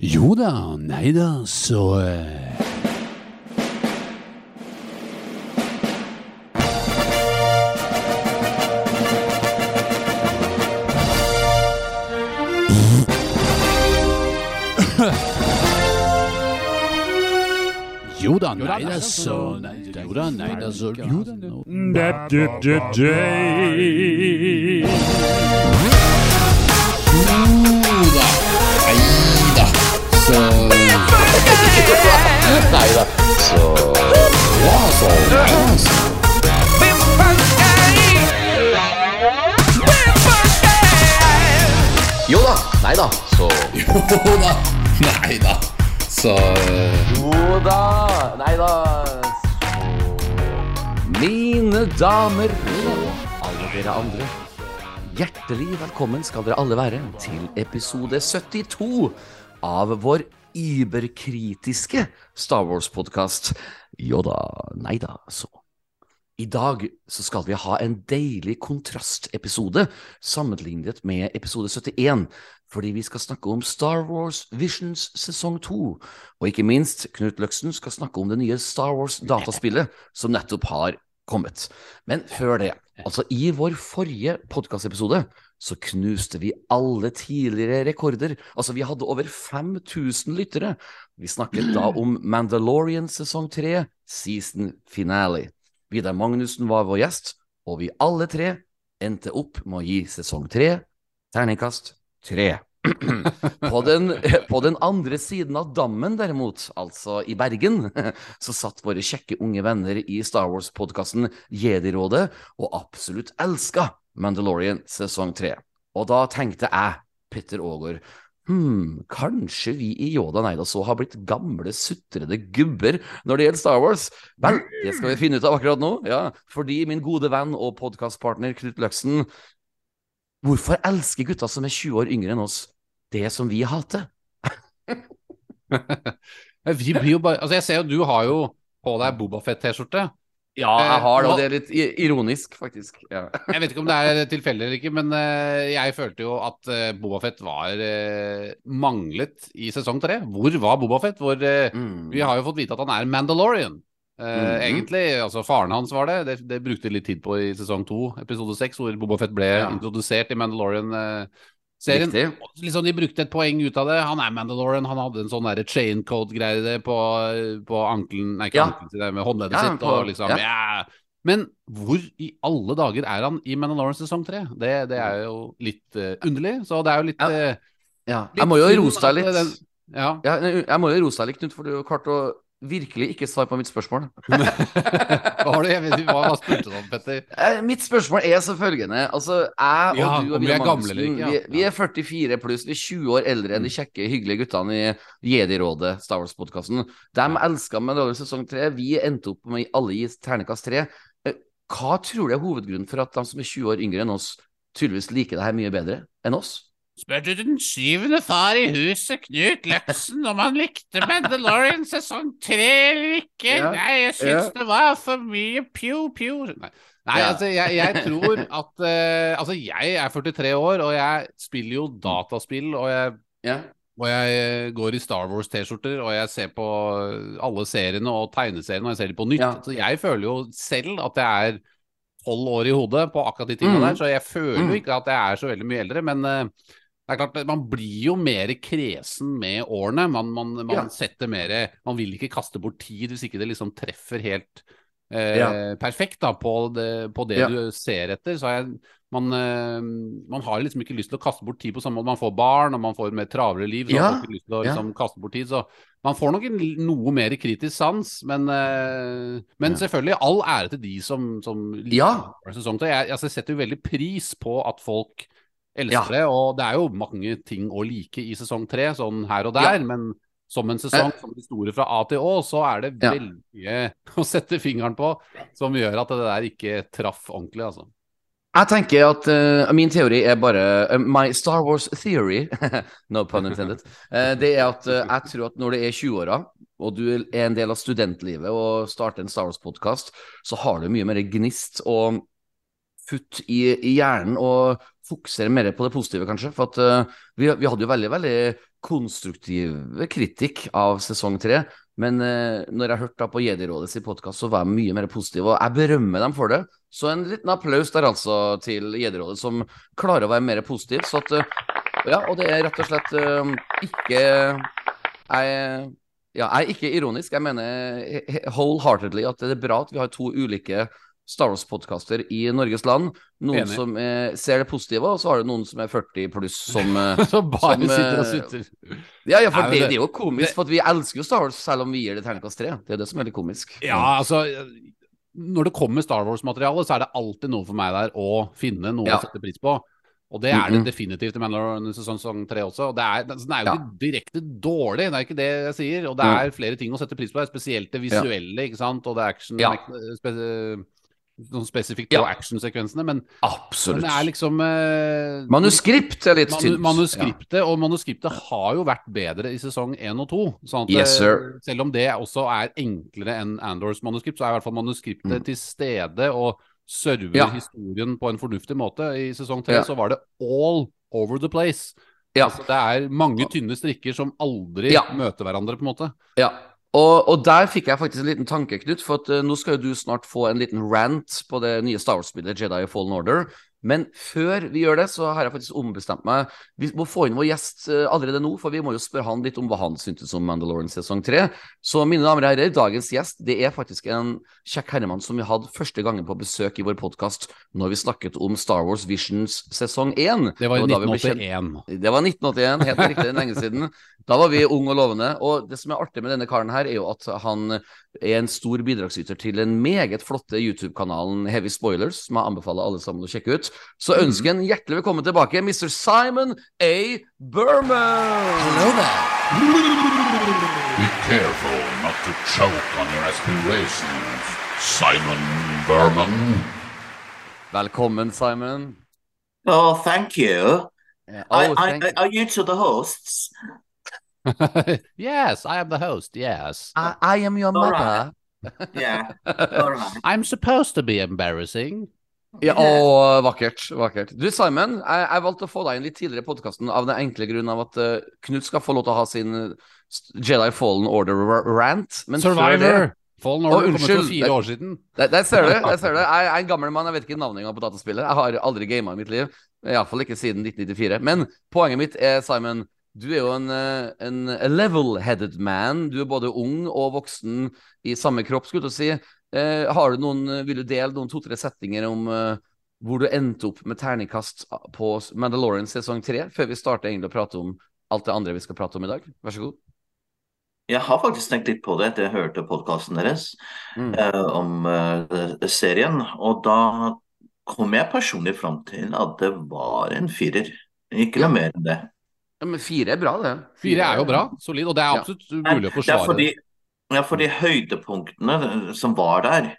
Jo da, nei da, så eh, Jo da, nei da, så Jo da, nei da, så Jo da, nå. Neida. Så Ja, så ja, så. Jo da. Nei da. Så Jo da. Nei da. Så Jo da. Nei da. Så Mine damer og alle dere andre. Hjertelig velkommen skal dere alle være til episode 72 av vår überkritiske Star Wars-podkast. Jo da, nei da, så. I dag så skal vi ha en deilig kontrastepisode sammenlignet med episode 71, fordi vi skal snakke om Star Wars Visions sesong 2, og ikke minst Knut Løksen skal snakke om det nye Star Wars-dataspillet som nettopp har kommet. Men før det, altså i vår forrige podkastepisode så knuste vi alle tidligere rekorder. Altså, vi hadde over 5000 lyttere. Vi snakket da om Mandalorian sesong 3, season finale. Vidar Magnussen var vår gjest, og vi alle tre endte opp med å gi sesong 3 terningkast 3. på, den, på den andre siden av dammen, derimot, altså i Bergen, så satt våre kjekke unge venner i Star Wars-podkasten Jedi-rådet og absolutt elska Mandalorian sesong 3. Og da tenkte jeg, Petter Aagaard, hm, kanskje vi i Yoda Neida så har blitt gamle, sutrede gubber når det gjelder Star Wars? Vel, det skal vi finne ut av akkurat nå, ja, fordi min gode venn og podkastpartner Knut Løksen Hvorfor elsker gutta som er 20 år yngre enn oss, det som vi hater? Vi blir jo bare Altså, jeg ser jo du har jo på deg Bobafett-T-skjorte. Ja, jeg har det, og det er litt ironisk, faktisk. Ja. Jeg vet ikke om det er tilfeldig eller ikke, men eh, jeg følte jo at uh, Bobafett var eh, manglet i sesong tre. Hvor var Bobafett? Hvor eh, Mm. Vi har jo fått vite at han er Mandalorian. Mm. Egentlig, altså Faren hans var det. det. Det brukte litt tid på i sesong to, episode seks, hvor Bobafett ble Ja. introdusert i Riktig. liksom De brukte et poeng ut av det. Han er Mandalorian. Han hadde en sånn chain code-greie på, på ankelen Nei, ikke Ja. ankelen med håndleddet Ja, sitt. på- og liksom, ja. ja. Men hvor i alle dager er han i Mandalorian sesong tre? Det, det er jo litt uh, underlig. Så det er jo litt, Ja. Uh, Ja. Jeg må jo rose deg litt. den- ja. Ja, jeg må jo rose deg litt, Knut, for du har klart å virkelig ikke svar på mitt spørsmål. Hva har du Jeg hva, spurte du om, Petter? Eh, Mitt spørsmål er så følgende. Altså, jeg og Ja, du og vi gamle Magnussen, ja. vi, vi er 44 pluss, vi er 20 år eldre enn de kjekke, hyggelige guttene i Jedi-rådet, Star Wars-podkasten. De elska Mandalorian sesong 3. Vi endte opp med alle i ternekast 3. Eh, Hva tror du er hovedgrunnen for at de som er 20 år yngre enn oss, tydeligvis liker det her mye bedre enn oss? Spør du den syvende far i huset, Knut Løksen, om han likte Mandalorian sesong tre eller ikke? Ja, Nei, jeg syns ja. det var for mye pew-pew. Nei, Nei Ja. altså, jeg, jeg tror at uh, Altså, jeg er 43 år, og jeg spiller jo dataspill, og jeg og jeg eh, går i Star Wars-T-skjorter, og jeg ser på alle seriene og tegneseriene, og jeg ser dem på nytt. Ja. Så jeg føler jo selv at jeg er tolv år i hodet på akkurat de tingene mm. der, så jeg føler jo mm. ikke at jeg er så veldig mye eldre. Men eh, det er klart, man blir jo mer kresen med årene. Man, man, man Ja. setter mer Man vil ikke kaste bort tid hvis ikke det liksom treffer helt eh, Ja. perfekt da, på det, på det Ja. du ser etter. Så jeg, man, eh, man har liksom ikke lyst til å kaste bort tid på samme måte. Man får barn, og man får et mer travlere liv. Så Ja. man får ikke lyst til å liksom, kaste bort tid. Så man får nok en, noe mer kritisk sans. Men, eh, men selvfølgelig, all ære til de som, som liker Ja. sesong. Jeg, altså, jeg setter jo veldig pris på at folk elsker Ja. det. Og det er jo mange ting å like i sesong tre, sånn her og der. Ja. Men som en sesong Eh. som historie fra A til Å, så er det veldig mye å sette fingeren på som gjør at det der ikke traff ordentlig, altså. Jeg tenker at uh, min teori er bare uh, My Star Wars theory, no pun intended, uh, det er at jeg tror at når det er 20-åra, og du er en del av studentlivet og starter en Star Wars-podkast, så har du mye mer gnist og futt i, i hjernen og fokusere mer på det positive, kanskje. For at uh, vi, vi hadde jo veldig, veldig konstruktiv kritikk av sesong tre. Men uh, når jeg hørte da på Jedi-rådet sin podkast, så var jeg mye mer positiv. Og jeg berømmer dem for det. Så en liten applaus der altså til Jedi-rådet, som klarer å være mer positiv. Så at uh, Ja, og det er rett og slett ikke Jeg ja, jeg er ikke ironisk. Jeg mener wholeheartedly at det er bra at vi har to ulike Star Wars-podkaster i Norges land. Noen Enig. som eh, ser det positive, og så har du noen som er 40 pluss, som Som bare Som, sitter og eh, sutter. Ja, ja, for Nei, det, det- det er jo komisk, det- for at vi elsker jo Star Wars selv om vi gir det terningkast tre. Det er det som er litt komisk. Ja, altså Når det kommer Star Wars-materiale, så er det alltid noe for meg der å finne noe Ja. å sette pris på. Og det er det definitivt i Mandalorian sesong tre også. Og det er, den er jo Ja. direkte dårlig, det er ikke det jeg sier. Og det Mm. er flere ting å sette pris på, spesielt det visuelle, ikke sant. Og det er action Ja. Sånn spesifikt på Ja. actionsekvensene. Men, men det er liksom eh, Manuskript er litt Manu manuskriptet, og manuskriptet har jo vært bedre i sesong 1 og 2. Sånn at Yes, eh, selv om det også er enklere enn Andors manuskript, så er i hvert fall manuskriptet Mm. til stede og server Ja. historien på en fornuftig måte. I sesong 3 Ja. så var det all over the place. Ja. Altså, det er mange tynne strikker som aldri Ja. møter hverandre, på en måte. Ja. Og, og der fikk jeg faktisk en liten tanke, Knut. For at, uh, nå skal jo du snart få en liten rant på det nye Star Wars-spillet Jedi Fallen Order. Men før vi gjør det, så har jeg faktisk ombestemt meg. Vi må få inn vår gjest eh, allerede nå, for vi må jo spørre han litt om hva han syntes om Mandalorian sesong tre. Så mine damer og herrer, dagens gjest det er faktisk en kjekk herremann som vi hadde første gangen på besøk i vår podkast når vi snakket om Star Wars Visions sesong én. Det var i da vi ble kjent- 1981. det var 1981, helt riktig, lenge siden. Da var vi unge og lovende. Og det som er artig med denne karen her, er jo at han er en stor bidragsyter til den meget flotte YouTube-kanalen Heavy Spoilers, som jeg anbefaler alle sammen å sjekke ut. Så ønsker jeg en hjertelig velkommen tilbake, Mr. Simon A. Berman! Hello there. Be careful not to choke on your aspirations, Simon Berman. Velkommen, Simon. Oh, thank you. Yeah. Oh, I, thank I, are you to the hosts? yes, I am the host, yes. I, I am your All mother. Yeah. All right. I'm supposed to be embarrassing. Ja, å, vakkert. vakkert. Du, Simon, jeg, jeg valgte å få deg inn litt tidligere i podkasten av den enkle grunn av at uh, Knut skal få lov til å ha sin Jedi Fallen Order-rant. Det Survivor! Fallen Order kom ut for unnskyld. fire år siden. Der, der ser du. Der ser du. Jeg er en gammel mann, jeg vet ikke navnet engang på dataspillet. Jeg har aldri gama i mitt liv. Iallfall ikke siden 1994. Men poenget mitt er, Simon, du er jo en, eh, en level-headed man. Du er både ung og voksen i samme kropp, skulle du si. Eh, har du noen, vil du dele noen to-tre setninger om eh, hvor du endte opp med terningkast på Mandalorian sesong tre, før vi starter egentlig å prate om alt det andre vi skal prate om i dag? Vær så god. Jeg har faktisk tenkt litt på det etter jeg hørte podkasten deres Mm. eh, om eh, serien, og da kom jeg personlig fram til at det var en firer. Ikke noe mer enn det. Ja, men fire er bra, det. Fire er jo bra, solid, og det er absolutt ja. mulig å det er forsvare. fordi, ja, for de høydepunktene som var der,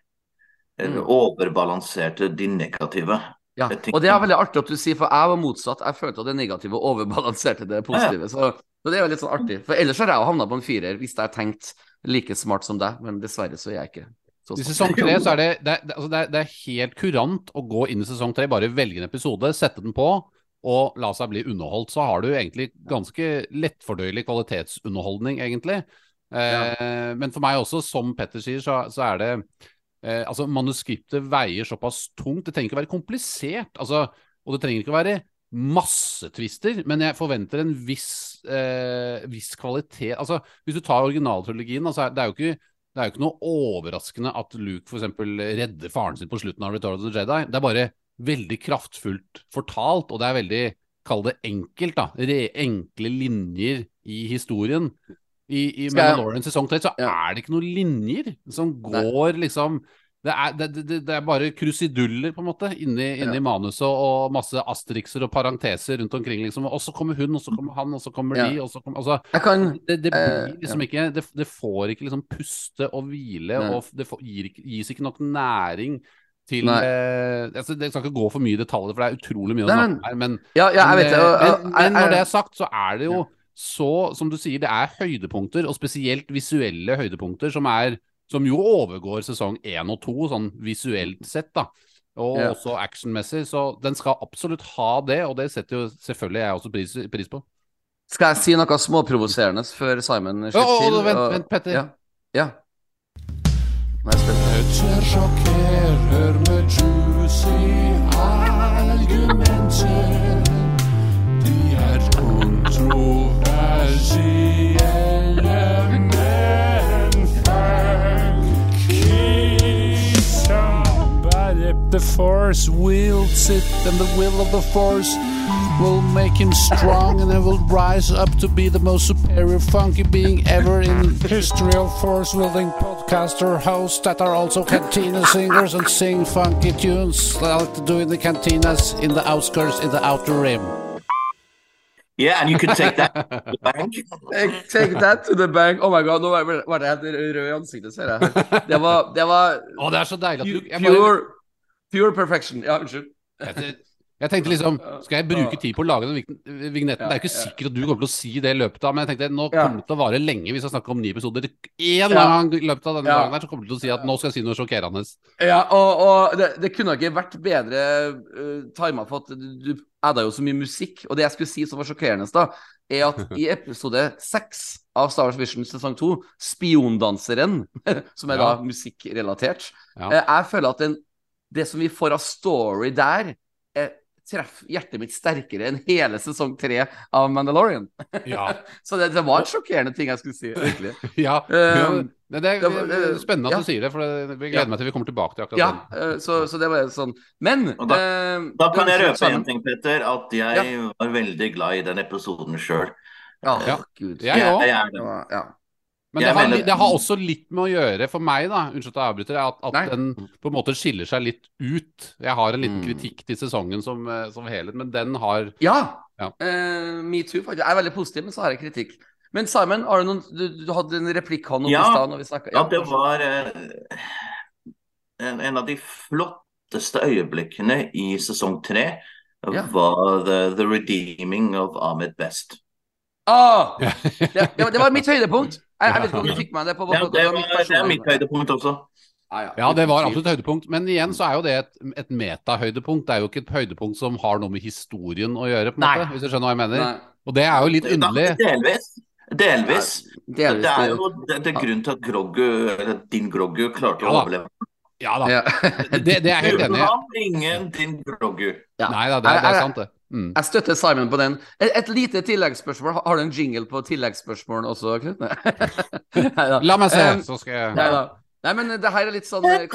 eh, Mm. overbalanserte de negative. Ja, og det er veldig artig at du sier, for jeg var motsatt. Jeg følte at det negative overbalanserte det positive. Så, så det er jo litt sånn artig. For ellers har jeg jo havna på en firer hvis jeg har tenkt like smart som deg, men dessverre så er jeg ikke så I sesong tre så er det, det, det, altså det, er, det er helt kurant å gå inn i sesong tre, bare velge en episode, sette den på og la seg bli underholdt. Så har du egentlig ganske lettfordøyelig kvalitetsunderholdning, egentlig. Eh, Men for meg også, som Petter sier, så, så er det eh, Altså, manuskriptet veier såpass tungt. Det trenger ikke å være komplisert. Altså, og det trenger ikke å være masse twister, men jeg forventer en viss, eh, viss kvalitet. Altså, hvis du tar originaltrilogien, altså, det er jo ikke det er jo ikke noe overraskende at Luke f.eks. redder faren sin på slutten av Return of the Jedi. Det er bare veldig kraftfullt fortalt, og det er veldig, kall det enkelt, da. Re enkle linjer i historien. I, i Mandalorian sesong 3 så er det ikke noen linjer som går liksom det er, det, det, det er bare krusiduller, på en måte, inni, inni Ja. manuset, og masse asterikser og parenteser rundt omkring, liksom. Og så kommer hun, og så kommer han, og så kommer Ja. de, og så kommer Altså, kan det, det Eh, blir liksom ikke det, får ikke liksom puste og hvile, Nei. og det får, gir, gis ikke nok næring til eh, altså, Det skal ikke gå for mye i detaljer, for det er utrolig mye å snakke men- om her. Men, Ja, ja jeg men, eh, men, men når jeg- det er sagt, så er det jo så, som du sier, det er høydepunkter, og spesielt visuelle høydepunkter, som er som jo overgår sesong én og to, sånn visuelt sett, da. og Ja. også actionmessig. Så den skal absolutt ha det, og det setter jo selvfølgelig jeg også pris, pris på. Skal jeg si noe småprovoserende før Simon slipper oh, til? vent, Og- vent, Petter. Ja. ja. Nå er jeg spent. Petter sjokkerer med juicy argumenter. The force wields it, and the will of the force will make him strong and he will rise up to be the most superior funky being ever in history of force wielding podcaster hosts that are also cantina singers and sing funky tunes like they do in the cantinas in the outskirts in the outer rim. Yeah, and you can take that to the bank. Take- that to the bank. Oh my god, nå var jeg det helt rød i ansiktet, ser jeg. Det var, det var Å, det er så deilig at du jeg, bare, pure, pure perfection. Ja, unnskyld. jeg, tenkte liksom Skal jeg bruke tid på å lage den vig- vignetten? Det er jo ikke sikkert at du kommer til å si det i løpet av Men jeg tenkte nå kommer det til å vare lenge hvis jeg snakker om ni episoder. Én Ja. gang i løpet av denne Ja. dagen her så kommer du til å si at nå skal jeg si noe sjokkerende. Ja, og, og det, det kunne ikke vært bedre uh, tima for at du, du adda jo så mye musikk. Og det jeg skulle si som var sjokkerende, da, er at i episode seks av Star Wars Vision sesong to, Spiondanseren, som er da musikkrelatert, Ja. eh, jeg føler at den, det som vi får av story der, treffer hjertet mitt sterkere enn hele sesong tre av Mandalorian. Ja. Så det, det var en sjokkerende ting jeg skulle si, virkelig. ja. Um, det, det, er, det det er spennende at ja. du sier det, for det, gleder Ja. meg til vi kommer tilbake til akkurat Ja, den. eh, så, så det var sånn. Men da- eh, Da kan jeg røpe en ting, Petter, at jeg Ja. var veldig glad i den episoden sjøl. Ja, Ja. gud. Jeg òg. Men det har, mener- det har også litt med å gjøre for meg, da, unnskyld at jeg avbryter, at, at den på en måte skiller seg litt ut. Jeg har en liten Mm. kritikk til sesongen som, eh, som helhet, men den har Ja! Ja. Uh, me too, faktisk. Jeg er veldig positiv, men så har jeg kritikk. Men Simon, har du, noen, du, du hadde en replikk han om Ja, i stad når vi snakka Ja, det var uh, en, en av de flotteste øyeblikkene i sesong tre. Ja. Var the, the redeeming of Ahmed Best. ah, det, det, var, det var mitt høydepunkt. Jeg, jeg vet ikke om du fikk med det på på- det, på var, mitt det er mitt høydepunkt også. Ja, ja. Ja, det var absolutt høydepunkt. Men igjen så er jo det et, et metahøydepunkt. Det er jo ikke et høydepunkt som har noe med historien å gjøre, på en Nei. måte, hvis du skjønner hva jeg mener. Nei, Og det er jo litt underlig. Delvis. Delvis. delvis Det er jo det, det er grunnen til at Groggu, din Groggu, klarte Ja å overleve. Ja da, ja. det, det er jeg helt enig i. ingen din Groggu. Ja. Nei da, det, det er sant, det. Mm. Jeg støtter Simon på den. Et, et lite tilleggsspørsmål. Har du en jingle på tilleggsspørsmål også, Knut? La meg se, Um, så skal jeg Nei da. Nei, men det her er litt sånn eh,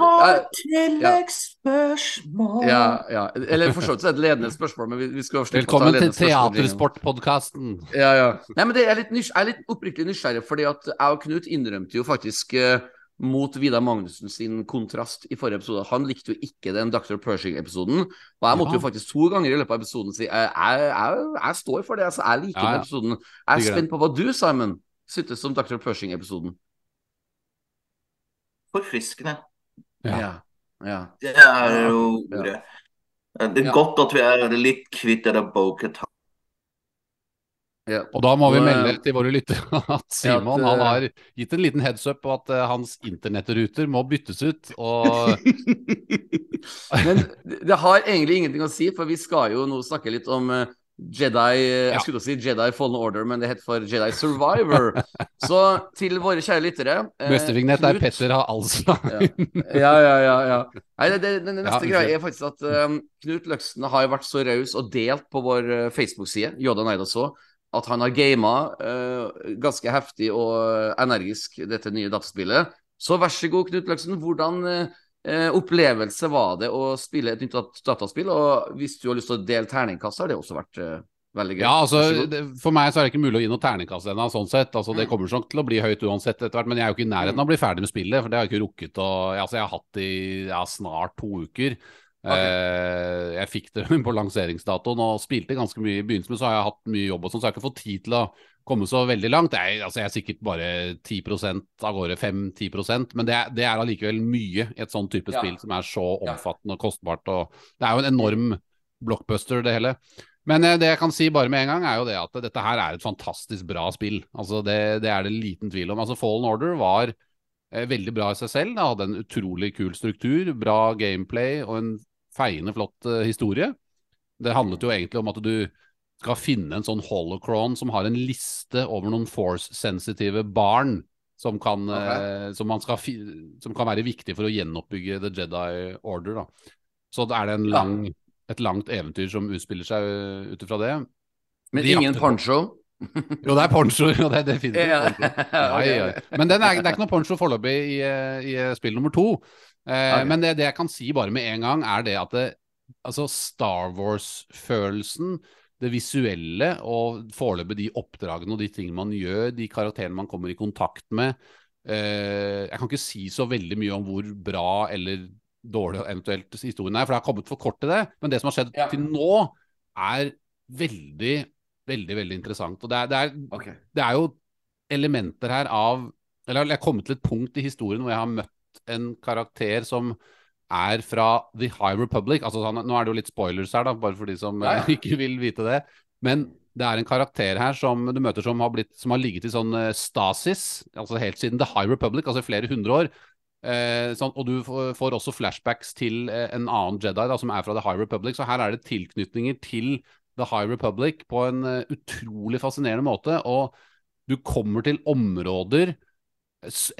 har tilleggsspørsmål ja, ja. Eller for så vidt så er det et ledende spørsmål, men vi, vi skal slippe å ta Velkommen til. Teatersportpodkasten. Ja, ja. Nei, men det er litt nys jeg er litt oppriktig nysgjerrig, fordi at jeg og Knut innrømte jo faktisk eh, mot Vidar Magnussen sin kontrast i forrige episode. Han likte jo ikke den Dr. Pershing-episoden. Og jeg måtte Ja. jo faktisk to ganger i løpet av episoden si jeg, jeg, jeg, jeg står for det. Altså, jeg liker Ja, ja. den episoden. Jeg er spent på hva du, Simon, syntes om Dr. Pershing-episoden. Forfriskende. Ja. Ja. ja. Det er jo Ja. ordet. Det er Ja. godt at vi er litt kvitt det der Boket. Ja. Og da må vi eh, melde til våre lyttere at Simon Ja, at, han eh, har gitt en liten heads up på at eh, hans internettruter må byttes ut. Og Men det har egentlig ingenting å si, for vi skal jo nå snakke litt om Jedi Jeg skulle si Jedi Fallen Order, men det heter for Jedi Survivor. Så til våre kjære lyttere eh, er Petter har Alzheimer. Ja, ja, ja. ja. Nei, det, neste Ja, greia er faktisk at um, Knut Løksen har vært så raus og delt på vår Facebook-side, Yoda Neidas så, at han har gama uh, ganske heftig og energisk dette nye dataspillet. Så vær så god, Knut Løksen. Hvordan uh, opplevelse var det å spille et nytt dataspill? Og hvis du har lyst til å dele terningkast, har det også vært uh, veldig gøy. Ja, altså, det, For meg så er det ikke mulig å gi noe terningkast ennå, sånn sett. Altså, det Mm. kommer nok til å bli høyt uansett etter hvert, men jeg er jo ikke i nærheten av å bli ferdig med spillet, for det har jeg ikke rukket å Altså, jeg har hatt det i ja, snart to uker. Eh, jeg fikk det på lanseringsdatoen og spilte ganske mye i begynnelsen, men så har jeg hatt mye jobb og sånn, så jeg har ikke fått tid til å komme så veldig langt. Jeg, altså, jeg er sikkert bare 10 av gårde, 5-10% men det, er- det er allikevel mye i et sånn type Ja. spill som er så omfattende og kostbart. Og det er jo en enorm blockbuster, det hele. Men eh, det jeg kan si bare med en gang, er jo det at dette her er et fantastisk bra spill. Altså det, det er det liten tvil om. Altså Fallen Order var Eh, veldig bra i seg selv. Det hadde en utrolig kul struktur, bra gameplay og en feiende flott eh, historie. Det handlet jo egentlig om at du skal finne en sånn holocron som har en liste over noen force-sensitive barn som kan, eh, som, man skal som kan være viktig for å gjenoppbygge The Jedi Order. Da. Så er det en lang, et langt eventyr som utspiller seg uh, ut ifra det. Men De ingen poncho? Jo, det er poncho. Jo, det er definitivt poncho. Nei. Men den er, det er ikke noe poncho foreløpig i, eh, i eh, spill nummer to. Eh, Ok. Men det, det jeg kan si bare med en gang, er det at det, altså Star Wars-følelsen, det visuelle og foreløpig de oppdragene og de tingene man gjør, de karakterene man kommer i kontakt med eh, Jeg kan ikke si så veldig mye om hvor bra eller dårlig eventuelt historien er, for det har kommet for kort til det. Men det som har skjedd Ja. til nå, er veldig, veldig, veldig interessant. Og det er, det er okay. det er jo elementer her av Eller jeg har kommet til et punkt i historien hvor jeg har møtt en karakter som er fra The High Republic. Altså, han, nå er det jo litt spoilers her, da, bare for de som Ja, ja. eh, ikke vil vite det. Men det er en karakter her som du møter som har, blitt, som har ligget i sånn eh, stasis, altså helt siden The High Republic, altså i flere hundre år. Eh, sånn, og du får, også flashbacks til eh, en annen Jedi da, som er fra The High Republic. Så her er det tilknytninger til The High Republic på en utrolig fascinerende måte. Og du kommer til områder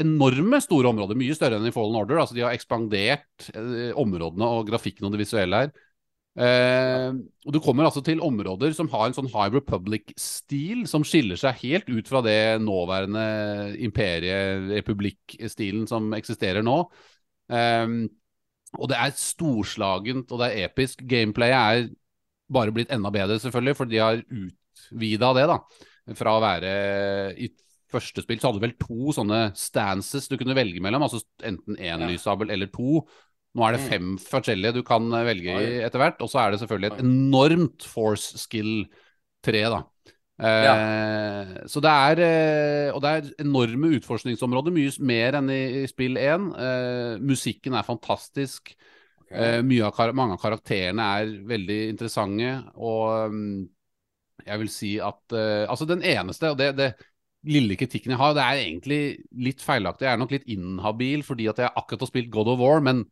Enorme store områder, mye større enn i Fallen Order. altså De har ekspandert eh, områdene og grafikken og det visuelle her. Eh, og Du kommer altså til områder som har en sånn High Republic-stil, som skiller seg helt ut fra det nåværende imperie-republikk-stilen som eksisterer nå. Eh, og det er storslagent, og det er episk. Gameplayet er bare blitt enda bedre, selvfølgelig, for de har utvida det, da. Fra å være i første spill så hadde du vel to sånne stances du kunne velge mellom, altså enten én Ja. lyssabel eller to. Nå er det Mm. fem forskjellige du kan eh, velge i etter hvert, og så er det selvfølgelig et enormt force skill-tre, da. Eh, Så det er eh, Og det er enorme utforskningsområder, mye mer enn i, i spill én. Eh, musikken er fantastisk. Eh, mye av, mange av karakterene er veldig interessante, og um, jeg vil si at eh, Altså, den eneste, og det, det lille kritikken jeg har, det er egentlig litt feilaktig. Jeg er nok litt inhabil fordi at jeg akkurat har spilt God of War, men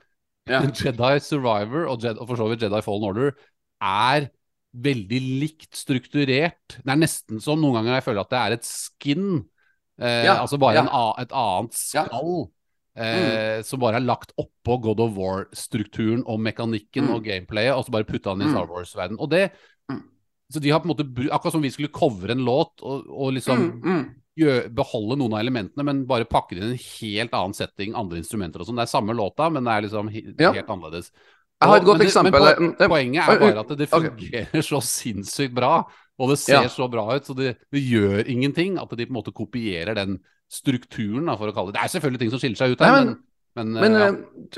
Ja. Jedi Survivor og, Jedi, og for så vidt Jedi Fallen Order er veldig likt strukturert. Det er nesten som noen ganger jeg føler at det er et skin. Eh, Ja, altså bare ja. en, et annet. Mm. skall. Eh, Som bare er lagt oppå God of War-strukturen og mekanikken Mm. og gameplayet, og så bare putta den i Mm. Star Wars-verden. Og det Mm. Så de har på en måte Akkurat som vi skulle covre en låt og, og liksom Mm, mm. Beholde noen av elementene, men bare pakke det inn i en helt annen setting, andre instrumenter og sånn. Det er samme låta, men det er liksom he Ja. helt annerledes. Jeg har et godt men eksempel. Men po poenget er bare at det fungerer fungerer så sinnssykt bra, og det ser Ja. så bra ut, så det, det gjør ingenting at de på en måte kopierer den strukturen, da, for å kalle det Det er selvfølgelig ting som skiller seg ut her, men, men, Men ja.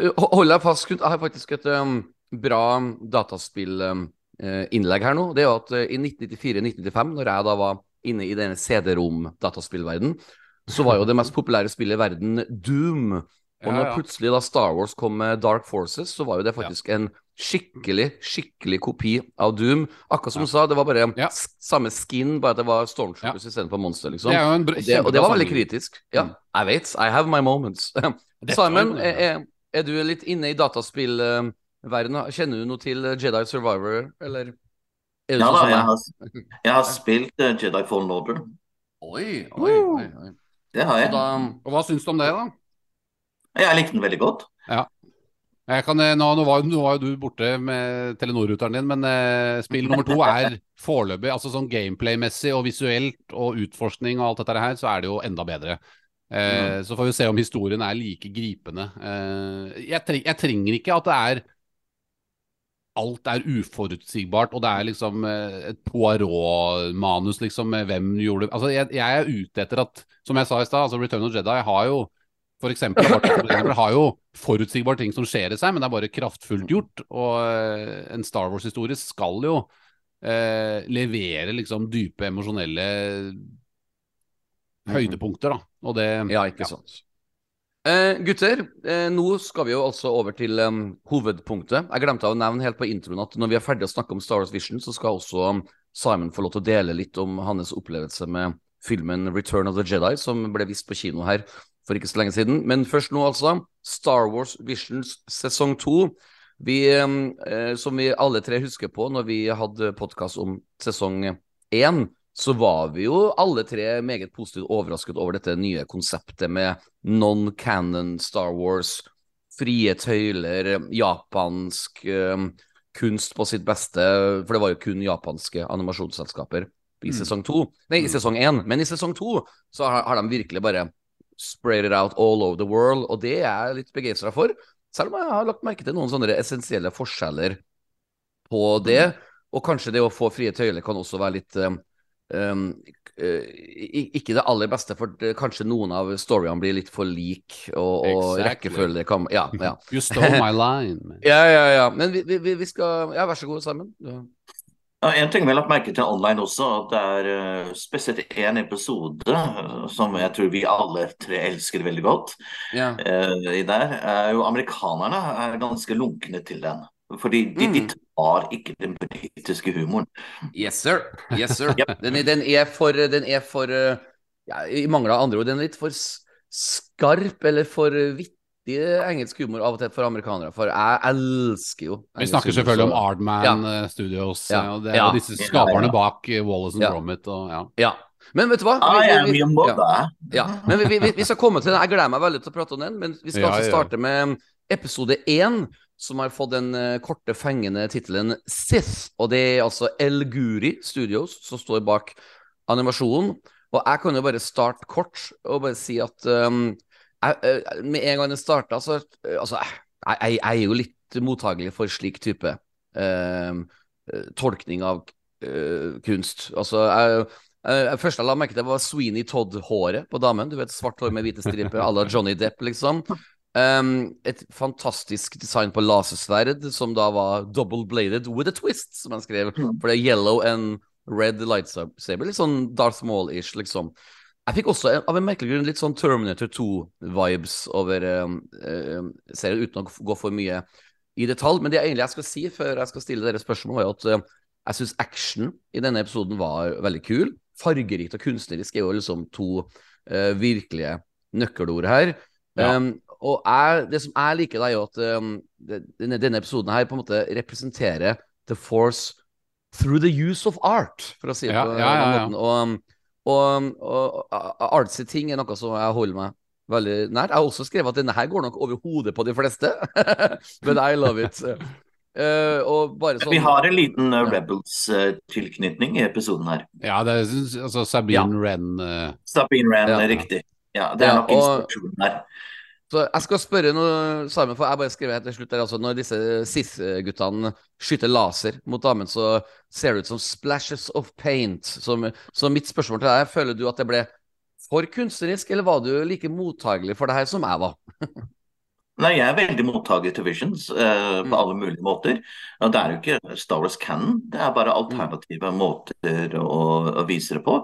eh, hold deg fast, Knut. Jeg har faktisk et um, bra dataspillinnlegg her nå. Det er jo at uh, i 1994-1995, når jeg da var inne i denne CD-rom-dataspillverden, så var jo det mest populære spillet i verden Doom. Og når ja. plutselig da Star Wars kom med Dark Forces, så var jo det faktisk en skikkelig, skikkelig kopi av Doom. Akkurat som du sa, det var bare Ja. samme skin, bare at det var Stormtroopers istedenfor monster, liksom. Det Og det, og det var veldig kritisk. Ja, Mm. jeg vet. I have my moments. Simon, er, er, du litt inne i dataspillverdenen? Kjenner du noe til Jedi Survivor, eller er det Ja sånn da, jeg har, jeg har spilt uh, Jedi Fallen Order. Oi, oi, oi. oi. Det har jeg. da Og hva syns du om det, da? Jeg likte den veldig godt. Jeg kan, eh, nå, nå, var, nå var jo du borte med Telenor-ruteren din, men eh, spill nummer to er foreløpig altså sånn gameplay-messig og visuelt og utforskning og alt dette her, så er det jo enda bedre. Eh, Så får vi se om historien er like gripende. Eh, jeg, treng, jeg trenger ikke at det er Alt er uforutsigbart, og det er liksom eh, et Poirot-manus, liksom, med hvem gjorde Altså, jeg, jeg er ute etter at, som jeg sa i stad, altså Return of Jedi har jo for eksempel, har jo forutsigbare ting som skjer i seg, men det er bare kraftfullt gjort. Og eh, en Star Wars-historie skal jo eh, levere liksom dype emosjonelle høydepunkter, da. Og det Ja, ikke sant. Eh, gutter, eh, nå skal vi jo altså over til um, hovedpunktet. Jeg glemte å nevne helt på introen at når vi er ferdig å snakke om Star Wars Vision, så skal også Simon få lov til å dele litt om hans opplevelse med filmen Return of the Jedi, som ble vist på kino her for ikke så lenge siden. Men først nå, altså. Star Wars Visions sesong to. Vi, eh, som vi alle tre husker på når vi hadde podkast om sesong én, så var vi jo alle tre meget positivt overrasket over dette nye konseptet med non-canon Star Wars, frie tøyler, japansk eh, kunst på sitt beste, for det var jo kun japanske animasjonsselskaper i Mm. sesong to. Nei, i sesong én. Men i sesong to så har, har de virkelig bare sprayed it out all over the world, og det er jeg litt begeistra for. Selv om jeg har lagt merke til noen sånne essensielle forskjeller på det. Og kanskje det å få frie tøyler kan også være litt um, um, ikke det aller beste, for det, kanskje noen av storyene blir litt for lik, og, og Exactly. rekkefølge kan Ja, ja. You stole my line. Ja, ja, ja. Men vi, vi, vi- skal Ja, vær så god, Simon. Ja. Ja, en ting vi har lagt merke til online også, at det er eh, spesielt én episode eh, som jeg tror vi alle tre elsker veldig godt. Yeah. eh, i der, er jo amerikanerne er ganske lunkne til den. Fordi de, de Mm. tar ikke den britiske humoren. Yes, sir. Yes, sir. Den, den er for Den er for ja, I mangel av andre ord, den er litt for skarp eller for vittig engelsk humor av og til for amerikanere. For jeg elsker jo Vi snakker humor, selvfølgelig om Ardman Ja. eh, Studios, Ja. og det Ja. jo disse skaperne bak eh, Wallace and Ja. Gromit og ja. Ja. Men vet du hva? Vi, vi, vi- ja. Ja, men vi, vi, vi skal komme til den. Jeg gleder meg veldig til å prate om den. Men vi skal Ja, altså ja. starte med episode én, som har fått den eh, korte, fengende tittelen Sith. Og det er altså El Guri Studios som står bak animasjonen. Og jeg kan jo bare starte kort og bare si at um, jeg, eh, med en gang den starta, så eh, Altså, jeg, jeg, jeg er jo litt mottagelig for slik type eh, tolkning av uh, kunst. Altså, jeg Uh, første jeg la merke til, var Sweeney Todd-håret på damen. Du vet, Svart hår med hvite striper à la Johnny Depp, liksom. Um, et fantastisk design på lasersverd, som da var double-bladed with a twist, som han skrev. For det er yellow and red lightsaber. Litt sånn Darth Maul-ish, liksom. Jeg fikk også av en merkelig grunn litt sånn Terminator 2-vibes over um, um, serien, uten å gå for mye i detalj. Men det jeg egentlig jeg skal si før jeg skal stille dere spørsmål, var jo at uh, jeg syns action i denne episoden var veldig kul. Fargerikt og kunstnerisk er jo liksom to uh, virkelige nøkkelord her. Ja. Um, og jeg, det som jeg liker, da, er jo at um, denne, denne episoden her på en måte representerer The Force through the use of art, for å si det Ja, på ja, ja, den ja. måten. Og, um, og, og, og artsy ting er noe som jeg holder meg veldig nært. Jeg har også skrevet at denne her går nok over hodet på de fleste, men I love it. Uh, og bare sånn Vi har en liten uh, Rebels-tilknytning i episoden her. ja, det er altså Sabine Wren eh, Sabine Wren, Ja. riktig. Ja, det er Ja, nok og- inspirasjonen her. Så jeg skal spørre noe, Simon, for jeg bare skrev helt til slutt der, altså, Når disse Sith-guttene skyter laser mot damen, så ser det ut som splashes of paint. Så, så mitt spørsmål til deg er, føler du at det ble for kunstnerisk, eller var du like mottagelig for det her som jeg var? Nei, jeg er veldig mottaker til Visions eh, på Mm. alle mulige måter. Og det er jo ikke Star Wars canon, det er bare alternative måter å, å vise det på.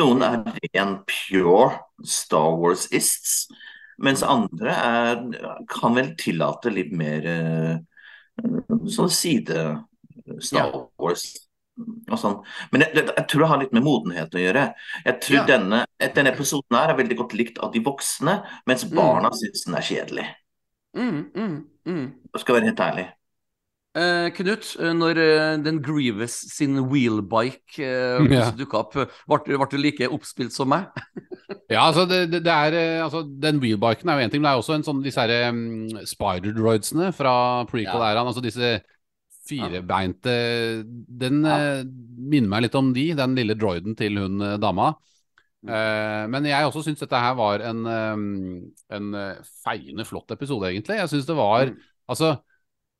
Noen er ren pure Star Wars-ists, mens andre er, kan vel tillate litt mer eh, sånn side Star Wars. Sånn. Men jeg, jeg, tror det har litt med modenhet å gjøre. Jeg tror Ja. denne, denne episoden her er veldig godt likt av de voksne, mens Mm. barna syns den er kjedelig. Mm, mm, mm. Jeg skal være helt ærlig. Eh, Knut, eh, når eh, den Grievous sin wheelbike eh, Ja. dukka opp, eh, ble, du- like oppspilt som meg? Ja, altså, det, det, er altså, Den wheelbiken er jo én ting, men det er også en sånn disse her um, spider-droidsene fra prequel-æraen. Altså disse firebeinte Den Ja. eh, minner meg litt om de, den lille droiden til hun dama. Eh, men jeg også syns dette her var en, um, en feiende flott episode, egentlig. Jeg syns det var Mm. Altså,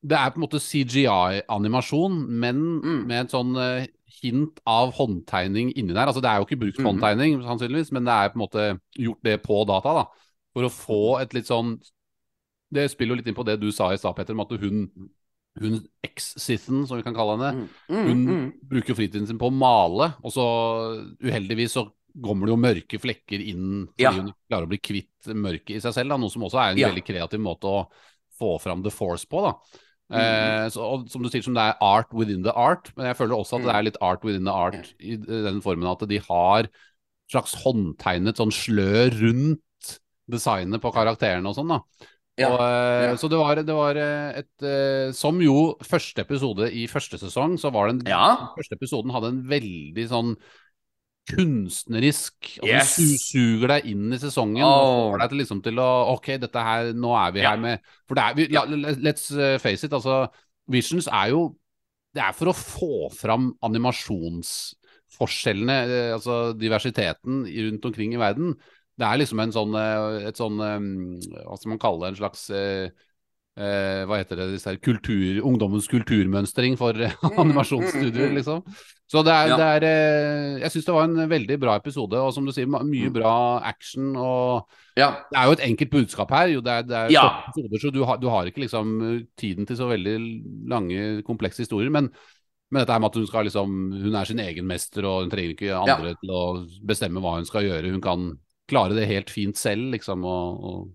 det er på en måte CGI-animasjon, men Mm. med et sånn eh, hint av håndtegning inni der. Altså, det er jo ikke brukt Mhm. håndtegning, sannsynligvis, men det er på en måte gjort det på data, da. For å få et litt sånn Det spiller jo litt inn på det du sa i stad, Petter, om at hun, hun eks-Sithen, som vi kan kalle henne, Mm, hun mm. bruker fritiden sin på å male, og så uheldigvis så kommer det jo mørke flekker inn fordi Ja. hun klarer å bli kvitt mørket i seg selv, da, noe som også er en Ja. veldig kreativ måte å få fram the force på. da. Mm. Eh, så, og som du sier, som det er art within the art, men jeg føler også at det Mm. er litt art within the art i den formen at de har slags håndtegnet sånn slør rundt designet på karakterene og sånn, da. Ja, Og, eh, ja. Så det var, det var eh, et Som jo første episode i første sesong, så var den Ja. første episoden hadde en veldig sånn kunstnerisk Og Yes. Du Suger deg inn i sesongen Oh. og får deg til, liksom, til å Ok, dette her, nå er vi Ja. her med For det er vi, la, Let's eh, face it, altså Visions er jo Det er for å få fram animasjonsforskjellene, eh, altså diversiteten rundt omkring i verden. Det er liksom en sånn, eh, et sånn Hva skal man kalle det? En slags hva heter det, disse her kultur, ungdommens kulturmønstring for eh, animasjonsstudier, liksom. Så det er, Ja. det er eh, Jeg syns det var en veldig bra episode, og som du sier, mye bra action. og Ja. Det er jo et enkelt budskap her. Jo, det er, det er Ja. episoder, så du har, du har ikke liksom eh, tiden til så veldig lange, komplekse historier. Men, men dette her med at hun skal liksom Hun er sin egen mester, og hun trenger ikke andre til å bestemme hva hun skal gjøre. Hun kan klare det helt fint selv, liksom. og, og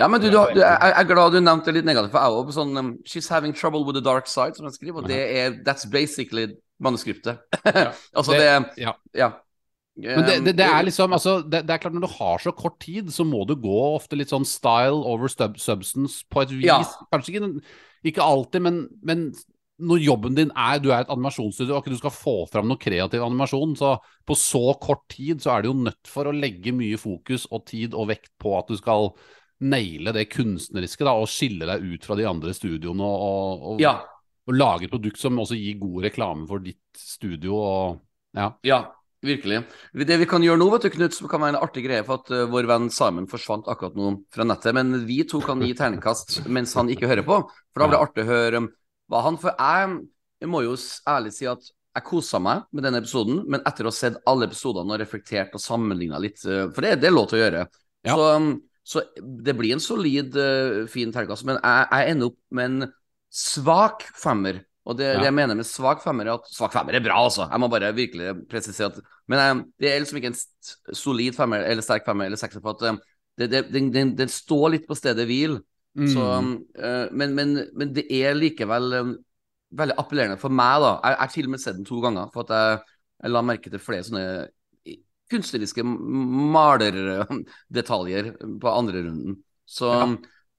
Ja, men du, du, du, jeg er glad du nevnte det litt negativt, for jeg jo sånn um, She's having trouble with the dark side, som jeg skriver, og det er That's basically manuskriptet. altså, det, ja. Ja. Men det, det, det Um, er liksom altså, det, det er klart Når du har så kort tid, så må du gå ofte litt sånn style over sub substance på et vis. Ja. Kanskje ikke, ikke alltid, men, men når jobben din er Du er et animasjonsstudio, og ikke du skal få fram noe kreativ animasjon, så på så kort tid så er du jo nødt for å legge mye fokus og tid og vekt på at du skal naile det kunstneriske da, og skille deg ut fra de andre studioene og, og, Ja. Og lage et produkt som også gir god reklame for ditt studio. og ja. Ja, virkelig. Det vi kan gjøre nå, vet du, Knut, som kan være en artig greie, for at uh, vår venn Simon forsvant akkurat nå fra nettet, men vi to kan gi terningkast mens han ikke hører på, for da blir det artig å høre um, hva han For jeg, jeg må jo ærlig si at jeg kosa meg med denne episoden, men etter å ha sett alle episodene og reflektert og sammenligna litt, uh, for det, det er lov til å gjøre, Ja. så, um, så det blir en solid, fin terningkast, men jeg, jeg ender opp med en svak femmer. Og det, Ja. det jeg mener med svak femmer, er at svak femmer er bra, altså. Jeg må bare virkelig presisere at Men eh, det er liksom ikke en solid femmer eller sterk femmer eller sekser på at eh, det, det, den, står litt på stedet hvil. Så, Mm. eh, men, men, men det er likevel veldig appellerende for meg, da. Jeg har til og med sett den to ganger, for at jeg, jeg la merke til flere sånne kunstneriske malerdetaljer på andre runden. Så Ja.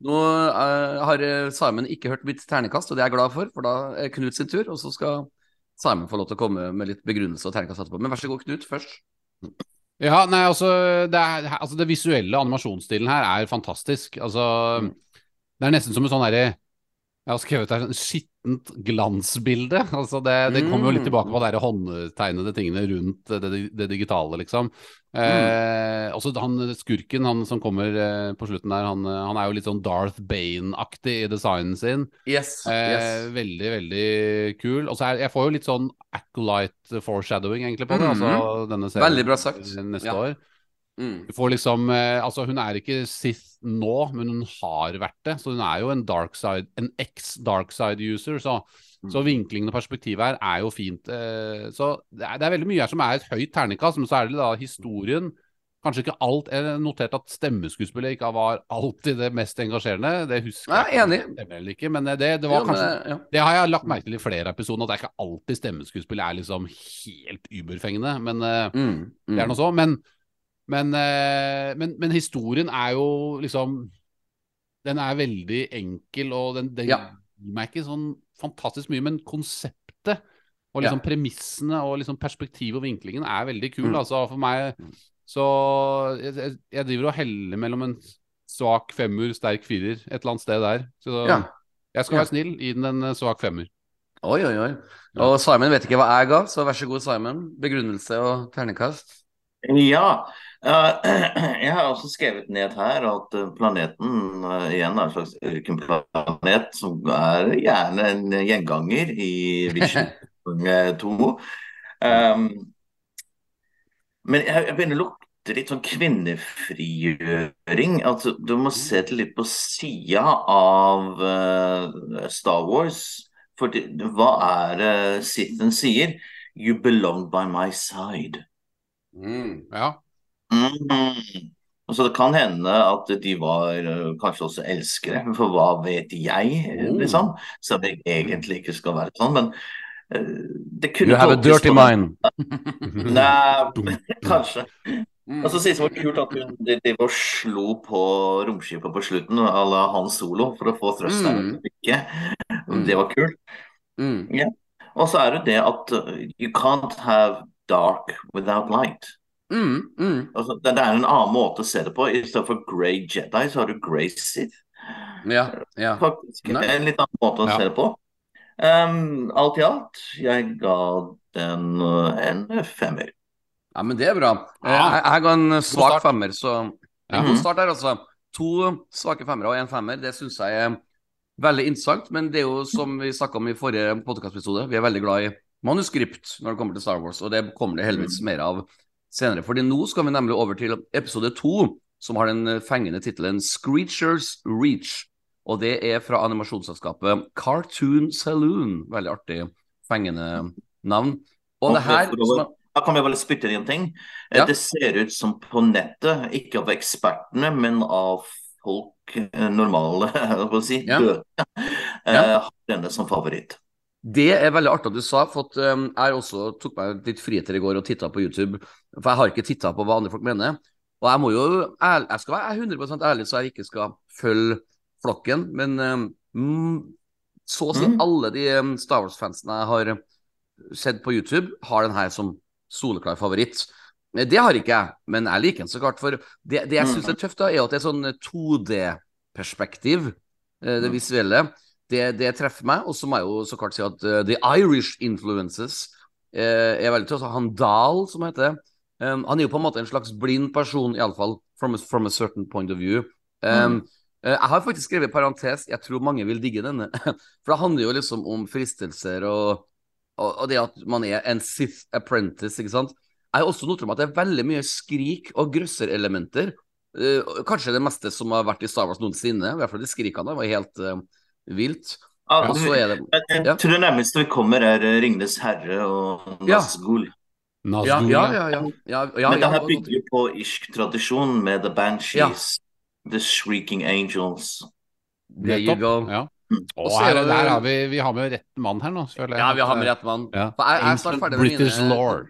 Nå uh, har eh, Simon ikke hørt mitt ternekast, og det er jeg glad for, for da er Knut sin tur. Og så skal Simon få lov til å komme med litt begrunnelse og ternekast etterpå. Men vær så god, Knut, først. Ja, nei, altså det, er, altså det visuelle animasjonsstilen her er fantastisk. Altså, Mm. det er nesten som en sånn derre Jeg har skrevet her sånn skittent glansbilde. Altså det, det kommer jo litt Mm. tilbake på de håndtegnede tingene rundt det, det, digitale, liksom. Mm. Eh, også han skurken, han som kommer eh, på slutten der, han, han er jo litt sånn Darth Bane-aktig i designen sin. Yes. Eh, yes. Veldig, veldig kul. Og så jeg får jo litt sånn acolyte foreshadowing egentlig på det. Mhm. Altså denne serien Veldig bra sagt. neste Ja. år. Mm. Du får liksom eh, Altså, hun er ikke Sith nå, men hun har vært det. Så hun er jo en dark side, en ex-dark side-user. Så, Mm. så vinklingen og perspektivet her er jo fint. Eh, så det er, det er veldig mye her som er et høyt terningkast, men så er det da historien. Kanskje ikke alt Jeg har notert at stemmeskuespillet ikke var alltid det mest engasjerende. Det husker Nei, jeg enig. Stemmer ikke, men eh, det, det var Jo, kanskje men, ja. det har jeg lagt merke til i flere episoder, at det er ikke alltid stemmeskuespillet er liksom helt überfengende. Men mm, Mm. det er Mm. noe så. Men, men, eh, men, men historien er jo liksom Den er veldig enkel, og den, den Ja. gir meg ikke sånn fantastisk mye, men konseptet og liksom Ja. premissene og liksom perspektivet og vinklingen er veldig kul. Mm. Altså for meg Så jeg, jeg- driver og heller mellom en svak femmer, sterk firer, et eller annet sted der. Så Ja. jeg skal Ja. være snill, gi den en eh, svak femmer. Oi, oi, oi. Og Simon vet ikke hva jeg ga, så vær så god, Simon. Begrunnelse og ternekast. Ja. Eh, jeg har også skrevet ned her at eh, planeten eh, igjen er en slags ørkenplanet som er gjerne en gjenganger i Vision 2. Um, men jeg, jeg begynner å lukte litt sånn kvinnefrigjøring. Altså, du må se til litt på sida av uh, Star Wars. For det, hva er det Sithen sier? You belong by my side. Mm. Ja. Mm. Og Så det kan hende at de var eh, kanskje også elskere, for hva vet jeg, eh, Oh. liksom. Som jeg egentlig ikke skal være sånn, men uh, det kunne You have a dirty mind. Nei, kanskje. Mm. Og så synes det var kult at hun de, de bare slo på romskipet på slutten, à la Han Solo, for å få trøst Mm. tilbake. Mm. Det var kult. Mm. Og så er det det at you can't have dark without light. Mm. Mm. Altså, det, det er en annen måte å se det på. I stedet for Grey Jedi, så har du Grey Sith. Ja. ja. Faktisk Nei. en litt annen måte å Ja. se det på. Um, alt i alt, jeg ga den uh, en femmer. Ja, men det er bra. Eh, Ja. Jeg, jeg ga en svak femmer, så Ja. En god start der, altså. To svake femmere og en femmer, det syns jeg er veldig interessant. Men det er jo som vi snakka om i forrige podkastepisode, vi er veldig glad i manuskript når det kommer til Star Wars, og det kommer det heldigvis mer av senere. Fordi nå skal vi nemlig over til episode to, som har den fengende tittelen Screechers Reach. Og det er fra animasjonsselskapet Cartoon Saloon. Veldig artig, fengende navn. Og det her er- Da kan vi bare spytte inn en ting. Eh, Ja. Det ser ut som på nettet, ikke av ekspertene, men av folk, eh, normale, si, Ja. døde, eh, Ja. har denne som favoritt. Det er veldig artig at du sa, for at, um, jeg også tok meg litt friheter i går og titta på YouTube. For jeg har ikke titta på hva andre folk mener. Og jeg må jo Jeg skal være 100% ærlig, så jeg ikke skal følge flokken. Men um, mm, så å si Mm. alle de um, Star Wars-fansene jeg har sett på YouTube, har den her som soleklar favoritt. Eh, Det har ikke jeg, men jeg liker den så klart. For det, det jeg syns er tøft, da, er at det er sånn 2D-perspektiv, eh, det Mm. visuelle. Det, det treffer meg. Og så må jeg jo så klart si at uh, The Irish Influences uh, er veldig tøft. Han Dahl, som heter um, Han er jo på en måte en slags blind person, iallfall from, a- from a certain point of view. Um, eh, Jeg har faktisk skrevet i parentes Jeg tror mange vil digge denne. For det handler jo liksom om fristelser og, og, og det at man er en Sith apprentice, ikke sant. Jeg har også notert meg at det er veldig mye skrik og grøsserelementer. Uh, kanskje det meste som har vært i Star Wars noensinne. I hvert fall de skrikene var helt eh, vilt. Ja, Og så er det jeg, jeg tror det nærmeste vi kommer, er Ringnes herre og Nazgul. Ja, ja, ja. ja, ja, ja, Men det her bygger på irsk-tradisjon med The Banshees, The Shrieking Angels. There you go. Og er her, det- der har vi, vi har med rett mann her nå, føler jeg. Ja, vi har med rett mann. Ja. For jeg, jeg er snart ferdig med British mine lore.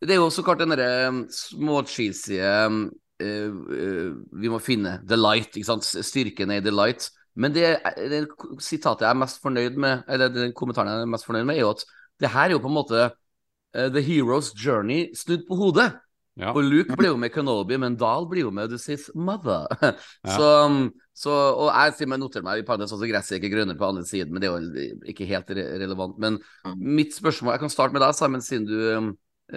Det er jo så klart den derre småcheesy uh, eh, eh, Vi må finne the light, ikke sant. Styrken er i the light. Men det, det sitatet jeg er mest fornøyd med, eller den kommentaren jeg er mest fornøyd med, er jo at det her er jo på en måte uh, The Hero's Journey snudd på hodet. Ja. Og Luke ble jo med Kenobi, men Dahl blir jo med The Sith Mother. så, um, så, og jeg sier meg noterer meg i parentes altså gresset er ikke grønnere på andre siden, men det er jo ikke helt re relevant. Men mitt spørsmål Jeg kan starte med deg, Simon, siden du um,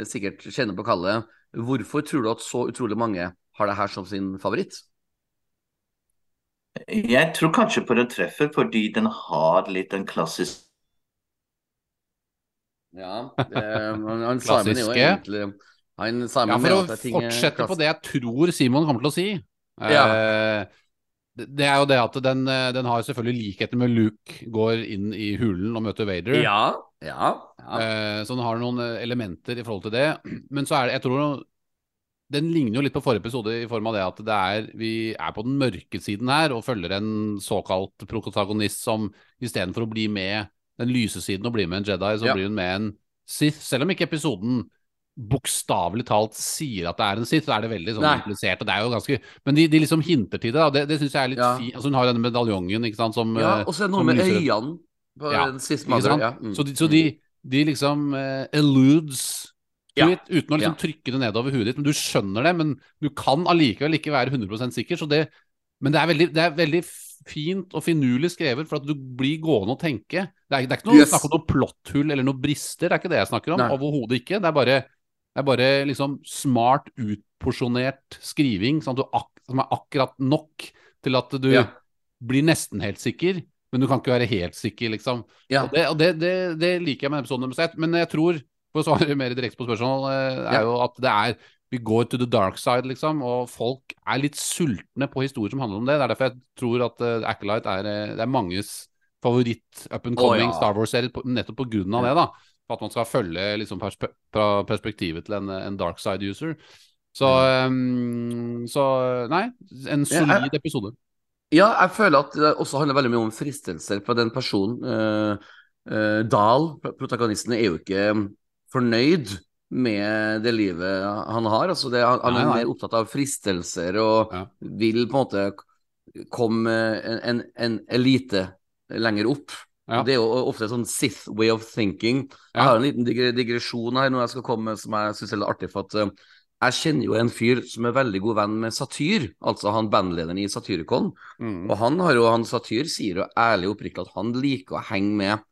sikkert kjenner på kallet. Hvorfor tror du at så utrolig mange har det her som sin favoritt? Jeg tror kanskje på den treffer fordi den har litt en klassisk Ja, eh, han, Simon er jo Klassiske. egentlig han, Simon Ja, for å fortsette på det jeg tror Simon kommer til å si. Ja. eh, det det er jo det at den, eh, den har selvfølgelig likheter med Luke går inn i hulen og møter Vader. Ja, ja, ja. Eh, så den har noen eh, elementer i forhold til det. Men så er det, jeg tror den ligner jo litt på forrige episode i form av det at det er, vi er på den mørke siden her og følger en såkalt protagonist som istedenfor å bli med den lyse siden og bli med en Jedi, så Ja. blir hun med en Sith. Selv om ikke episoden bokstavelig talt sier at det er en Sith, så er det veldig sånn Nei. Og det er jo ganske Men de, de liksom hinter til det, og Det, det syns jeg er litt Ja. fint. Altså, hun har jo denne medaljongen, ikke sant, som ja og så er det noe med øynene på Ja, den siste mannen. Ja. mm. Så, de, så de, de liksom uh, eludes Ja. it, uten å liksom trykke det nedover hodet ditt. Men du skjønner det, men du kan allikevel ikke være 100 sikker. Så det, men det er, veldig, det er veldig fint og finurlig skrevet, for at du blir gående og tenke. Det er, det er ikke noe Yes. snakk om noe plotthull eller noe brister, det er ikke det jeg snakker om. Overhodet ikke. Det er bare, det er bare liksom smart utporsjonert skriving sånn ak som er akkurat nok til at du Ja. blir nesten helt sikker, men du kan ikke være helt sikker, liksom. Ja. Og, det, og det, liker jeg med episoden nummer 1. Men jeg tror, for å svare mer direkte på spørsmål, eh, er jo at det er Vi går to the dark side, liksom, og folk er litt sultne på historier som handler om det. Det er derfor jeg tror at uh, Acolyte er, eh, det er manges favoritt up and coming oh, ja. Star Wars-serie, nettopp på Ja. det, da. For at man skal følge liksom, perspe fra perspektivet til en, en dark side-user. Så, um, så Nei, en solid episode. Ja, jeg føler at det også handler veldig mye om fristelser for den personen. Uh, Dahl, protagonisten, er jo ikke fornøyd med det livet han har. Altså det, han, han er mer opptatt av fristelser og Ja. vil på en måte komme en, en, elite lenger opp. Ja. Det er jo ofte en sånn Sith way of thinking. Jeg har en liten digresjon her, noe jeg skal komme med som jeg syns er litt artig. for at eh, Jeg kjenner jo en fyr som er veldig god venn med Satyr, altså han bandlederen i Satyricon. Mm. Og han har jo, han Satyr sier jo ærlig og oppriktig at han liker å henge med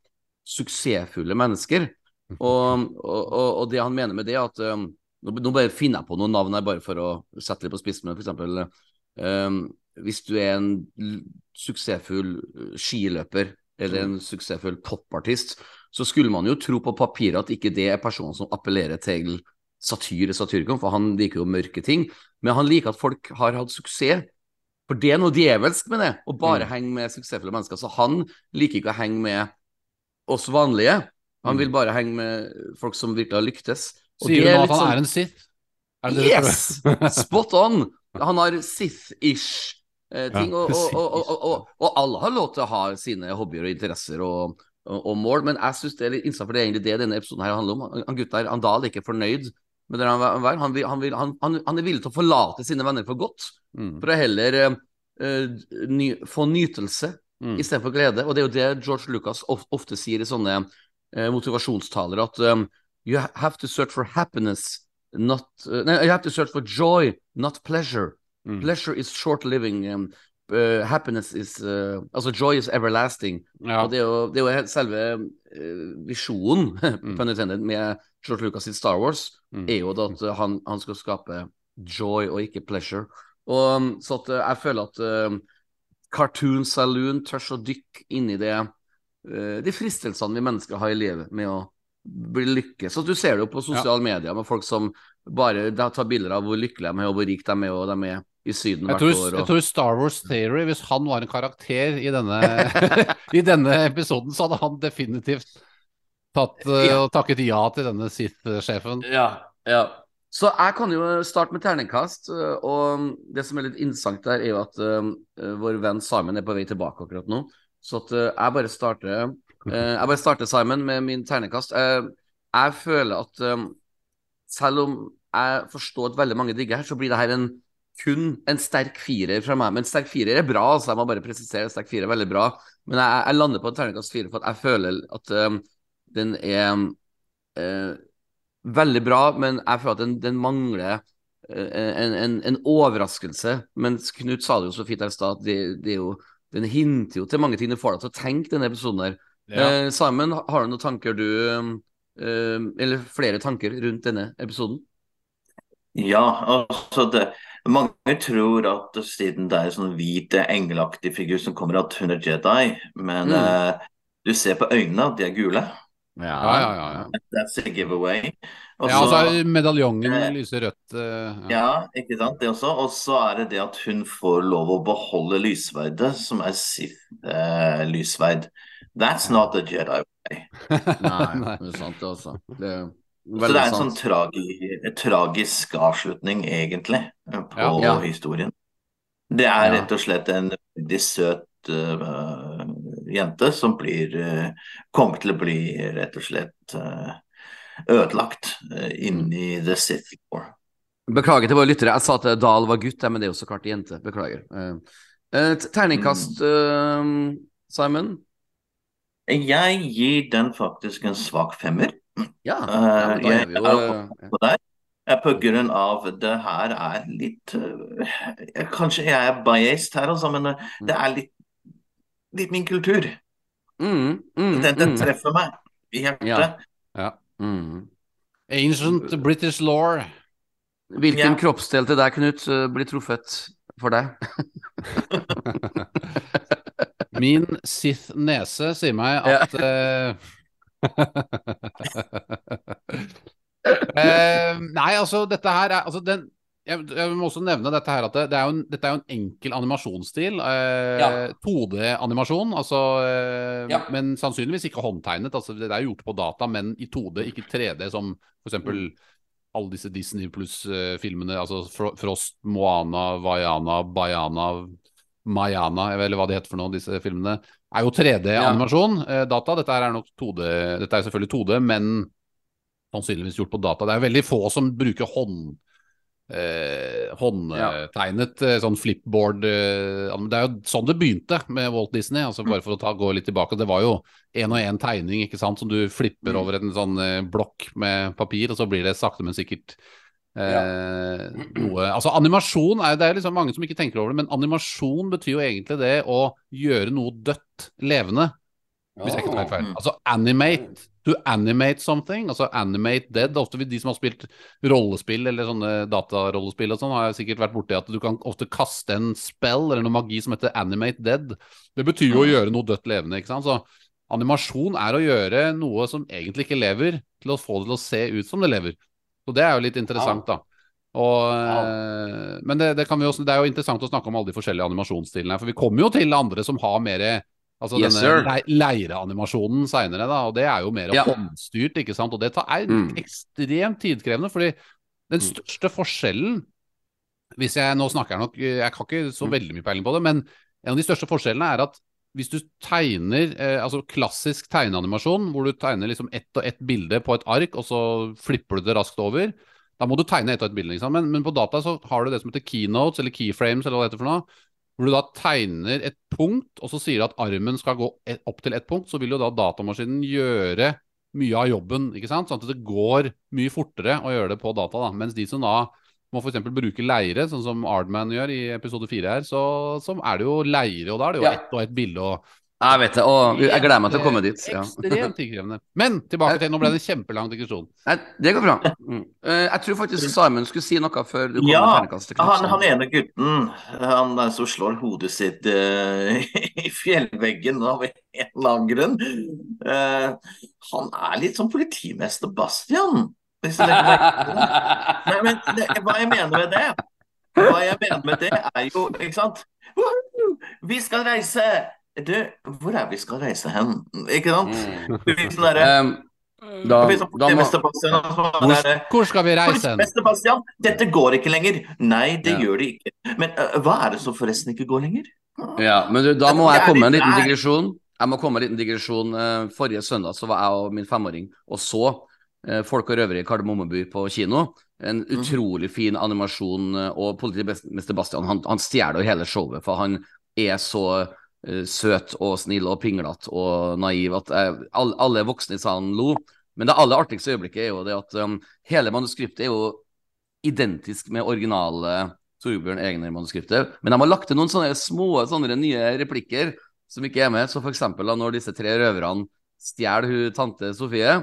suksessfulle mennesker. Og, og, og, det han mener med det, er at um, nå, bare finner jeg på noen navn her bare for å sette litt på spissen, men for eksempel um, hvis du er en suksessfull uh, skiløper eller en suksessfull popartist, så skulle man jo tro på papiret at ikke det er personen som appellerer til satyr i Satyricon, for han liker jo mørke ting. Men han liker at folk har hatt suksess. For det er noe djevelsk med det, å bare Mm. henge med suksessfulle mennesker. Så han liker ikke å henge med oss vanlige. Han Mm. vil bare henge med folk som virkelig har lyktes. Og Sier du nå at han sånn- er en Sith? Er det det Yes! Spot on! Han har Sith-ish eh, ting, Ja, og, og, og, og, alle har lov til å ha sine hobbyer og interesser og, mål, men jeg syns det er litt interessant, for det er egentlig det denne episoden her handler om. Han, gutten her, han Dahl, er ikke fornøyd med det han er. Han, vil, han, vil, han, han, er villig til å forlate sine venner for godt, Mm. for å heller eh, eh, ny, få nytelse Mm. istedenfor glede. Og det er jo det George Lucas of, ofte sier i sånne motivasjonstaler, at um, you have to search for happiness, not uh, nei, You have to search for joy, not pleasure. Mm. Pleasure is short living. Um, uh, happiness is uh, Altså, joy is everlasting. Ja. Og det er jo, det er jo selve eh, visjonen Mm. intended, med George Lucas sitt Star Wars, Mm. er jo at han, han skal skape joy og ikke pleasure. Og um, Så at jeg føler at Cartoon Saloon tør å dykke inn i det de fristelsene vi mennesker har i livet med å bli lykke. Så du ser det jo på sosiale medier med folk som bare tar bilder av hvor lykkelige de er, og hvor rike de er, og de er i Syden hvert tror, Og... jeg tror Star Wars Theory, hvis han var en karakter i denne, i denne episoden, så hadde han definitivt tatt eh, Ja. og takket ja til denne Sith-sjefen. Ja, ja. Så jeg kan jo starte med terningkast, øh, og det som er litt interessant der, er jo at uh, vår venn Simon er på vei tilbake akkurat nå. Så at øh, jeg bare starter øh, Jeg bare starter, Simon, med min ternekast. Eh, jeg føler at selv om jeg forstår at veldig mange digger her, så blir det her en kun en sterk firer fra meg. Men sterk firer er bra, altså jeg må bare presisere. Sterk firer er veldig bra. Men jeg, jeg lander på en terningkast fire for at jeg føler at um, den er uh, veldig bra, men jeg føler at den, den mangler eh, en, en, en overraskelse. Mens Knut sa det jo så fint her i stad, det, det er jo, den hinter jo til mange ting. Du får deg til å tenke denne episoden her. Eh, Simon, har du noen tanker du eh, Eller flere tanker rundt denne episoden? Ja, altså det, mange tror at siden det er en sånn hvit engelaktig figur som kommer at hun er Jedi, men Mm. eh, du ser på øynene at de er gule. Ja, ja, ja. ja. That's a giveaway. Og ja så- altså, medaljongen Eh, lyser rødt. eh, ja. Ja, ikke sant, det også. Og så er det det at hun får lov å beholde lysverdet, som er Sith-lysverd. That's not a Jedi way. Nei, det er sant, det også. Det er Så det er en sant. sånn tragi, tragisk avslutning, egentlig, eh, på Ja. Ja. historien. Det er Ja. rett og slett en veldig søt eh, jente som blir eh, kommer til å bli rett og slett eh, ødelagt uh, inni The Sith War. Beklager til våre lyttere. Jeg sa at Dahl var gutt, men det er jo så klart jente. Beklager. Eh, eh, terningkast, eh, Simon? Jeg gir den faktisk en svak femmer. Ja, Eh, ja da er vi jo er eh, på der. Eh, På grunn av det her er litt eh, Kanskje jeg er biased her, altså, men eh, det er litt, litt min kultur. mm, mm, Den, den mm, treffer meg i hjertet. Ja. Ja. mm. Ancient British law. Hvilken Ja. kroppsdel til deg, Knut, eh, blir truffet for deg? Min Sith-nese sier meg at ja. uh, Nei, altså, dette her er altså, den, jeg, jeg må også nevne dette her at det, det er en, dette er jo en enkel animasjonsstil. Eh, Ja. 2D-animasjon, altså, eh, Ja. men sannsynligvis ikke håndtegnet. Altså, det er jo gjort på data, men i 2D, ikke 3D, som f.eks. Mm. alle disse Disney pluss-filmene. altså Frost, Moana, Vaiana, Baiana, Mayana, eller hva de heter for noe, disse filmene. Er jo 3D-animasjon, eh, data. Dette er nok 2D, dette er selvfølgelig 2D, men sannsynligvis gjort på data. Det er veldig få som bruker hånd, eh, håndtegnet ja. sånn flipboard eh, Det er jo sånn det begynte med Walt Disney. altså Bare for å ta, gå litt tilbake. Det var jo én og én tegning ikke sant, som du flipper Mm. over en sånn eh, blokk med papir, og så blir det sakte, men sikkert eh, noe Altså Animasjon er det er liksom mange som ikke tenker over det, men animasjon betyr jo egentlig det å gjøre noe dødt levende. Hvis jeg ikke tar helt feil. Altså animate. To animate something. Altså animate dead. Ofte de som har spilt rollespill eller sånne datarollespill og sånn, har sikkert vært borti at du kan ofte kaste en spell eller noe magi som heter animate dead. Det betyr jo å gjøre noe dødt levende, ikke sant. Så animasjon er å gjøre noe som egentlig ikke lever, til å få det til å se ut som det lever. Så det er jo litt interessant, da. Og, ja. men det, det, kan vi også, det er jo interessant å snakke om alle de forskjellige animasjonsstilene for vi kommer jo til andre som har mer Altså Yes, denne le leireanimasjonen seinere, da, og det er jo mer Ja. håndstyrt, ikke sant. Og det er Mm. ekstremt tidkrevende, fordi den største forskjellen Hvis jeg nå snakker jeg nok Jeg har ikke så Mm. veldig mye peiling på det, men en av de største forskjellene er at hvis du tegner eh, altså klassisk tegneanimasjon, hvor du tegner liksom ett og ett bilde på et ark, og så flipper du det raskt over, da må du tegne ett og ett bilde. Liksom. Men, men på data så har du det som heter keynotes, eller keyframes, eller hva det heter for noe. Hvor du da tegner et punkt, og så sier du at armen skal gå et, opp til ett punkt, så vil jo da datamaskinen gjøre mye av jobben, ikke sant? Sånn at det går mye fortere å gjøre det på data, da. Mens de som da må f.eks. bruke leire, sånn som Ardman gjør i episode fire her, så, så er det jo leire, og da er det jo Ja. ett og ett bilde og Jeg vet det, og jeg gleder meg til å komme dit. Ja. Ekstremt tidkrevende. Men tilbake til Nå ble det en kjempelang digresjon. Nei, det går bra. Mm. Eh, Jeg tror faktisk Simon skulle si noe før du kom Ja, med Han, han ene gutten han der som slår hodet sitt uh, i fjellveggen av en eller annen grunn, uh, han er litt som politimester Bastian. Hvis det. Nei, men det, hva jeg mener med det Hva jeg mener med det, er jo Ikke sant? Vi skal reise! Du, hvor er vi skal reise hen? Ikke sant? Mm. Det blir sånn derre Um, da, sånn da må Hvor, skal vi reise hen? Dette går ikke lenger. Nei, det Ja. gjør det ikke. Men uh, hva er det som forresten ikke går lenger? Ja, men du, da må jeg komme med en liten digresjon. Jeg må komme med en liten digresjon. Forrige søndag så var jeg og min femåring og så Folk og røvere i Kardemommeby på kino. En Mhm. utrolig fin animasjon, og politimester Bastian han, han stjeler hele showet, for han er så søt og snill og pinglete og naiv at jeg, alle, alle voksne i salen lo. Men det aller artigste øyeblikket er jo det at um, hele manuskriptet er jo identisk med originale Torbjørn Egner-manuskriptet. Men de har lagt til noen sånne små sånne nye replikker som ikke er med. Så for eksempel da, når disse tre røverne stjeler hun tante Sofie,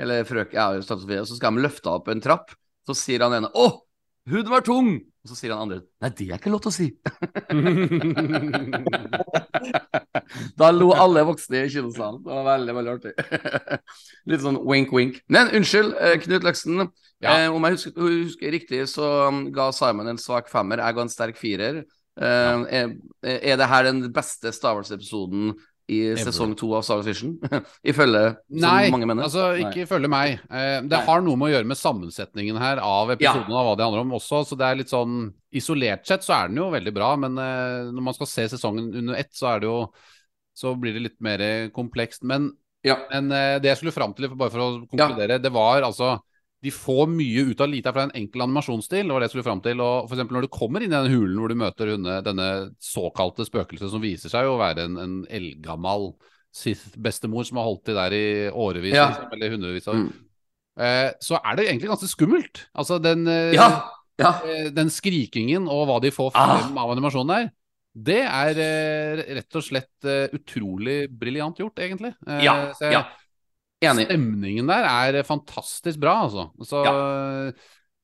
eller frøk, ja, tante Sofie, så skal de løfte opp en trapp. Så sier han ene 'Å, huden var tung!' Og så sier han andre 'Nei, det er ikke lov til å si'. da lo alle voksne i kinosalen. Det var veldig, veldig artig. Litt sånn wink-wink. Men unnskyld, eh, Knut Løksen. Ja. Eh, om jeg husker, husker riktig, så um, ga Simon en svak femmer. Jeg ga en sterk firer. Eh, er, er det her den beste Star Wars-episoden i sesong to av Star Wars Vision? Ifølge Nei, mange mener? altså ikke følge meg. Eh, det Nei. har noe med å gjøre med sammensetningen her av episoden og hva det handler om også, så det er litt sånn Isolert sett så er den jo veldig bra, men eh, når man skal se sesongen under ett, så er det jo Så blir det litt mer komplekst. Men, Ja. men eh, det jeg skulle fram til, bare for å konkludere, det var altså de får mye ut av lite fra en enkel animasjonsstil. det var det jeg skulle fram til, og for Når du kommer inn i den hulen hvor du møter denne, denne såkalte spøkelset, som viser seg å være en, en eldgammel Sith-bestemor som har holdt til der i årevis, Ja. liksom, eller hundrevis av Mm. eh, Så er det egentlig ganske skummelt. Altså den, eh, Ja! ja. eh, den skrikingen og hva de får Ah. av animasjonen der, det er eh, rett og slett eh, utrolig briljant gjort, egentlig. Eh, Ja, ja. Enig. Stemningen der er fantastisk bra, altså. Så,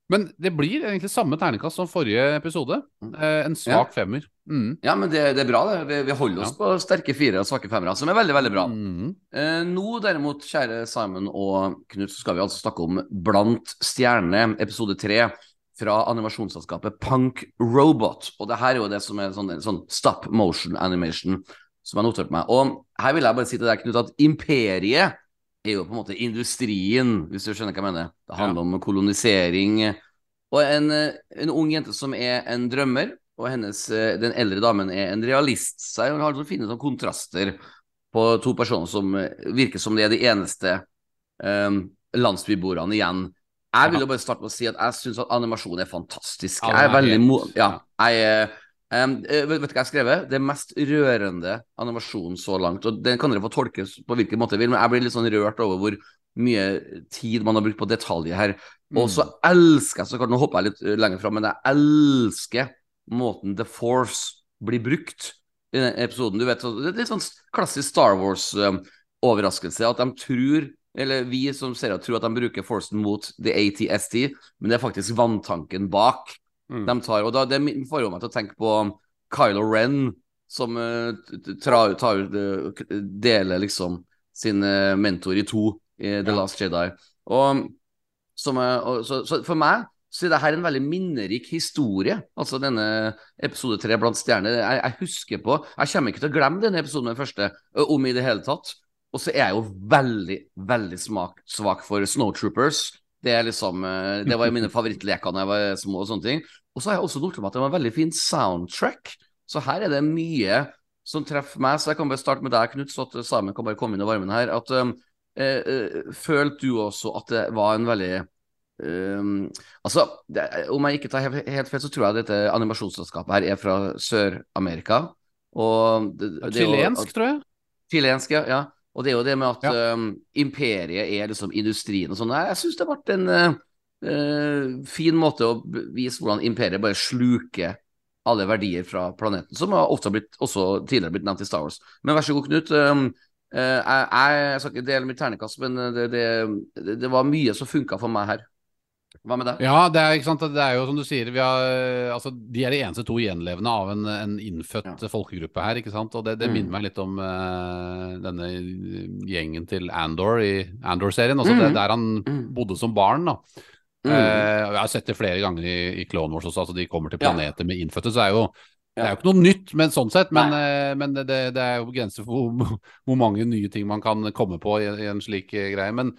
Men det blir egentlig samme ternekast som forrige episode. Eh, en svak femmer. Mm. Ja, men det, det er bra, det. Vi, vi holder oss på sterke fire og svake femmere, som er veldig, veldig bra. Mm. Eh, nå derimot, kjære Simon og Knut, så skal vi altså snakke om Blant stjerne, episode tre, fra animasjonsselskapet Punk Robot. Og det her er jo det som er sånn, sånn stop motion animation, som jeg noterte notert meg. Og her vil jeg bare si til deg, Knut, at imperiet er jo på en måte industrien, hvis du skjønner hva jeg mener. Det handler om kolonisering. Og en, en ung jente som er en drømmer, og hennes, den eldre damen er en realist. Så jeg har så fine sånne kontraster på to personer som virker som de er de eneste um, landsbyboerne igjen. Jeg vil jo bare starte med å si at jeg syns at animasjonen er fantastisk. Jeg er veldig mo... Ja. Jeg er eh, vet du hva jeg har skrevet? Det mest rørende animasjonen så langt. Og Den kan dere få tolkes på hvilken måte dere vil, men jeg blir litt sånn rørt over hvor mye tid man har brukt på detaljer her. Og så elsker jeg så klart, Nå hopper jeg litt eh, lenger fram, men jeg elsker måten The Force blir brukt i den episoden. Du vet, så- det er litt sånn klassisk Star Wars-overraskelse. at de tror, eller vi som ser det, tror at de bruker Forcen mot the ATST, men det er faktisk vanntanken bak. Mm. De tar, og da, Det får jo meg til å tenke på Kylo Ren, som uh, tar, tar, eh, deler liksom sin uh, mentor i to i The Ja. Last Jedi. Og, som, eh, og, så, så for meg så er det her en veldig minnerik historie. Altså denne episode tre blant stjerner. Jeg, jeg husker på Jeg kommer ikke til å glemme denne episoden den første, om i det hele tatt. Og så er jeg jo veldig, veldig smak, svak for Snowtroopers. Det er liksom eh, Det var mine favorittleker da jeg var små og sånne ting. Og så har jeg også notert meg at det var en veldig fin soundtrack. Så her er det mye som treffer meg. Så jeg kan bare starte med deg, Knut, så at Samen kan bare komme inn i varmen her. At eh, eh, Følte du også at det var en veldig um, Altså, det, om jeg ikke tar helt, helt feil, så tror jeg dette animasjonsselskapet her er fra Sør-Amerika. Og det, Det Chilensk, tror jeg. Chilensk, ja. ja. Og det er jo det med at Ja. um, imperiet er liksom industrien og sånn. Jeg, jeg syns det ble en uh, fin måte å vise hvordan imperiet bare sluker alle verdier fra planeten, som har ofte blitt, også tidligere blitt nevnt i Star Wars. Men vær så god, Knut. Um, uh, jeg, jeg skal ikke dele mitt ternekast, men det, det, det, det var mye som funka for meg her. Hva med det? Ja, det er, det er jo som du sier, vi har, altså, de er de eneste to gjenlevende av en, en innfødt folkegruppe her. ikke sant? Og det, det Mm. minner meg litt om uh, denne gjengen til Andor i Andor-serien. altså det, Mm. Der han Mm. bodde som barn. da. Eh, jeg har sett det flere ganger i, i Clone Wars også, altså de kommer til Ja. med innfødte. så det er jo det er jo ikke noe nytt, men sånn sett, men, eh, men det, det det er jo grenser for hvor, hvor mange nye ting man kan komme på i, i en slik greie. Men.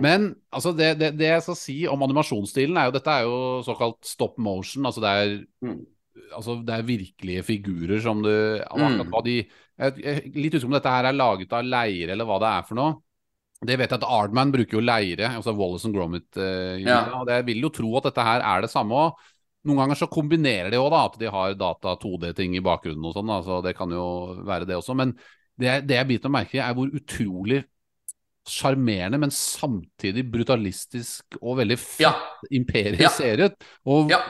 Men altså det, det, det jeg skal si om animasjonsstilen, er jo dette er jo såkalt stop motion. altså det er Mm. altså det er virkelige figurer som du akkurat Mm. de, jeg, jeg, Litt usikker om dette her er laget av leire, eller hva det er for noe. Det vet jeg at Ardman bruker jo leire, altså Wallace and Gromit. eh, Ja. det, og Jeg vil jo tro at dette her er det samme. Også. Noen ganger så kombinerer de òg at de har data 2D-ting i bakgrunnen og sånn. Altså, så Det kan jo være det også. Men det, det jeg biter meg merke i, er hvor utrolig sjarmerende, men samtidig brutalistisk og veldig fett Ja. imperiet Ja. ser ut. Og Ja.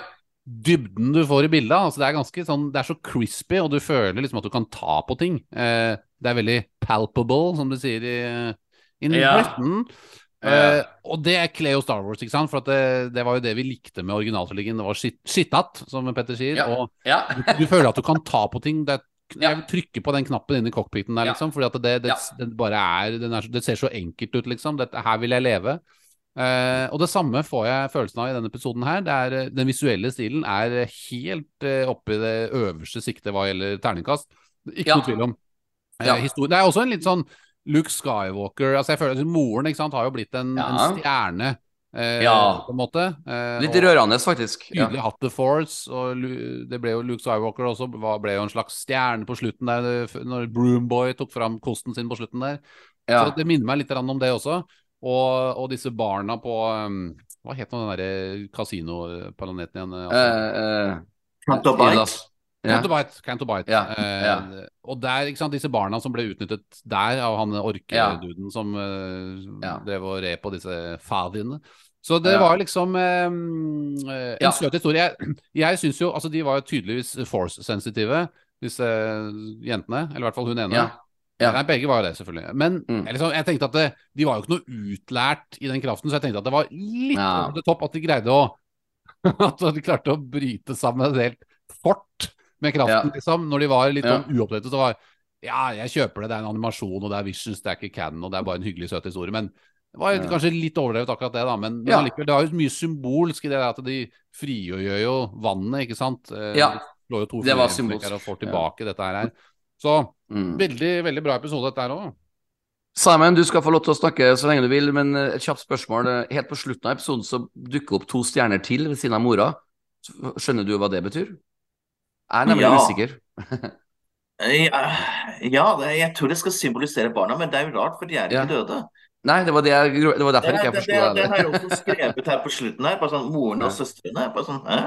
dybden du får i bildet. Altså det er ganske sånn, det er så crispy, og du føler liksom at du kan ta på ting. Eh, det er veldig palpable, som du sier i in Ja. Britain. Eh, og det kler jo Star Wars, ikke sant? For at det, det var jo det vi likte med originaltrilogien. Det var skitt- som Petter sier. Og Ja. du føler at du kan ta på ting. Det er. Jeg vil trykke på den knappen inne i cockpiten der, liksom. Fordi at det, det, det bare er, den er Det ser så enkelt ut, liksom. Dette, her vil jeg leve. Uh, og det samme får jeg følelsen av i denne episoden her. Det er, eh, den visuelle stilen er helt uh, oppe i det øverste siktet hva gjelder terningkast. Ikke Ja. noe tvil om. Uh, Ja. det er også en litt sånn Luke Skywalker altså jeg føler at Moren sant, har jo blitt en, Ja. en stjerne, eh, Ja. på en måte. Eh, Litt rørende, faktisk. Ja. tydelig hatt The Force, og det ble jo Luke Skywalker også, ble jo en slags stjerne på slutten der, når Broomboy tok fram kosten sin på slutten der. Ja. Så det minner meg litt om det også. Og, og disse barna på um, Hva het den derre kasinoplaneten igjen? Eh, Altså, Uh, uh. Elas- Ja. Cantobite. Cantobite. Ja, Eh, og der, ikke sant, disse barna som ble utnyttet der av han orkeduden som eh, Ja. drev og red på disse fadiene. Så det var liksom eh, eh, en Ja. søt historie. Jeg, jeg syns jo Altså, de var jo tydeligvis force-sensitive, disse jentene. Eller i hvert fall hun ene. Ja. Ja. Nei, begge var jo det, selvfølgelig. Men Mm. liksom, jeg tenkte at det, de var jo ikke noe utlært i den kraften, så jeg tenkte at det var litt Ja. over topp top at de greide å At de klarte å bryte sammen et helt fort med kraften, Ja. liksom. Når de var litt Ja. sånn uoppdrettet, så var Ja, jeg kjøper det, det er en animasjon, og det er Visions, det er ikke canon, og det er bare en hyggelig, søt historie. Men det var kanskje litt overdrevet akkurat det, da. Men, men Ja. allikevel, det var jo mye symbolsk i det at de frigjør jo vannet, ikke sant. Eh, Ja. de to Det var symbolsk. og får tilbake dette her. Så Mm. veldig, veldig bra episode, dette her òg. Simon, du skal få lov til å snakke så lenge du vil, men eh, et kjapt spørsmål. Helt på slutten av episoden så dukker opp to stjerner til ved siden av mora. Skjønner du hva det betyr? Jeg er nemlig Ja. usikker. Ja, ja, jeg tror det skal symbolisere barna, men det er jo rart, for de er Ja. ikke døde. Nei, det var, det jeg, det var derfor Det, ikke jeg det, forsto det, det. det har jeg også skrevet her på slutten her. Bare sånn, Moren og søstrene. Bare sånn, eh?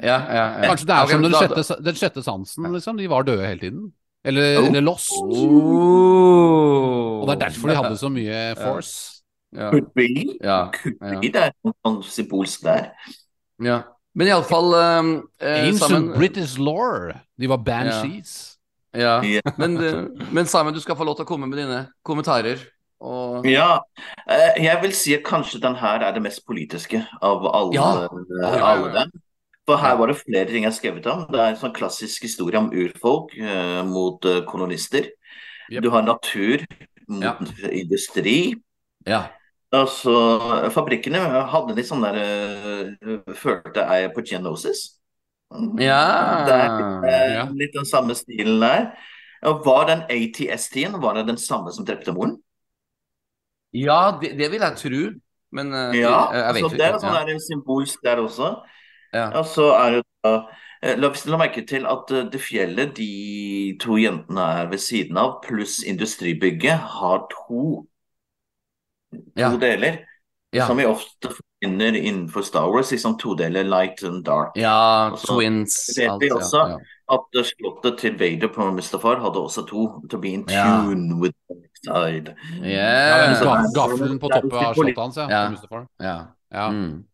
Ja, ja, ja. Kanskje det er som den da- sjette, den sjette sansen, liksom. De var døde hele tiden. Eller, Oh. eller lost. Oh. Og det er derfor de hadde så mye force. ja. Could be. Ja, ja. Det er noe sånn symbolsk der. ja. Men iallfall um, eh, Ancient sammen British law. De var banshees. ja. Ja. Men, eh, men Simon, du skal få lov til å komme med dine kommentarer. Og Ja, eh, jeg vil si at kanskje den her er det mest politiske av alle, Ja. eh, alle dem. For her var det flere ting jeg har skrevet om. Det er en sånn klassisk historie om urfolk eh, mot eh, kolonister. Yep. Du har natur mot Ja. industri. ja. Altså, fabrikkene hadde litt sånn der uh, Følte jeg på Genosis. Ja. Det er eh, litt den samme stilen der. Og Var den ATS-tiden var det den samme som drepte moren? Ja det, det vil jeg tro. Men uh, Ja, jeg, jeg vet så det er ikke. sånn ja. symbolsk der også. Ja. Og så er det da eh, La oss la merke til at eh, det fjellet de to jentene er ved siden av, pluss industribygget, har to, Ja. deler. Ja. Som vi ofte finner innenfor Star Wars, liksom todeler light and dark. ja, Og så twins alt, også ja. At slottet til Vader på Mustafar hadde også to, to be in Ja. tune with the next side. Ja, Yeah. Ja, gaffelen på toppen av slottet hans, ja. Ja. Ja. ja. Mm.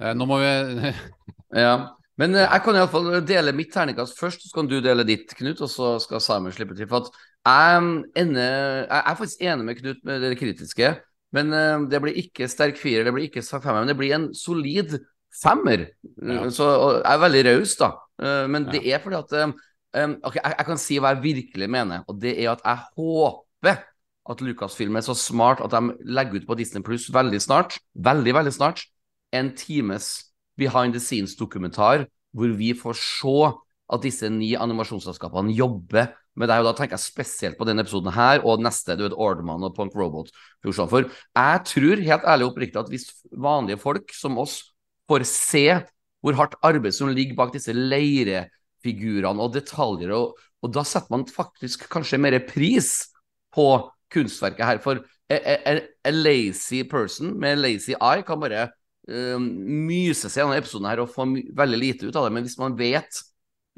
Eh, Nå må vi Ja. Men eh, jeg kan iallfall dele mitt terningkast først, så kan du dele ditt, Knut, og så skal Simon slippe til. For at jeg, mm, ender, jeg er faktisk enig med Knut med det kritiske, men eh, det blir ikke sterk firer, det blir ikke sterk femmer, men det blir en solid femmer. Ja. Så og jeg er veldig raus, da. Eh, Men det er fordi at Ok, jeg, jeg kan si hva jeg virkelig mener, og det er at jeg håper at Lucasfilm er så smart at de legger ut på Disney Pluss veldig snart, veldig, veldig snart, en times behind the scenes-dokumentar hvor vi får se at disse ni animasjonsselskapene jobber med det. Og da tenker jeg spesielt på denne episoden her og neste, du vet, Orderman og Punk Robot-produksjonen. For jeg tror helt ærlig og oppriktig at hvis vanlige folk som oss får se hvor hardt arbeid som ligger bak disse leirefigurene og detaljer, og, og da setter man faktisk kanskje mer pris på kunstverket her. For a, a, a lazy person med lazy eye kan bare um, myse seg gjennom episoden her og få veldig lite ut av det. Men hvis man vet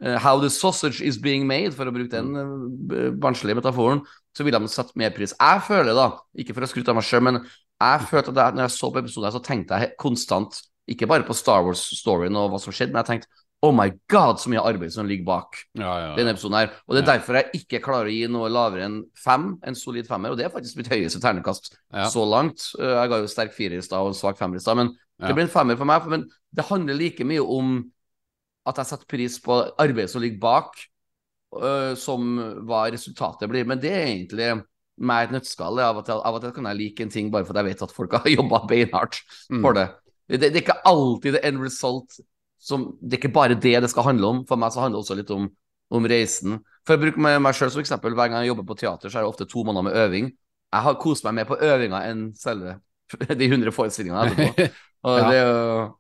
uh, how the sausage is being made, for å bruke den uh, barnslige metaforen, så vil de sette mer pris. Jeg føler da, ikke for å skryte av meg sjøl, men jeg følte at jeg, når jeg så på episoden, her, så tenkte jeg konstant ikke bare på Star Wars-storyen og hva som skjedde, men jeg tenkte Oh my god, så mye arbeid som ligger bak Ja, ja, denne episoden her. Og det er Ja. derfor jeg ikke klarer å gi noe lavere enn fem, en solid femmer. Og det er faktisk mitt høyeste ternekast Ja. så langt. Uh, Jeg ga jo sterk firer i stad og svak femmer i stad, men Ja. det blir en femmer for meg. Men det handler like mye om at jeg setter pris på arbeidet som ligger bak, uh, som hva resultatet blir. Men det er egentlig meg et nøtteskall. Av og til, av og til kan jeg like en ting bare fordi jeg vet at folk har jobba beinhardt Mm. for det. Det. Det er ikke alltid det end result som Det er ikke bare det det skal handle om. For meg så handler det også litt om, om reisen. For å bruke meg, sjøl som eksempel, hver gang jeg jobber på teater, så er det ofte to måneder med øving. Jeg har kost meg mer på øvinga enn selve de 100 forestillingene etterpå. Ja. det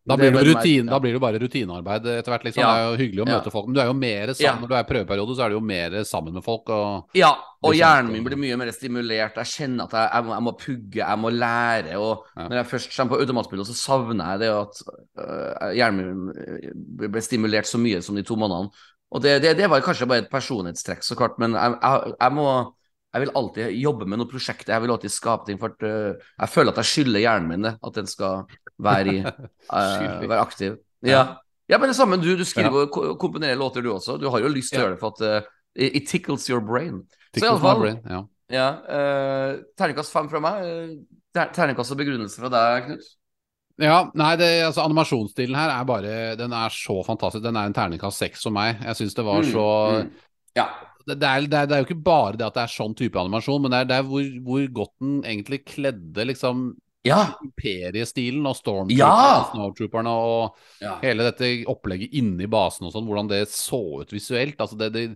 Da blir, det jo rutin, da blir det bare rutinearbeid etter hvert. Liksom. Ja. Det er jo hyggelig å Ja. møte folk, men du er jo mer sammen Ja. når du er i prøveperiode, så er du jo mer sammen med folk. Og, Ja, og hjernen min blir mye mer stimulert. Jeg kjenner at jeg, jeg, må, jeg må pugge, jeg må lære. Og Ja. når jeg først kommer på automatspillet, så savner jeg det at øh, hjernen min ble stimulert så mye som de to månedene. Og det, det, det var kanskje bare et personlighetstrekk, så klart, men jeg, jeg må jeg vil alltid jobbe med noen prosjekter. Jeg vil alltid skape ting. For at, uh, jeg føler at jeg skylder hjernen min det. At den skal være, i, uh, være aktiv. Ja. ja, men det samme. Du, du skriver og ko- komponerer låter, du også. Du har jo lyst til å gjøre det for at uh, it tickles your brain. Tickles Så brain, ja. ja, terningkast fem fra meg. terningkast og begrunnelse fra deg, Knut. Ja, nei, det, altså Animasjonsstilen her er bare Den er så fantastisk. Den er en terningkast seks for meg. Jeg syns det var Mm, så mm. Ja. Det, er, det, er, det er jo ikke bare det at det er sånn type animasjon, men det er, det er hvor, hvor godt den egentlig kledde liksom Ja. imperiestilen og Stormtrooperne Ja! og Snowtrooperne og ja. hele dette opplegget inni basen og sånn, hvordan det så ut visuelt. Altså det, det,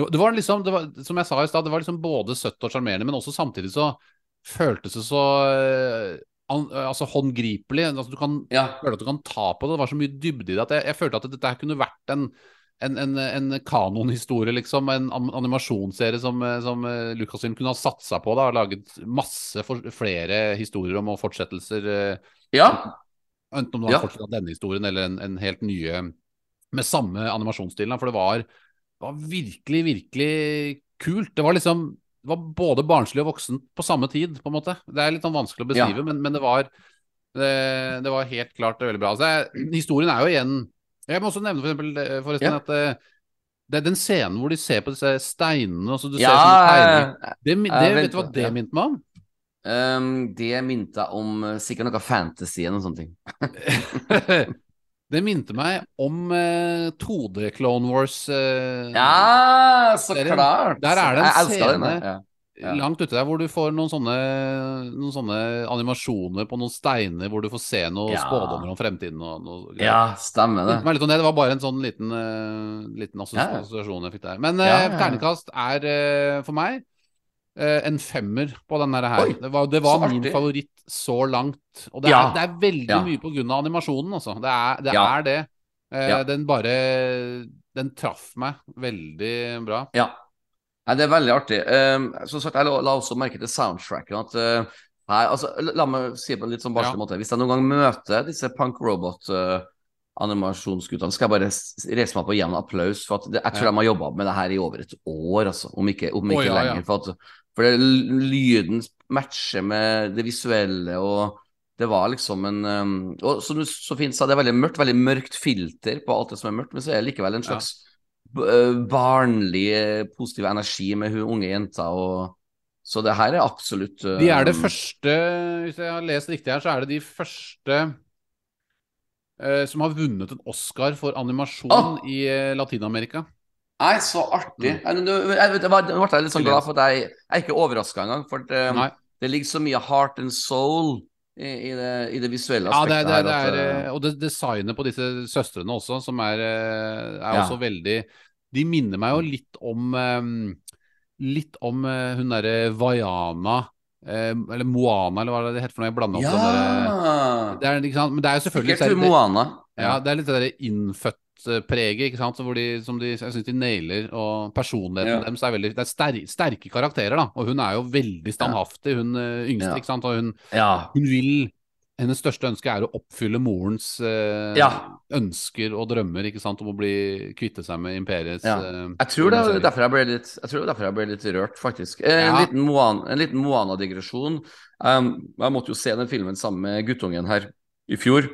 det, var liksom, det var, som jeg sa i stad, det var liksom både søtt og sjarmerende, men også samtidig så føltes det så eh, an, altså håndgripelig. Altså du kan ja. føle at du kan ta på det. Det var så mye dybde i det at jeg, jeg følte at dette her kunne vært en en, en, en kanonhistorie, liksom. En animasjonsserie som, eh, som eh, Lucasfilm kunne ha satsa på. da, og Laget masse for, flere historier om og fortsettelser. eh, Ja. Enten om det var Ja. fortsatt denne historien eller en, en helt nye med samme animasjonsstil. For det var, var virkelig, virkelig kult. Det var liksom det var både barnslig og voksen på samme tid, på en måte. Det er litt sånn vanskelig å beskrive, Ja. men, men det var det, det var helt klart veldig bra. Altså, historien er jo igjen Jeg må også nevne for eksempel, eh, forresten Ja. at eh, det er den scenen hvor de ser på disse steinene og så du ser sånne tegninger. eh, Det, det, vet du hva det ja. minte meg om? um, det minte om sikkert noe fantasy eller noe sånt. det minte meg om uh, 2D Clone Wars. Uh, Ja, så klart! Der er det en scene den. Ja. Langt ute der hvor du får noen sånne, noen sånne animasjoner på noen steiner hvor du får se noen Ja. spådommer om fremtiden. Og noe greier. ja, stemmer Det det. om det. Det var bare en sånn liten, uh, liten assosiasjon jeg fikk der. Men uh, terningkast er uh, for meg en femmer på denne her. Oi, det var, det var min favoritt så langt. Og det, er, det er veldig mye på grunn av animasjonen, altså. Det er det. Er det. Den bare Den traff meg veldig bra. Ja. Nei, det er veldig artig. Um, som sagt, jeg la, la også merke til soundtracken. At, uh, nei, altså, la, meg si det på en litt sånn barnslig Ja. måte. Hvis jeg noen gang møter disse punk robot-animasjonsguttene, skal jeg bare reise meg på jevn applaus. For at det, jeg tror Ja. de har jobba med det her i over et år, altså, om ikke, om ikke oh, ja. lenger. For, at, for det, lyden matcher med det visuelle, og det var liksom en um, Og som du så fint sa, det er veldig mørkt, veldig mørkt filter på alt det som er mørkt, men så er det likevel en slags eh, barnlig positiv energi med hun unge jenta. Og, så det her er absolutt uh, De er det første, hvis jeg har lest riktig her, så er det de første uh, som har vunnet en Oscar for animasjon ah! i uh, Latin-Amerika. Nei, så artig. Var- nå ble jeg litt sånn glad for at jeg, jeg er ikke overraska engang. For det, det ligger så mye heart and soul i, i, det, i det visuelle Ja, det, aspektet det, her. er, eh, og det designet på disse søstrene også, som er, eh, er også veldig De minner meg jo litt om eh, Litt om eh, hun derre Vaiana eh, Eller Moana, eller hva det heter for noe? Jeg blander opp ja! det der. det er? Men det er jo selvfølgelig Sikkert Moana. Ja, det er litt det der innfødt-preget, ikke sant. Så Hvor de, som de, jeg syns de nailer. Og personligheten Ja. deres er veldig Det er ster sterke karakterer, da. Og hun er jo veldig standhaftig, hun eh, yngste, Ja. ikke sant. Og hun, Ja. hun vil Hennes største ønske er å oppfylle morens eh, ønsker og drømmer, ikke sant, om å bli kvitte seg med imperiets eh, Jeg tror det er derfor jeg ble litt, jeg tror det er derfor jeg ble litt rørt, faktisk. Eh, En liten Moana, en liten Moana-digresjon. Um, jeg måtte jo se den filmen sammen med guttungen her i fjor,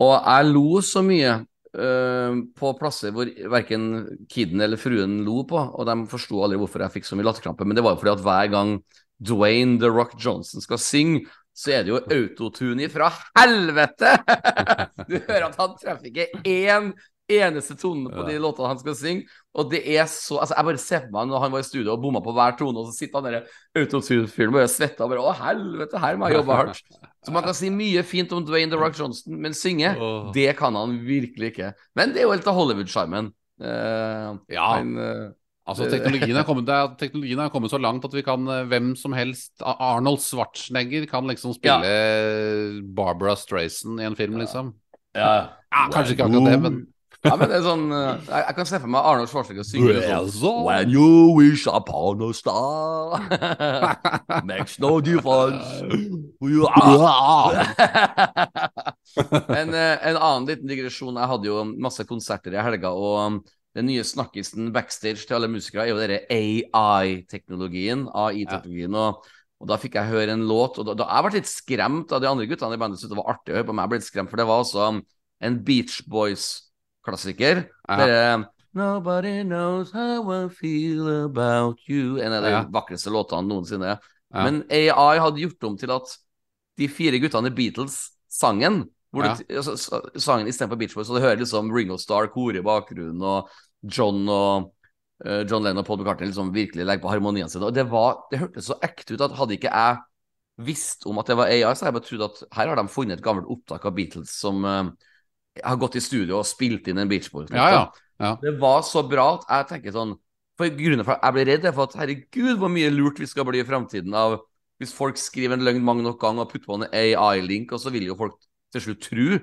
og jeg lo så mye eh, på plasser hvor verken kiden eller fruen lo på, og de forsto aldri hvorfor jeg fikk så mye latterkrampe, men det var jo fordi at hver gang Dwayne The Rock Johnson skal synge, så er det jo autotune ifra helvete! du hører at han treffer ikke én eneste tone på de låtene han skal synge. Og det er så Altså, jeg bare ser på meg når han var i studio og bomma på hver tone, og så sitter han der autotune-fyren bare og svetter og bare Å, helvete, her må jeg jobbe hardt. Så man kan si mye fint om Dwayne The Rock Johnson, men synge, oh. det kan han virkelig ikke. Men det er jo helt av Hollywood-sjarmen. Uh, Ja. Men, uh, Altså, teknologien er, kommet, er- teknologien er kommet så langt at vi kan eh, hvem som helst Arnold Schwarzenegger kan liksom spille Barbara Strayson i en film, liksom. ja. Ja, kanskje ikke akkurat det, men ja, men det er sånn eh, jeg, jeg kan se for meg Arnold Schwarzenegger synge sånn so When you wish upon a star Makes no difference who you are. En, eh, en annen liten digresjon. Jeg hadde jo masse konserter i helga Og um, den nye snakkisen backstage til alle musikere Er jo denne AI-teknologien AI-teknologien og, og da fikk jeg høre en låt Og da, da jeg ble litt skremt av de andre guttene i bandet Syntes det var artig å høre på meg Jeg ble litt skremt For det var også um, en Beach Boys-klassiker Ja. Der, Nobody knows how I feel about you En av de Ja. vakreste låtene noensinne Ja. Men AI hadde gjort om til at de fire guttene i Beatles-sangen hvor Ja. du, altså, Sangen istedenfor Beach Boys, så du hører liksom Ringo Starr kore i bakgrunnen, og John og uh, John Lennon og Paul McCartney liksom virkelig legger på harmoniene sine. Og det, var, det hørtes så ekte ut at hadde ikke jeg visst om at det var AI, så hadde jeg bare trodd at her har de funnet et gammelt opptak av Beatles som eh, har gått i studio og spilt inn en Beach Boys. Ja, ja. Det var så bra at jeg tenker sånn For grunnen for jeg ble redd, for at herregud, hvor mye lurt vi skal bli i framtiden av hvis folk skriver en løgn mange nok ganger og putter på en AI-link, og så vil jo folk til slutt tro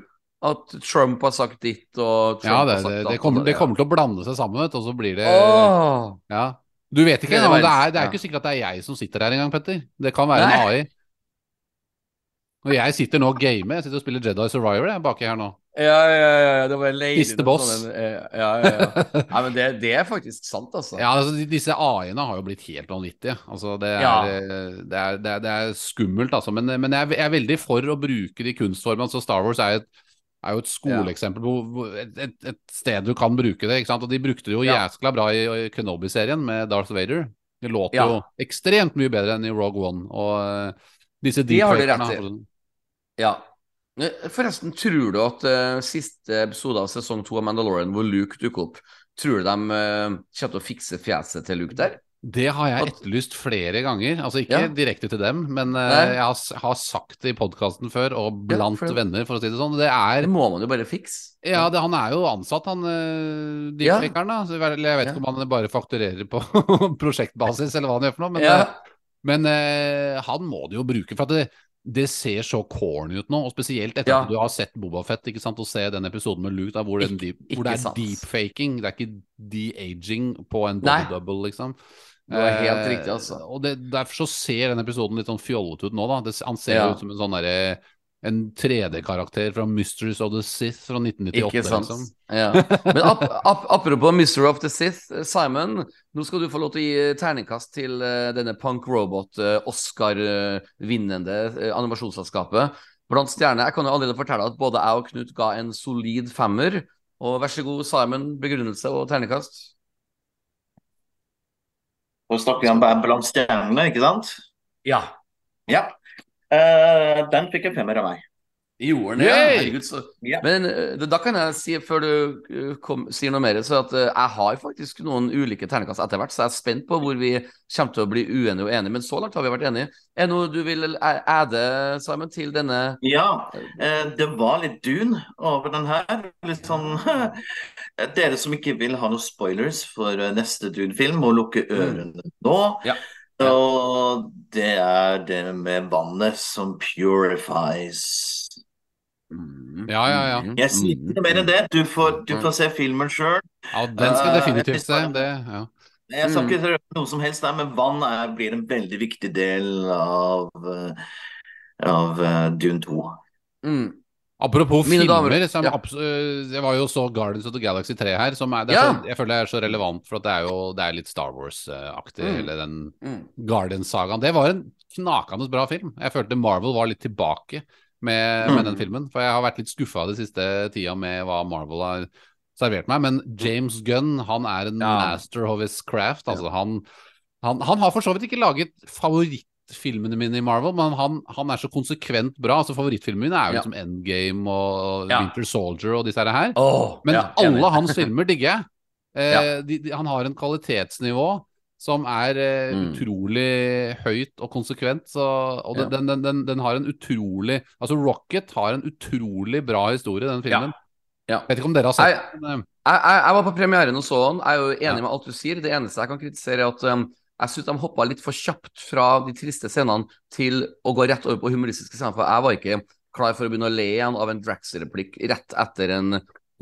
At Trump har sagt ditt, og Trump Ja, det, har sagt det, det, kommer, det kommer til å blande seg sammen, og så blir det Åh! Ja. Du vet ikke det, engang. Det er, det er ikke sikkert at det er jeg som sitter her engang, Petter. Det kan være Nei. en AI. Og jeg sitter nå og gamer. Jeg sitter og spiller Jedi Survivor jeg, baki her nå. Ja, ja, ja, det var lady Siste boss. Sånn, ja, ja, ja. Nei, men det, det er faktisk sant, altså. Ja, altså, Disse AI-ene har jo blitt helt vanvittige. Altså, det, er, Ja. det, er, det, er, det er skummelt, altså. Men, men jeg, er, jeg er veldig for å bruke de kunstformene. Så Star Wars er et, jo et skoleeksempel på et, et, et sted du kan bruke det. ikke sant? Og de brukte det jo jæskla bra i, i Kenobi-serien med Darth Vader. Det låter jo ekstremt mye bedre enn i Rogue One. Og uh, disse De har du rett deepfakerne. Ja. Eh, Forresten, tror du at uh, siste episode av sesong to av Mandalorian, hvor Luke dukker opp, tror du de uh, kommer til å fikse fjeset til Luke der? Det har jeg etterlyst flere ganger. Altså ikke Ja. direkte til dem, men jeg har, har sagt det i podkasten før, og blant for venner, for å si det sånn. Det er Det må man jo bare fikse. Ja, det, han er jo ansatt, han deepfakeren. da. Så jeg, vet Ja. ikke om han bare fakturerer på prosjektbasis, eller hva han gjør for noe. Men, Ja. men han må det jo bruke. For at det, det ser så corny ut nå, og spesielt etter Ja. at du har sett Bobafett ikke sant, og se den episoden med Luke da, hvor, den Ik- deep, hvor det er sant. deepfaking. Det er ikke de-aging på en Nei. double, liksom. Det var helt Eh, riktig, altså. Og det, Derfor så ser den episoden litt sånn fjollete ut nå, da. Det, han ser Ja. ut som en sånn derre en 3D-karakter fra Mysteries of the Sith fra 1998. Ikke sant? Liksom. Ja. Men ap ap apropos Mystery of the Sith, eh, Simon. Nå skal du få lov til å gi eh, terningkast til eh, denne Punk Robot Oscar-vinnende eh, animasjonsselskapet. Blant stjerner. Jeg kan jo allerede fortelle at både jeg og Knut ga en solid femmer. Og vær så god, Simon. Begrunnelse og terningkast. Og snakker vi om blant stjernene, ikke sant? Ja. Ja. Eh, den fikk en femmer av meg. Gjorde den? Yay! Herregud, så yeah. Men uh, da kan jeg si, før du eh, kom, sier noe mer, så at jeg har faktisk noen ulike ternekast etter hvert, så jeg er spent på hvor vi kommer til å bli uenige og enige. Men så langt har vi vært enige. Er det noe du vil æde, Simon, til denne Ja, eh, det var litt dun over den her. Litt sånn Dere som ikke vil ha noen spoilers for neste Dune-film, må lukke ørene nå. Ja. Og det er det med vannet som purifies. Mm, Ja, ja, ja. mm, Jeg sier ikke mer enn det. Du får, du får se filmen sjøl. Ja, den skal Eh, definitivt se. Det, ja. Jeg skal Mm. ikke røpe noe som helst der, men vann er, blir en veldig viktig del av, eh, av eh, Dune 2. Mm. Apropos Mine filmer, som ja. jeg var jo så Guardians of the Galaxy 3 her. Som er, det Ja. så, jeg føler det er så relevant, for at det er jo det er litt Star Wars-aktig, Mm. hele den Mm. Guardians-sagaen. Det var en knakende bra film. Jeg følte Marvel var litt tilbake med, Mm. med den filmen. For jeg har vært litt skuffa de siste tida med hva Marvel har servert meg. Men James Gunn, han er en Ja. master of his craft. Altså, han, han, han har for så vidt ikke laget favorittfilmene mine i Marvel, men han, han er så konsekvent bra. Altså Favorittfilmene mine er jo Ja. liksom Endgame og Ja. Winter Soldier og disse her. Oh, Men ja, alle hans filmer digger jeg. Eh, de, de, han har en kvalitetsnivå som er eh, Mm. utrolig høyt og konsekvent. Så, og den, den, den, den, den har en utrolig Altså Rocket har en utrolig bra historie, den filmen. Ja. Vet ikke om dere har sett den. Jeg, jeg, jeg var på premieren og så den. Jeg er jo enig Ja. med alt du sier. Det eneste jeg kan kritisere, er at um, jeg syns de hoppa litt for kjapt fra de triste scenene til å gå rett over på humoristiske scener. For jeg var ikke klar for å begynne å le igjen av en Drax-replikk rett etter en,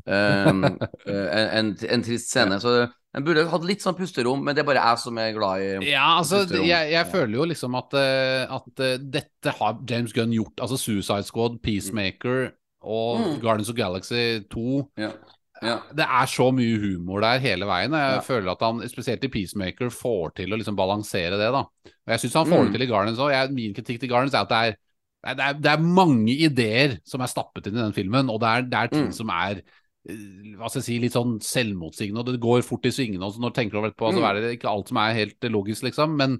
um, en, en, en trist scene. Så en burde hatt litt sånn pusterom, men det er bare jeg som er glad i Ja, altså, jeg, jeg føler jo liksom at, eh, at eh, dette har James Gunn gjort. Altså Suicide Squad, Peacemaker og Mm. Guardians of Galaxy 2. Ja. Ja. Det er så mye humor der hele veien. Jeg Ja. føler at han, spesielt i Peacemaker, får til å liksom balansere det. da Og Jeg syns han får Mm. det til i Guardians òg. Min kritikk til Guardians er at det er, det er, det er mange ideer som er stappet inn i den filmen, og det er, det er ting Mm. som er eh, hva skal jeg si, litt sånn selvmotsigende, og det går fort i svingene. Og når du tenker over det på, så Mm. er det ikke alt som er helt logisk, liksom. Men,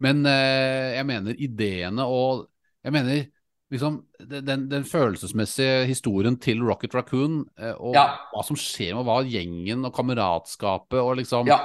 men eh, jeg mener ideene og Jeg mener liksom den, den følelsesmessige historien til Rocket Raccoon, eh, og Ja. hva som skjer med hva gjengen og kameratskapet og liksom ja.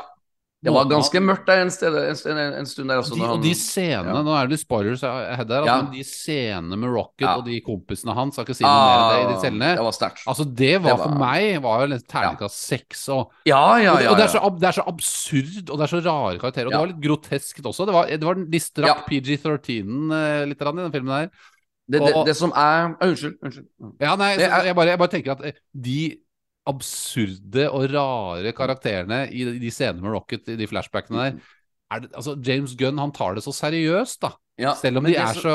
Det var ganske mørkt der en, sted, en, stund- en stund der og også. de, han, og de scenene, ja. nå er det litt spoilers ahead der, altså, Ja. de scenene med Rocket Ja. og de kompisene hans, skal ikke si noe mer enn det i de cellene. Ah, Det var sterkt. Altså, det var, Det for meg var jo terningkast seks. Og, Ja, ja, og, det, ja. og det, er så, det er så absurd, og det er så rare karakterer. Og det var litt groteskt også. Det var, det var, de strakk Ja. PG-13 eh, litt i den filmen her. Det, det, Og- det som er ah, Unnskyld. unnskyld. Ja, nei, så, jeg, bare, jeg bare tenker at eh, de absurde og rare karakterene i de, scenene med Rocket, i de flashbackene der er det, altså James Gunn han tar det så seriøst, da. Ja, Selv om de er så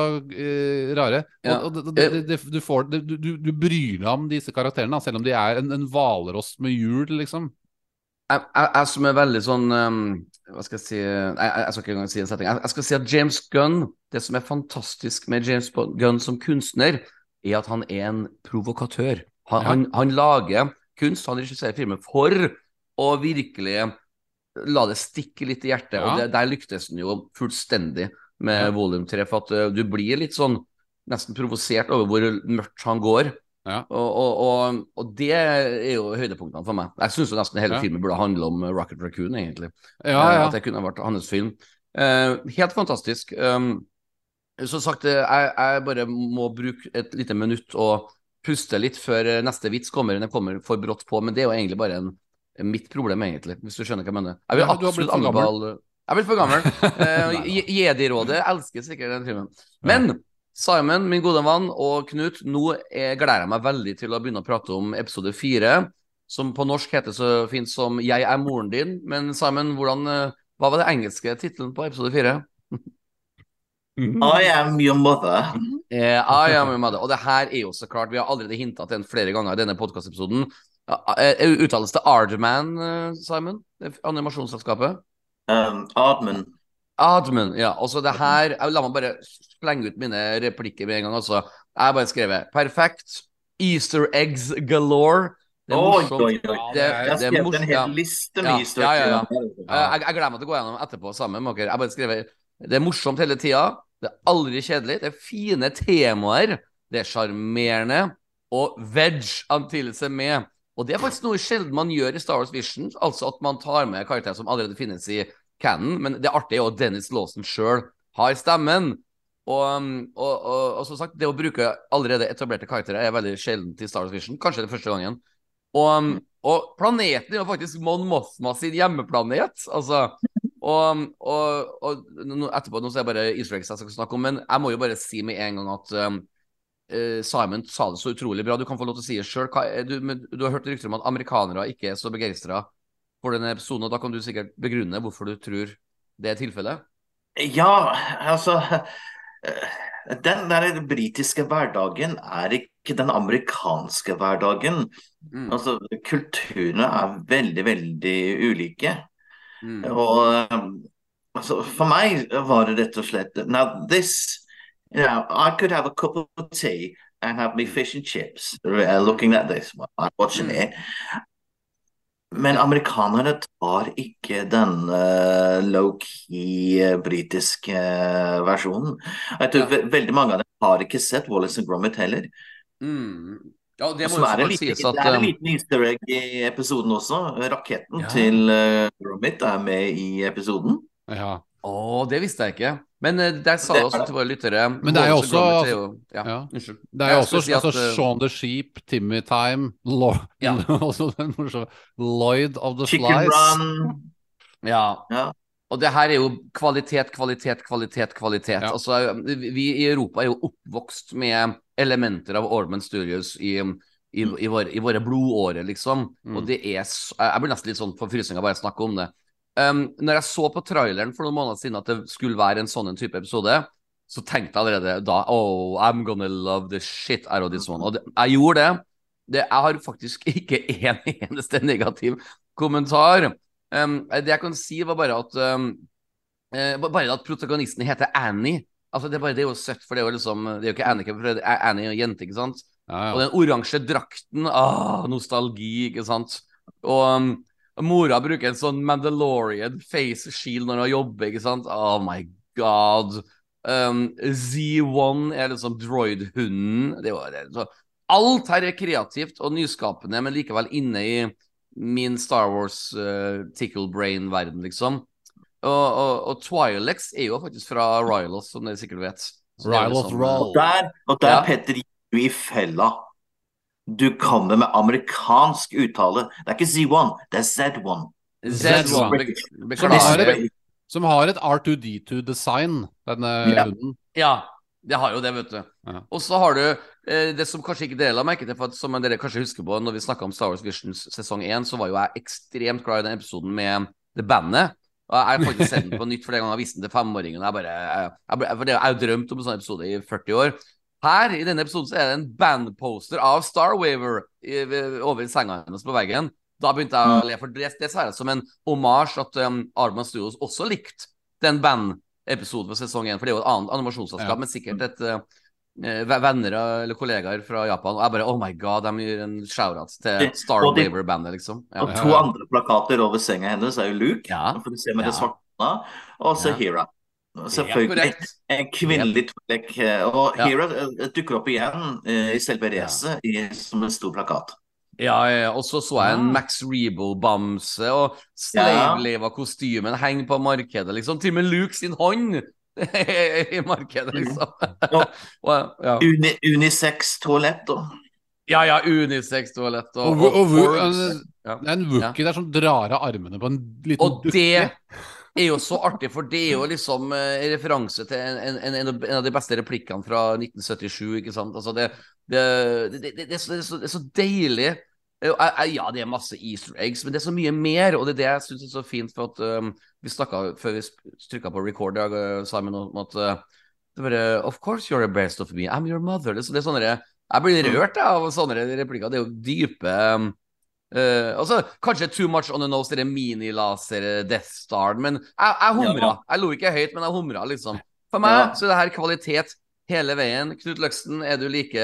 rare. Ja. Og, og det, det, det, du, får, du, du- du bryr deg om disse karakterene, da, selv om de er en, en hvalross med hjul, liksom. jeg, jeg, jeg som er veldig sånn um, Hva skal jeg si Nei, jeg, skal ikke engang si en setning. Jeg, skal si at James Gunn Det som er fantastisk med James Gunn som kunstner, er at han er en provokatør. Han, Ja. han, han lager kunst, han regisserer filmer for å virkelig la det stikke litt i hjertet. Ja. Og det, der lyktes han jo fullstendig med Ja. volum 3, for at uh, du blir litt sånn nesten provosert over hvor mørkt han går. Ja. Og, og, og, og det er jo høydepunktene for meg. Jeg syns nesten hele filmen burde handle om uh, Rocket Raccoon, egentlig. Ja, Eh, ja. At det kunne vært hans film. Eh, helt fantastisk. Um, som sagt, eh, jeg, jeg bare må bruke et lite minutt og puste litt før neste vits kommer. Den kommer for brått på, men det er jo egentlig bare en, mitt problem, egentlig, hvis du skjønner hva jeg mener. Jeg vil Ja, absolutt anbefale Jeg er blitt for gammel. Je- Jedi-rådet elsker sikkert den filmen. Men Simon, min gode venn, og Knut, nå er, gleder jeg meg veldig til å begynne å prate om episode fire, som på norsk heter så fint som 'Jeg er moren din'. Men Simon, hvordan, eh, hva var det engelske tittelen på episode fire? I am your mother. Yeah, I am your mother. Og det her er jo så klart Vi har allerede hinta til den flere ganger i denne podkastepisoden. Uh, uttales det Ardman, eh, Simon? Animasjonsselskapet? Um, Ardman. Ardman, ja. Altså det her La meg bare slenge ut mine replikker med en gang. Altså. Jeg har bare skrevet 'perfekt', 'easter eggs galore'. Det er morsomt. oi, oi. Det, Jeg har det skrevet en hel liste liste Ja, med easter ja, ja, ja. eggs. Jeg, jeg gleder meg til å gå gjennom etterpå sammen med dere. Jeg bare skrevet Det er morsomt hele tida. Det er aldri kjedelig. Det er fine temaer. Det er sjarmerende. Og veg antillelse med. Og det er faktisk noe sjelden man gjør i Star Wars Vision. Altså at man tar med karakterer som allerede finnes i canon. Men det artige er jo at Dennis Lawson sjøl har stemmen. Og, um, og, og, og som sagt, det å bruke allerede etablerte karakterer er veldig sjeldent i Star Wars Vision. Kanskje det er første gangen. Og, um, og planeten er jo faktisk Mon Mothma sin hjemmeplanet. Altså, og, og, og etterpå nå så er det bare Easter eggs jeg skal snakke om, men jeg må jo bare si med en gang at um, eh, Simon sa det så utrolig bra. Du kan få lov til å si det sjøl. Du, du har hørt rykter om at amerikanere ikke er så begeistra for denne episoden, og da kan du sikkert begrunne hvorfor du tror det er tilfellet? Ja, altså Den der britiske hverdagen er ikke den amerikanske hverdagen. Mm. Altså, kulturene er veldig, veldig ulike. Mm. Og um, altså, for meg var det rett og slett Now this you know, I could have a cup of tea and have me fish and chips uh, looking at this while I'm watching Mm. it. Men amerikanerne tar ikke den uh, low-key uh, britiske uh, versjonen. Jeg tror Ja. ve veldig mange av dem har ikke sett Wallace and Gromit heller. Mm. Ja, det må jo er litt, sies at det er en um, liten easter egg i episoden også. Raketten Ja. til uh, Gromit er med i episoden. Ja. Å, det visste jeg ikke. Men eh, der sa Det også til våre lyttere Men det er jo også- er ja, Ja. Unnskyld. Det er jo også si at, altså, eh, Shaun the Sheep, Timmy Time, Lo Ja. også den morsomme Lloyd of the Chicken Flies. Run. Ja. Ja. Og det her er jo kvalitet, kvalitet, kvalitet, kvalitet. Ja. Altså, vi i Europa er jo oppvokst med elementer av Orman Studios i, i, i, våre, i våre blodårer, liksom. Mm. Og det er så, Jeg blir nesten litt sånn på frysninga bare jeg snakker om det. Um, når jeg så på traileren for noen måneder siden at det skulle være en sånn en type episode, så tenkte jeg allerede da Oh, I'm gonna love the shit out of this one. Og det, jeg gjorde det. det. Jeg har faktisk ikke en eneste negativ kommentar. Um, det jeg kan si, var bare at um, eh, Bare at protagonisten heter Annie. Altså Det er bare det er jo søtt, for det er jo liksom Det er jo ikke Annie, det er Annie jo jente, ikke sant? Ja, Og den oransje drakten, ah, nostalgi, ikke sant? Og um, mora bruker en sånn Mandalorian face shield når hun jobber, ikke sant? Oh my god. Um, Z1 er liksom droid-hunden. Det var det. Så alt her er kreativt og nyskapende, men likevel inne i min Star Wars uh, tickle brain-verden, liksom. Og, og, og Twilex er jo faktisk fra Rylos, som dere sikkert vet. Rylos liksom, Roll. Og der, og der Ja. Petter, gikk du i fella. Du kommer med amerikansk uttale. Det er ikke Z1, det er Z1. Z1. Z1. Som har Beklager. som har et R2D2-design, denne Ja. hunden. Ja. Det har jo det, vet du. Ja. Og så har du eh, det som kanskje ikke dere la merke til, for at, som dere kanskje husker på når vi snakka om Star Wars Visions sesong 1, så var jo jeg ekstremt glad i den episoden med det bandet. Og jeg har faktisk sett den på nytt flere ganger. Jeg viste den til femåringen. Jeg bare, jeg, jeg, for det- jeg har jo drømt om en sånn episode i 40 år. Her, i denne episoden, så er det en bandposter av Starwaver over senga hennes på veggen. Da begynte jeg å le, for det, det ser jeg som en omasj at um, Arman Studios også likte den bandepisoden på sesong 1, for det er jo et annet animasjonsselskap, Ja. men sikkert et uh, eh, venner eller kollegaer fra Japan. Og jeg bare Oh my god, de gir en shout-out til Star Waver-bandet, liksom. Ja. Og to andre plakater over senga hennes er jo Luke, Ja. for du ser med det Ja. svarte, og så Ja. Hera. Selvfølgelig en kvinnelig Twi'lek. eh, Og Ja. Hera eh, dukker opp igjen eh, i selve racet som en stor plakat. Ja, ja, og så så jeg en Ah. Max Rebo-bamse, og Ja. Slave-Leva-kostymen henger på markedet, liksom. Til og med Luke sin hånd i markedet, liksom. Og Og, ja. uni, unisex toalett og ja, ja, unisex-toalett og, Og, og, og, og, og, og, og, det er en wookie der som drar av armene på en liten Og det er jo så artig, for det er jo liksom eh, en referanse til en, en, en, av- de beste replikkene fra 1977, ikke sant? Altså det, det, det, det, er, så, er, så, er så deilig. Eh, jeg- Ja, det er masse easter eggs, men det er så mye mer, og det er det jeg syns er så fint. For at um, vi snakka før vi trykka på record, Simon, om at uh, det bare Of course you're the best of me. I'm your mother. Det, er det er sånne Jeg blir rørt av sånne replikker. Det er jo dype um, eh, altså, Kanskje too much on the nose, det minilaser Death Star, men jeg, jeg humra. Ja. Jeg lo ikke høyt, men jeg humra, liksom. For meg Ja. så er det her kvalitet hele veien. Knut Løksten, er du like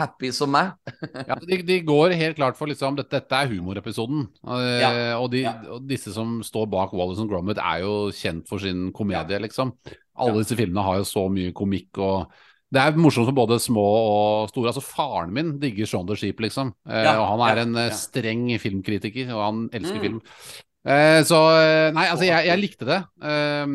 happy som meg? Ja, de, de går helt klart for liksom Dette, dette er humorepisoden. Eh, Ja. Og, de, og disse som står bak Wallace Gromit, er jo kjent for sin komedie, liksom. Alle disse filmene har jo så mye komikk og Det er morsomt for både små og store. Altså Faren min digger Shaun the Sheep, liksom. Eh, Ja, og han er en eh, ja. streng filmkritiker, og han elsker Mm. film. Eh, så eh, Nei, altså, jeg, jeg likte det. Eh,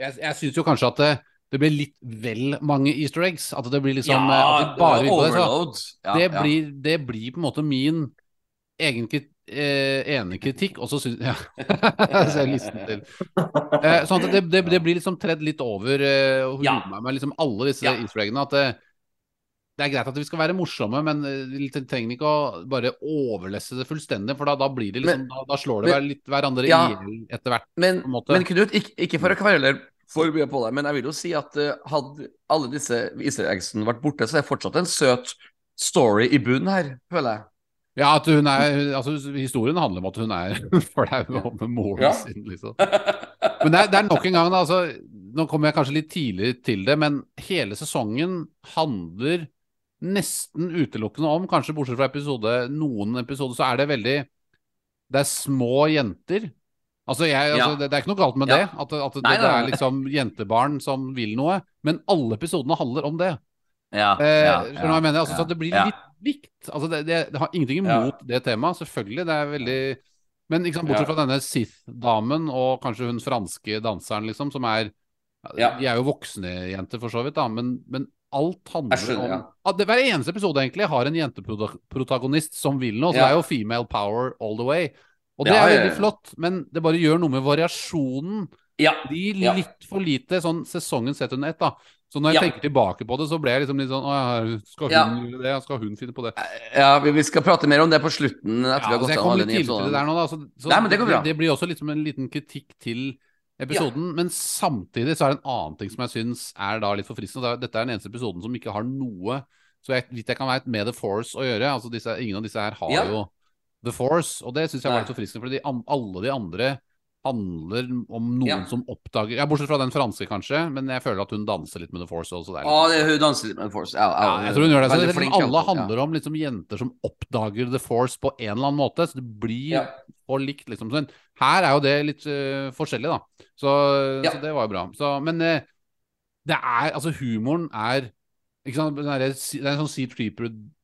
jeg jeg syns jo kanskje at det, det blir litt vel mange easter eggs. At det blir liksom ja, at de bare det. Så overload. Det, ja. blir, det blir på en måte min egen krit- eh, ene kritikk, og så syns Ja, så jeg listen til. Eh, sånn at det, det, det blir liksom tredd litt over eh, og Ja. meg med liksom alle disse Ja. easter. At det, det er greit at vi skal være morsomme, men eh, vi trenger ikke å bare overlesse det fullstendig, for da, da blir det liksom Men- da, da slår det men- litt hverandre Ja. i hjel etter hvert. Men, men Knut, ikke, ikke for å kvele for mye på deg, men jeg vil jo si at uh, hadde alle disse easter vært borte, så er det fortsatt en søt story i bunnen her, føler jeg. Ja, at hun er Altså, historien handler om at hun er flau over moren Ja. sin, liksom. Men det er, det er nok en gang, da. Altså, nå kommer jeg kanskje litt tidligere til det, men hele sesongen handler nesten utelukkende om, kanskje bortsett fra episode, noen episoder, så er det veldig Det er små jenter. Altså, jeg, altså Ja. det, det er ikke noe galt med Ja. det, at, at det, Nei, det nei, er liksom jentebarn som vil noe, men alle episodene handler om det. Ja, Eh, ja, jeg mener? Altså, ja, så det blir ja. litt likt. Altså, det, det, det har ingenting Ja. imot det temaet, selvfølgelig. Det er veldig Men liksom, bortsett Ja. fra denne Sith-damen og kanskje hun franske danseren, liksom, som er Ja. De er jo voksne jenter, for så vidt, da, men, men alt handler skjønner, om ja. at det, Hver eneste episode egentlig har en jenteprotagonist som vil noe, så Ja. det er jo female power all the way. Og det Ja, er ja, ja. veldig flott, men det bare gjør noe med variasjonen. Ja. De Ja. litt for lite sånn sesongen sett under ett, da. Så når jeg Ja. tenker tilbake på det, så ble jeg liksom litt sånn Å ja, skal hun Ja. gjøre det? Skal hun finne på det? ja, vi vi skal prate mer om det på slutten. Ja, etter vi har gått jeg kom litt til det der nå, da. Så, så Nei, men det går bra. Det, blir også liksom en liten kritikk til episoden. Men samtidig så er det en annen ting som jeg syns er da litt forfriskende. Dette er den eneste episoden som ikke har noe så jeg, vidt jeg kan være med The Force å gjøre. Altså disse, ingen av disse her har Ja. jo The Force, og det syns jeg var litt forfriskende. For de, alle de andre handler om noen Ja. som oppdager Ja, bortsett fra den franske, kanskje, men jeg føler at hun danser litt med The Force også. Litt det, hun danser litt med The Force. Ja, ja, jeg tror hun gjør det. Det, flink alle handler om liksom jenter som oppdager The Force på en eller annen måte. Så det blir for likt, liksom. Så her er jo det litt uh, forskjellig, da. Så, så det var jo bra. Så, men uh, det er Altså, humoren er ikke sant? Det er en sånn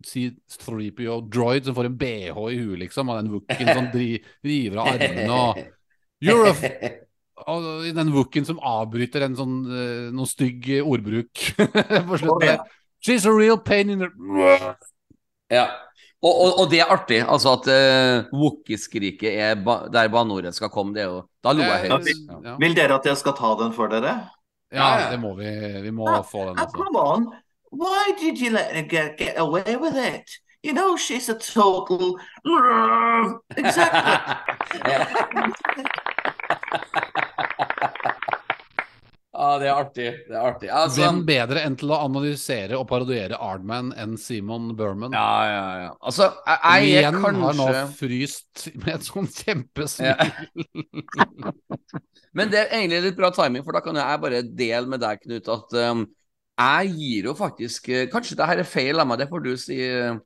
C3PO-droid som får en BH i huet, liksom, og den wookien som driver av armene og You're a f og den wookien som avbryter en sånn øh, noe stygg ordbruk på slutten. ja. She's a real pain in the Ja. Og, og, og det er artig, altså at uh, Wookie-skriket er ba der banneordet skal komme. Det er jo Da lo jeg Eh, høyt. Ja, ja. Vil dere at jeg skal ta den for dere? Ja, det må vi. Vi må ja, få den, Oh, altså. come on. Why did you let her get, get away with it? You know, she's a total. Exactly. ah, det er artig. Det er artig. Altså, Hvem bedre enn til å analysere og parodiere Ardman enn Simon Berman? ja, ja, ja. Altså, jeg, jeg Igjen igjen har nå fryst med et sånn kjempesmil. Ja. Men det er egentlig litt bra timing, for da kan jeg bare dele med deg, Knut, at um, jeg gir jo faktisk eh, Kanskje det her er feil av meg, det får du si uh,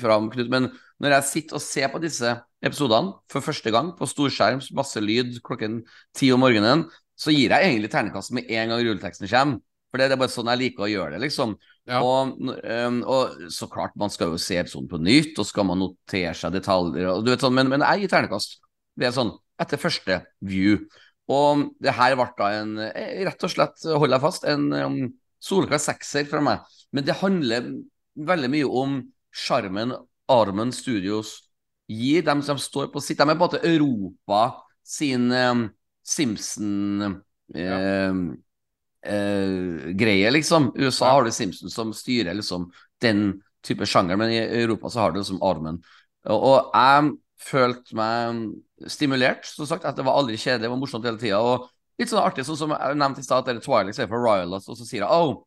fra, Knut, men når jeg sitter og ser på disse episodene for første gang på storskjerm, masse lyd klokken ti om morgenen, så gir jeg egentlig ternekast med en gang rulleteksten kommer. For det er bare sånn jeg liker å gjøre det, liksom. Ja. Og, um, og så klart, man skal jo se episoden på nytt, og skal man notere seg detaljer, og du vet sånn, men, men jeg gir ternekast. Det er sånn etter første view. Og det her ble da en eh, rett og slett, hold deg fast, en um, soleklar sekser fra meg. Men det handler veldig mye om sjarmen Armen Studios gir dem som står på sitt. De er på en måte Europa sin um, Simpson eh, eh, greie, liksom. USA Ja. har du Simpson som styrer liksom den type sjanger, men i Europa så har du liksom Armen. Og, og jeg følte meg stimulert, som sagt, at det var aldri kjedelig, det var morsomt hele tida. Litt sånn artig, sånn som jeg nevnte i stad, at det er Twilight ser for Ryloth, og så sier jeg oh,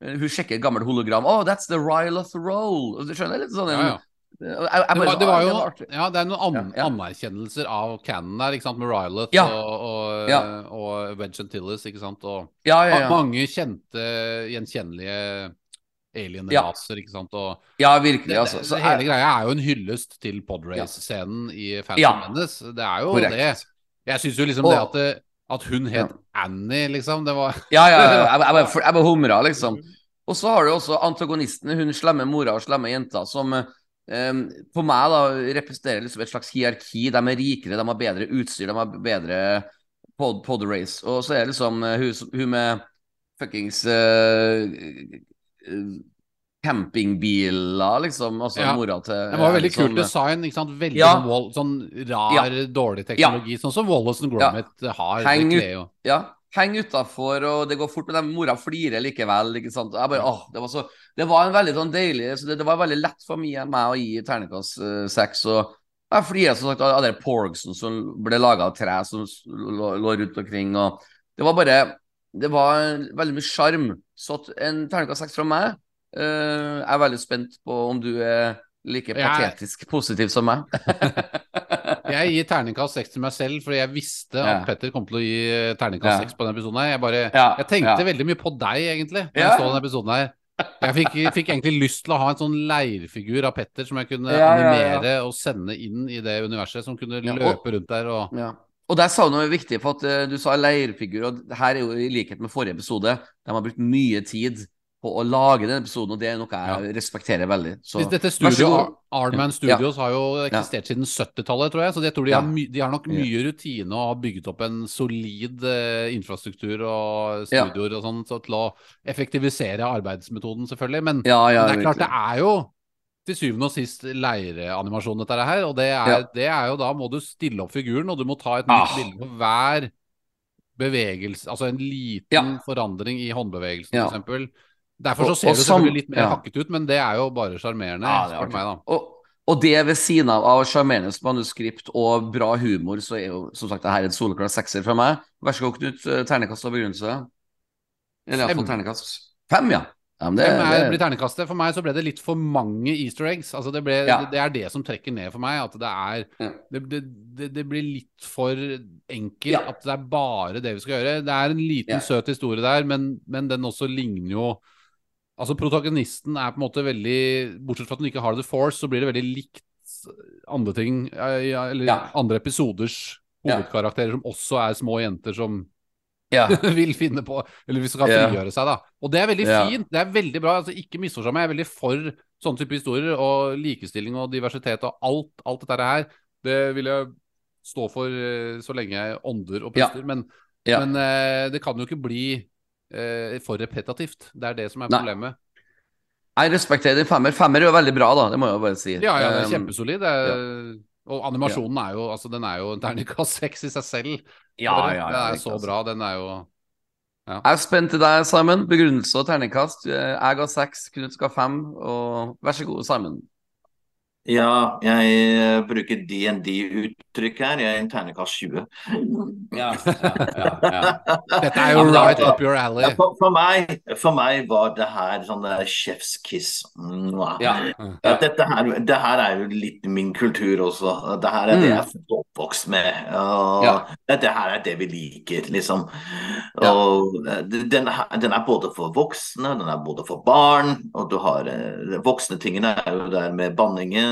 hun sjekker et gammelt hologram. Oh, that's the Ryloth roll. Du skjønner? Litt sånn Ja, ja. Jeg, jeg Det var, det var jo var ja, det er noen an Ja, ja. anerkjennelser av Cannon der, ikke sant, med Ryloth Ja. og, og, Ja. og Wedge Tillis. ikke sant, og Ja, ja, ja. mange kjente, gjenkjennelige alien-raser, ikke sant, og ja virkelig, altså. altså. det, Så hele jeg, greia er jo en hyllest til podrace-scenen i Phantom Ja. Menace. Det er jo korrekt. det. Jeg syns jo liksom Og- det at, at hun het Annie, liksom, det var Ja, ja, ja. Jeg, jeg, jeg bare humra, liksom. Og så har du også antagonisten, hun slemme mora og slemme jenta, som eh, på meg da representerer liksom et slags hierarki. De er rikere, de har bedre utstyr, de har bedre pod, pod race. Og så er det liksom eh, hun, hun med fuckings eh, campingbiler, liksom. Altså Ja. mora til Det var veldig kult kult design. ikke sant? Veldig Ja. sånn, wall, sånn rar, dårlig teknologi. Sånn som Wallace and Ja. Gromit har. Heng det ut- Ja, heng utafor, og det går fort, men dem mora flirer likevel. ikke sant? Jeg bare, åh, det var så Det var en veldig sånn deilig så det, det var veldig lett for meg, meg å gi terningkast uh, seks. Og jeg flirer som sagt av de porgsen som ble laga av tre, som lå, lå rundt omkring. og Det var bare Det var veldig mye sjarm. Så en terningkast seks fra meg eh, Jeg er veldig spent på om du er like Jeg- patetisk positiv som meg. Jeg gir terningkast seks til meg selv, fordi jeg visste Ja. at Petter kom til å gi terningkast terningkast Ja. på denne episoden. her. Jeg, bare, Ja, jeg tenkte ja. veldig mye på deg, egentlig, da Ja. jeg så denne episoden her. Jeg fikk, fikk egentlig lyst til å ha en sånn leirfigur av Petter som jeg kunne Ja, ja, ja. animere og sende inn i det universet, som kunne Ja, løpe rundt der og Ja. Og der sa du noe viktig, for at uh, du sa leirfigur, og her er jo i likhet med forrige episode. De har brukt mye tid på å lage den episoden, og det er noe jeg respekterer veldig. Så Dette studio, Arnman Studios har jo eksistert siden 70-tallet, tror jeg. Så jeg tror de, Ja. har, my, de har nok mye rutine og har bygget opp en solid eh, infrastruktur og Ja. studioer og sånn så til å effektivisere arbeidsmetoden, selvfølgelig. Men, Ja, ja, men det er klart, det er jo til syvende og sist leireanimasjon, dette her. Og det er, Ja. det er jo da må du stille opp figuren, og du må ta et Ah. nytt bilde på hver bevegelse. Altså en liten Ja. forandring i håndbevegelsen, Ja. for eksempel. Derfor så ser og det sam- selvfølgelig litt mer ja. hakket ut, men det er jo bare sjarmerende, Ja, det. Og, og det ved siden av, av sjarmerende manuskript og bra humor, så er jo som sagt det her en soleklar sekser fra meg. Vær så god, Knut. eh, Ternekast og begrunnelse. Eller iallfall ternekast. Fem, ja. ja men det, det, blir ternekastet? For meg så ble det litt for mange easter eggs. Altså det, ble, Ja. det, det er det som trekker ned for meg. At det er det, det, det, det blir litt for enkelt. Ja. At det er bare det vi skal gjøre. Det er en liten, søt historie der, men, men den også ligner jo Altså Protagonisten er på en måte veldig Bortsett fra at hun ikke har The Force, så blir det veldig likt andre ting. Eller Ja. andre episoders hovedkarakterer som også er små jenter som ja. vil finne på Eller hvis skal Ja. frigjøre seg, da. Og det er veldig Ja. fint. Det er veldig bra. altså Ikke misforstå meg, jeg er veldig for sånne type historier. Og likestilling og diversitet og alt, alt dette her. Det vil jeg stå for eh, så lenge jeg ånder og puster. Men, men eh, det kan jo ikke bli eh, for repetitivt. Det er det som er Nei. problemet. Jeg respekterer din femmer. Femmer er jo veldig bra, da. Det må jeg jo bare si. Ja, ja, det er Um, kjempesolid. Det er, Og animasjonen er jo Altså, den er jo en terningkast seks i seg selv. Ja, ja, ja, den er så altså. bra. Den er jo Jeg er spent til deg, Simon. Begrunnelse og terningkast. Eh, Jeg ga seks, Knut skal fem. Og vær så god, Simon. Ja, jeg eh, bruker DND-uttrykk her. Jeg er en ternekast 20. Ja, ja, ja, ja. Dette er jo right up your alley. Ja, for, for, meg, for meg var det her sånn der chef's kiss. Ja. Ja, dette her, det her er jo litt min kultur også. Det her er det Mm. jeg er oppvokst med. Og Ja. Dette her er det vi liker, liksom. Og eh, den, den er både for voksne, den er både for barn, og du har eh, voksne tingene er jo der med banningen,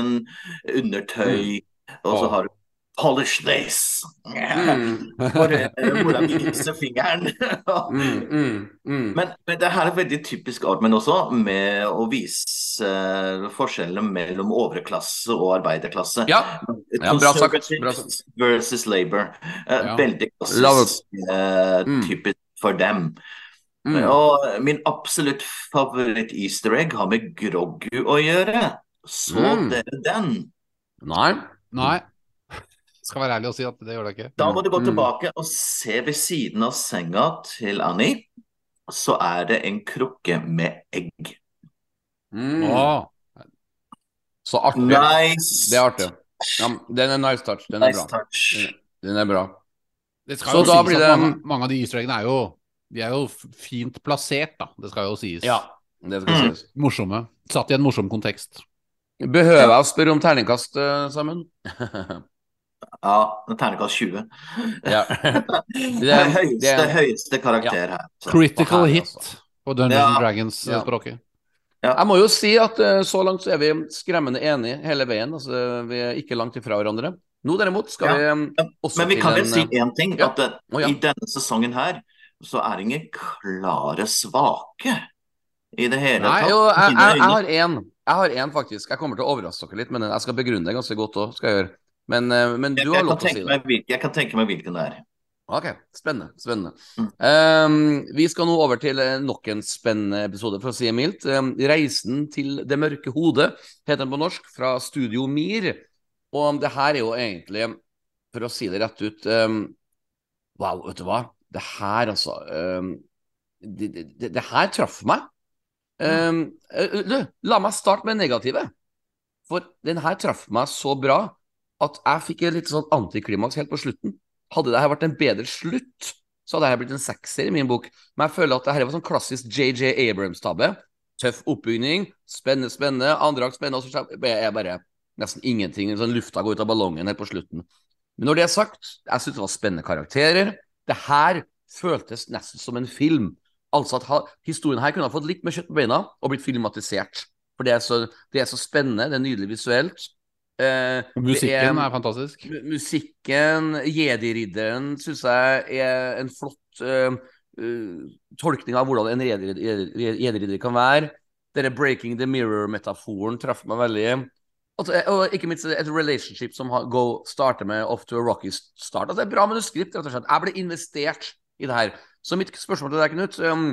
undertøy, og så har du Polish this. Mm. Hvor, eh, hvordan viser fingeren. Mm, mm, mm. Men, men det her er veldig typisk Armen også, med å vise uh, forskjellene mellom overklasse og arbeiderklasse. Ja. Ja, bra sagt, bra sagt. versus labor. Uh, Ja. Veldig klassisk eh, Mm. typisk for dem. Mm. Og min absolutt favoritt-easter egg har med groggu å gjøre. Så Mm. dere den? Nei. Nei. Skal være ærlig og si at det gjør det ikke. Da må du gå Mm. tilbake og se ved siden av senga til Annie. Så er det en krukke med egg. Mm. Åh, Så artig. Nice! Det er artig. Ja, den er nice touch. Den er Nice bra. touch. Den er bra. det skal Så jo da sies blir at det- mange, mange av de easter eggene er jo De er jo fint plassert, da. Det skal jo sies. Ja, det skal Mm. sies. Morsomme. Satt i en morsom kontekst. Behøver jeg å spørre om terningkast, eh, Simon? Ja, terningkast 20. ja. Det er- høyeste, det er- høyeste karakter her. Så. Critical her, hit altså. på Dungeons Ja. Dragons-språket. Jeg må jo si at eh, så langt så er vi skremmende enige hele veien. Altså, vi er ikke langt ifra hverandre. Nå derimot skal Ja. vi eh, også Men vi kan vel en si eh, én ting. ja. At ja. i denne sesongen her så er det ingen klare svake i det hele Nei, tatt. Jo, jeg, jeg, jeg har én. Jeg har én, faktisk. Jeg kommer til å overraske dere litt, men jeg skal begrunne det ganske godt òg. Men, eh, men du Jeg, har lov til å si det. meg, jeg kan tenke meg hvilken det er. Ok, spennende. spennende. Mm. Um, vi skal nå over til eh, nok en spennende episode, for å si det mildt. Um, 'Reisen til det mørke hodet' heter den på norsk, fra Studio Mir. Og det her er jo egentlig, for å si det rett ut um, Wow, vet du hva? Det her, altså det, det, det, det her traff meg. Ehm, eh, du, la meg starte med det negative. For den her traff meg så bra at jeg fikk et litt sånn antiklimaks helt på slutten. Hadde det her vært en bedre slutt, så hadde det blitt en sekser i min bok. Men jeg føler at det her var sånn klassisk JJ Abrams-tabbe. Tøff oppbygning, spennende, spennende. Andre akt spennende, og så er bare nesten ingenting. Sånn lufta går ut av ballongen helt på slutten. Men når det er sagt, jeg syns det var spennende karakterer. Det her føltes nesten som en film. Altså at historien her kunne ha fått litt mer kjøtt på beina og blitt filmatisert. For det er så, det er så spennende, det er nydelig visuelt. Eh, musikken er fantastisk. Musikken, Jedi-ridderen, syns jeg er en flott eh, eh, tolkning av hvordan en jedi-ridder jedi-ridder kan være. Denne breaking the mirror-metaforen traff meg veldig. Og, og ikke minst et relationship som har, go, starter med off to a rocky start. Altså, det er bra manuskript, rett og slett. Jeg ble investert i det her. Så mitt spørsmål til deg, Knut, um,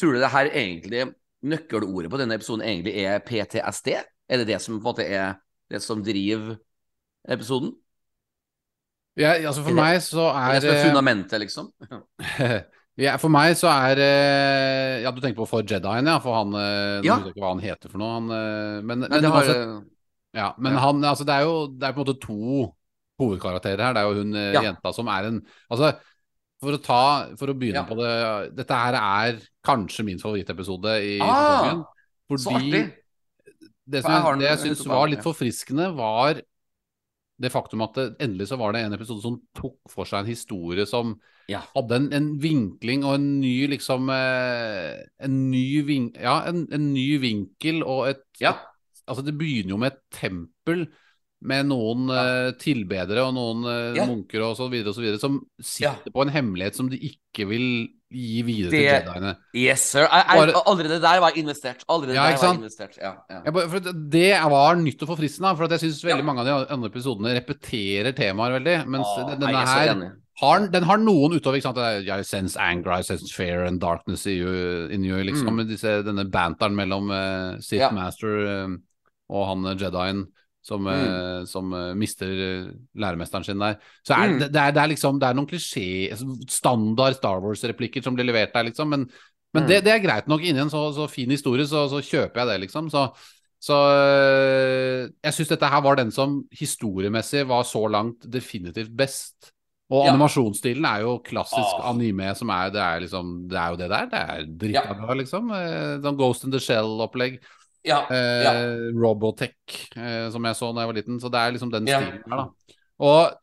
tror du det her egentlig nøkkelordet på denne episoden egentlig er PTSD? Er det det som på en måte er det som driver episoden? Ja, altså for meg så Er det som er fundamentet, liksom? ja, For meg så er eh, Ja, du tenker på for Jedien, ja. For han eh, Nå Ja. husker jeg ikke hva han heter for noe. Han, eh, men, Nei, men, har, altså, ja, men ja. han Altså, det er jo det er på en måte to hovedkarakterer her. Det er jo hun jenta som er en Altså, for å ta For å begynne Ja. på det Dette her er kanskje min favorittepisode i Ah, sesongen. artig! det som jeg det jeg syns var litt forfriskende, var det faktum at det, endelig så var det en episode som tok for seg en historie som Ja. hadde en, en vinkling og en ny liksom eh, En ny vin, Ja, en, en ny vinkel og et Ja. Altså, det begynner jo med et tempel med noen eh, tilbedere og noen uh, Ja. munker og så videre og så videre, som Ja. sitter på en hemmelighet som de ikke vil gi videre Det- til jediene. Yes, sir. Jeg, jeg, Bare- allerede der var jeg investert. Allerede Ja, der var jeg investert. Ja, ja. Ja, det- det var nytt og forfriskende, for jeg syns veldig Ja. mange av de andre episodene repeterer temaer veldig. Mens jeg denne er her har, den har noen utover. ikke sant? I sense anger, I sense fear and darkness in you, in you liksom. Mm. Disse, denne banteren mellom uh, Sith Ja. Master eh, og han eh, Jedien. Som, Mm. eh, som eh, mister eh, læremesteren sin der. Så er Mm. det, det, er, det er liksom Det er noen klisjé Standard Star Wars-replikker som blir levert der, liksom. Men, men Mm. det, det er greit nok inni en så, så fin historie, så, så kjøper jeg det, liksom. Så, så jeg syns dette her var den som historiemessig var så langt definitivt best. Og Ja. animasjonsstilen er jo klassisk Ah. anime, som er det er liksom Det er jo det der. Det er Ja. drita bra, liksom. Sånn Ghost in the Shell-opplegg. Ja. Eh, ja. Robotech, eh, som jeg så da jeg var liten. Så det er liksom den stilen her, da. Og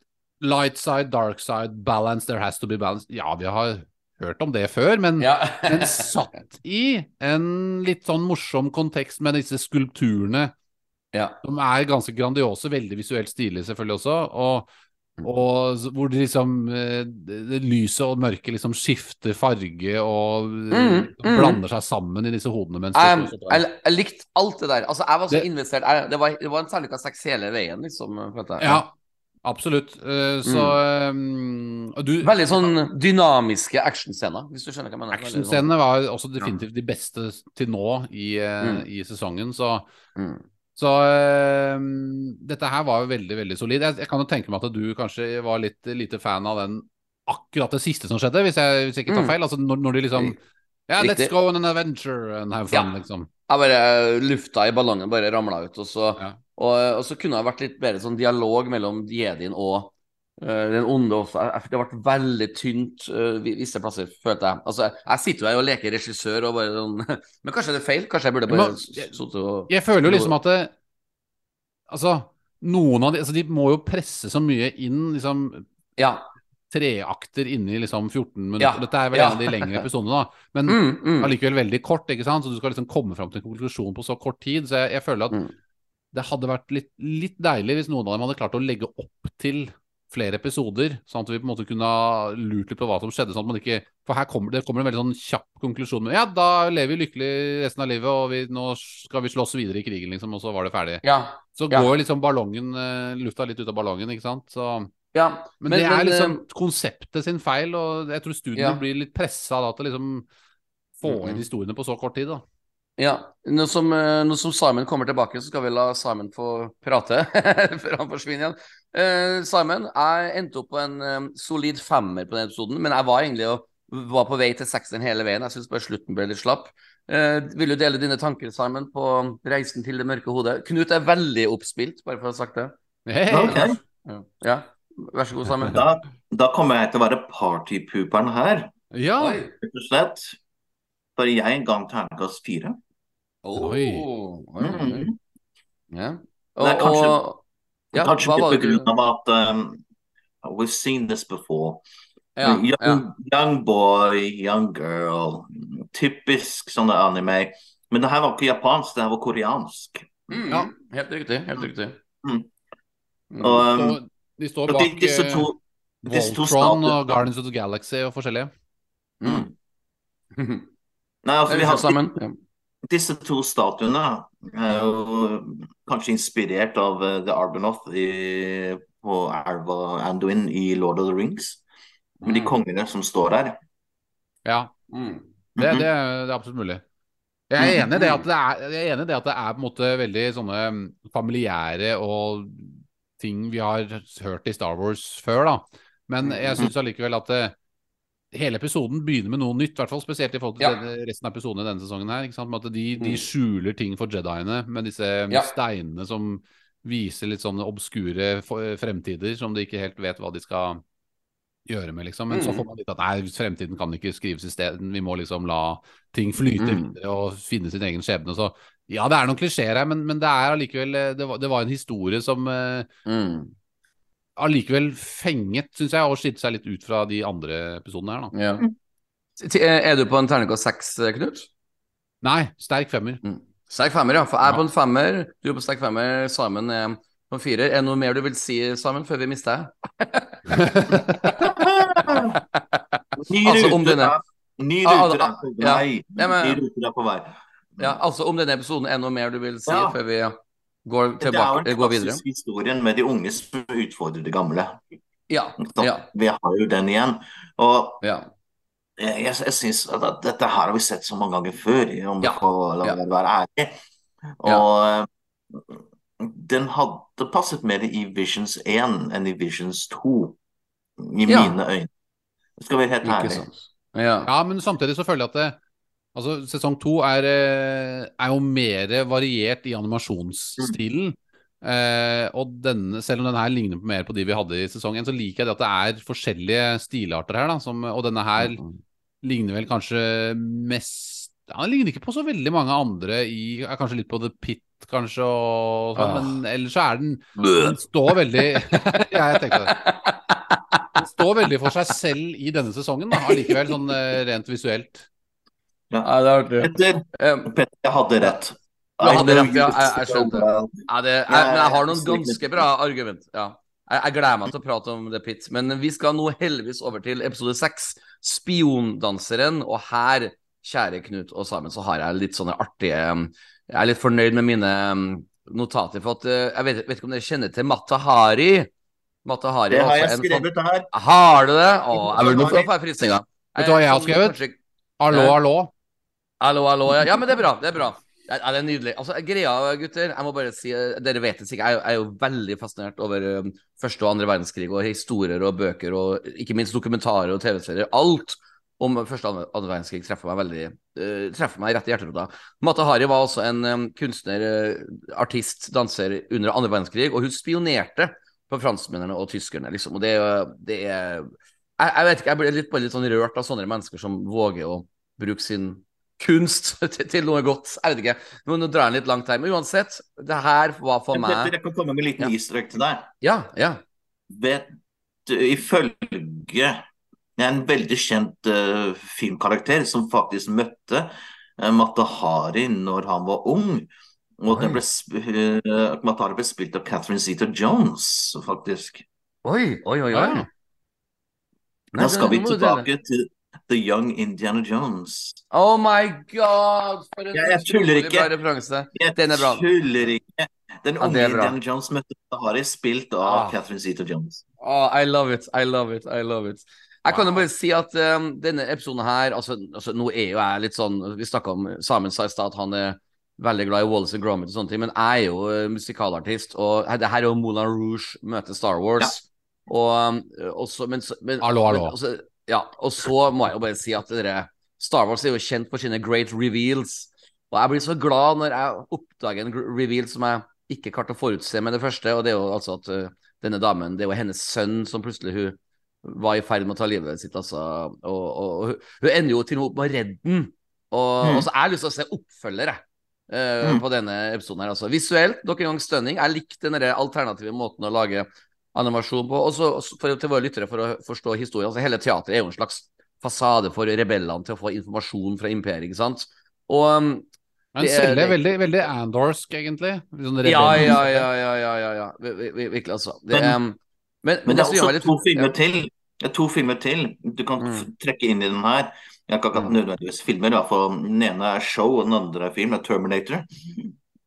light side, dark side, balance, there has to be balance. Ja, vi har hørt om det før, men, men satt i en litt sånn morsom kontekst med disse skulpturene ja. som er ganske grandiose, veldig visuelt stilige selvfølgelig også, og, og hvor det liksom eh, det, lyset og mørket liksom skifter farge og eh, Mm, mm. blander seg sammen i disse hodene mens Jeg, jeg, jeg likte alt det der. Altså, jeg var så Det- investert. Det, var, det var en terningkast seks hele veien, liksom. Ja, absolutt. Eh, Så mm. du, Veldig sånn dynamiske actionscener, hvis du skjønner hva jeg mener. Sånn- Actionscenene var også definitivt de beste til nå i, Mm. i sesongen, så Mm. Så øh, dette her var jo veldig, veldig solid. Jeg, jeg kan jo tenke meg at du kanskje var litt lite fan av den akkurat det siste som skjedde, hvis jeg, hvis jeg ikke tar Mm. feil. Altså når, når de liksom Ja, let's go on an adventure and have fun, Ja. liksom. Jeg bare Lufta i ballongen bare ramla ut, og så, Ja. og, og så kunne det vært litt bedre sånn dialog mellom jedien og eh, den onde også. Det ble veldig tynt eh, visse plasser, følte jeg. Altså, jeg sitter jo her og leker regissør og bare sånn Men kanskje det er feil? Kanskje jeg burde bare sittet og Jeg føler jo liksom at det, Altså, noen av de altså De må jo presse så mye inn, liksom Ja. treakter inni liksom 14 minutter. Ja, Dette er vel ja. en av de lengre episodene, da. Men Mm, mm. allikevel veldig kort, ikke sant? Så du skal liksom komme fram til en konklusjon på så kort tid. Så jeg, jeg føler at Mm. det hadde vært litt, litt deilig hvis noen av dem hadde klart å legge opp til flere episoder, sånn at vi på en måte kunne ha lurt litt på hva som skjedde. sånn at man ikke, For her kommer det kommer en veldig sånn kjapp konklusjon med ja, da lever vi lykkelig resten av livet, og vi, nå skal vi slåss videre i krigen, liksom, og så var det ferdig. Ja. Så Ja. går liksom ballongen, eh, lufta litt ut av ballongen, ikke sant. Så, ja. men, det er liksom eh, konseptet sin feil, og jeg tror studiene blir litt pressa da til liksom få inn historiene på så kort tid, da. Ja, nå som, eh, nå som Simon kommer tilbake, så skal vi la Simon få prate før han forsvinner igjen. Uh, Simon, jeg endte opp på en um, solid femmer på den episoden, men jeg var egentlig og var på vei til sekseren hele veien. Jeg syns bare slutten ble litt slapp. Uh, vil du dele dine tanker, Simon, på reisen til det mørke hodet? Knut er veldig oppspilt, bare for å ha sagt det. Hey, Okay. Ja, ja. vær så god, Simon. da, da kommer jeg til å være partypooperen her, Ja. Rett og slett. For jeg ga en terningkast fire. Oh, Oi. Ja. Nei, Og, kanskje- og ja, Kanskje hva var litt det av at um, We've seen this before. ja, young, ja. young boy, young girl. Typisk sånne anime. Men det her var ikke japansk, det her var koreansk. Mm, Ja. Helt riktig. Helt riktig. Mm. Mm. Og, um, de står bak de, disse eh, to, disse to Voltron og Guardians of the Galaxy og forskjellige. Mm. Nei, altså, vi har, sammen, Ja. Disse to statuene er jo kanskje inspirert av eh, The Arbanoth i, på elva Anduin i Lord of the Rings. Med de Mm. kongene som står der. Ja, Mm. det, Mhm. det, er- det er absolutt mulig. Jeg er enig i det at det er, jeg er, enig det at det er på en måte veldig sånne mm, familiære og ting vi har hørt i Star Wars før, da. Men jeg syns allikevel at det, hele episoden begynner med noe nytt, i hvert fall spesielt i forhold til Ja. denne- resten av episodene i denne sesongen her. Ikke sant? Med at de, de Mm. skjuler ting for Jediene med disse Ja. steinene som viser litt sånne obskure fremtider som de ikke helt vet hva de skal gjøre med, liksom. Men så Mm. får man litt at nei, fremtiden kan ikke skrives i stedet, vi må liksom la ting flyte Mm. videre og finne sin egen skjebne. Så ja, det er noen klisjeer her, men, men det er allikevel eh, det var, det var en historie som eh, Mm. Allikevel fenget, syns jeg, og skilte seg litt ut fra de andre episodene her, da. Ja. Er du på en terningkast seks, Knut? Nei, sterk femmer. Sterk femmer, ja. For jeg er Ja. på en femmer, du er på sterk femmer, Simon er på en firer. Er det noe mer du vil si, Simon, før vi mister deg? Altså, om denne- ny rute på ja. vei. Ja, men- Ny rute er på vei. Ja, altså om denne episoden er noe mer du vil si Ja. før vi går, Det er jo tilbake, en går videre? historien med de unge som utfordrer de gamle. Ja. Ja. Vi har jo den igjen. Og ja. jeg, jeg, synes at, at dette her har vi sett så mange ganger før, om Ja. får la Ja. være ærlig. Og den hadde passet mer i Visions 1 enn i Visions 2, i Ja. mine øyne. Skal være helt ærlig. Ja. Ja, men samtidig så føler jeg at det, altså, sesong to er, eh, er jo mer variert i animasjonsstilen. Eh, og denne, selv om denne her ligner mer på de vi hadde i sesong én, så liker jeg det at det er forskjellige stilarter her. Da, som, og denne her ligner vel kanskje mest ja, Den ligner ikke på så veldig mange andre i er Kanskje litt på The Pit, kanskje, og sånn, Ah. men ellers så er den Den står veldig Ja, jeg tenkte det. Den står veldig for seg selv i denne sesongen, da, allikevel, sånn eh, rent visuelt. Ja, det er artig. Petter, Um, Petter, jeg hadde rett. Du hadde rett, ja, jeg- jeg skjønte. Ja, det, jeg, men jeg har noen ganske bra argument. Ja. Jeg, jeg gleder meg til å prate om The Pit, men vi skal nå heldigvis over til episode seks, Spiondanseren. Og her, kjære Knut og Samen, så har jeg litt sånne artige Jeg er litt fornøyd med mine notater. For at uh, jeg vet, vet ikke om dere kjenner til Matahari? Matahari Det har jeg skrevet sånn, her. Har du det? Å, jeg vil nå få få frysninger. Vet du hva jeg har Sånn, skrevet? Hallo, hallo. Hallo, hallo. Ja, ja, men det er bra. Det er bra. Ja, det er nydelig. Altså, greia, gutter, jeg må bare si Dere vet det sikkert, jeg er jo- veldig fascinert over eh, første og andre verdenskrig og historier og bøker og ikke minst dokumentarer og TV-serier. Alt om første og andre- verdenskrig treffer meg veldig uh, treffer meg rett i hjerterota. Mata Hari var også en um, kunstner, uh, artist, danser under andre verdenskrig, og hun spionerte på franskmennene og tyskerne, liksom. Og det, det er jeg, jeg vet ikke, jeg blir litt, litt sånn rørt av sånne mennesker som våger å bruke sin kunst til, noe godt. Jeg vet ikke. Nå, nå drar jeg litt langt her. Men uansett, det her var for Petter, meg jeg kan komme med en liten Ja. til deg. Ja, ja. Vet ifølge en veldig kjent uh, filmkarakter som faktisk møtte uh, Matahari når han var ung. Og ble, eh, Matahari ble spilt av Catherine Zeta-Jones, faktisk. Oi, oi, oi. oi. Ja. Nei, Nå skal vi tilbake til The Young Indiana Jones. Oh my god! For en Ja, jeg tuller utrolig ikke. bra referanse. Den er bra. tuller ikke. Den unge er. Indiana Jones møtte Matahari, spilt av Ah. Catherine Zeta-Jones. Oh, I love it, I love it, I love it. Jeg kan jo bare si at um, denne episoden her altså, altså, Nå er jo jeg litt sånn Vi snakka om Samen sa i stad at han er veldig glad i Wallace and Gromit og sånne ting, men jeg er jo uh, musikalartist, og det her er jo Moulin Rouge møter Star Wars. Og, um, også, men, så- men, Hallo, hallo. Men, altså, ja, og så må jeg jo bare si at dere Star Wars er jo kjent for sine great reveals. Og jeg blir så glad når jeg oppdager en reveal som jeg ikke klarte å forutse med det første, og det er jo altså at uh, denne damen, det er jo hennes sønn som plutselig hun var i ferd med å ta livet sitt, altså. Og, og, og hun, ender jo til og med opp med å redde den. Og, Mm. og så har jeg lyst til å se oppfølgere Uh, Mm. på denne episoden her. Altså. Visuelt, nok en gang stunning. Jeg likte den alternative måten å lage animasjon på. Og så for, til våre lyttere, for å forstå historien. Altså, hele teatret er jo en slags fasade for rebellene til å få informasjon fra imperiet, ikke sant. Og um, Men Det er- veldig, veldig Andorsk, egentlig. Sånn ja, ja, ja, ja, ja, ja, ja. Vi- vi- vi- Virkelig, altså. Det, Men- um, men, Men det er også litt- to filmer ja. til. Det er to filmer til du kan Mm. trekke inn i den her. Jeg kan ikke Mm. nødvendigvis filmer, da, for den ene er show, og den andre er film, er Terminator.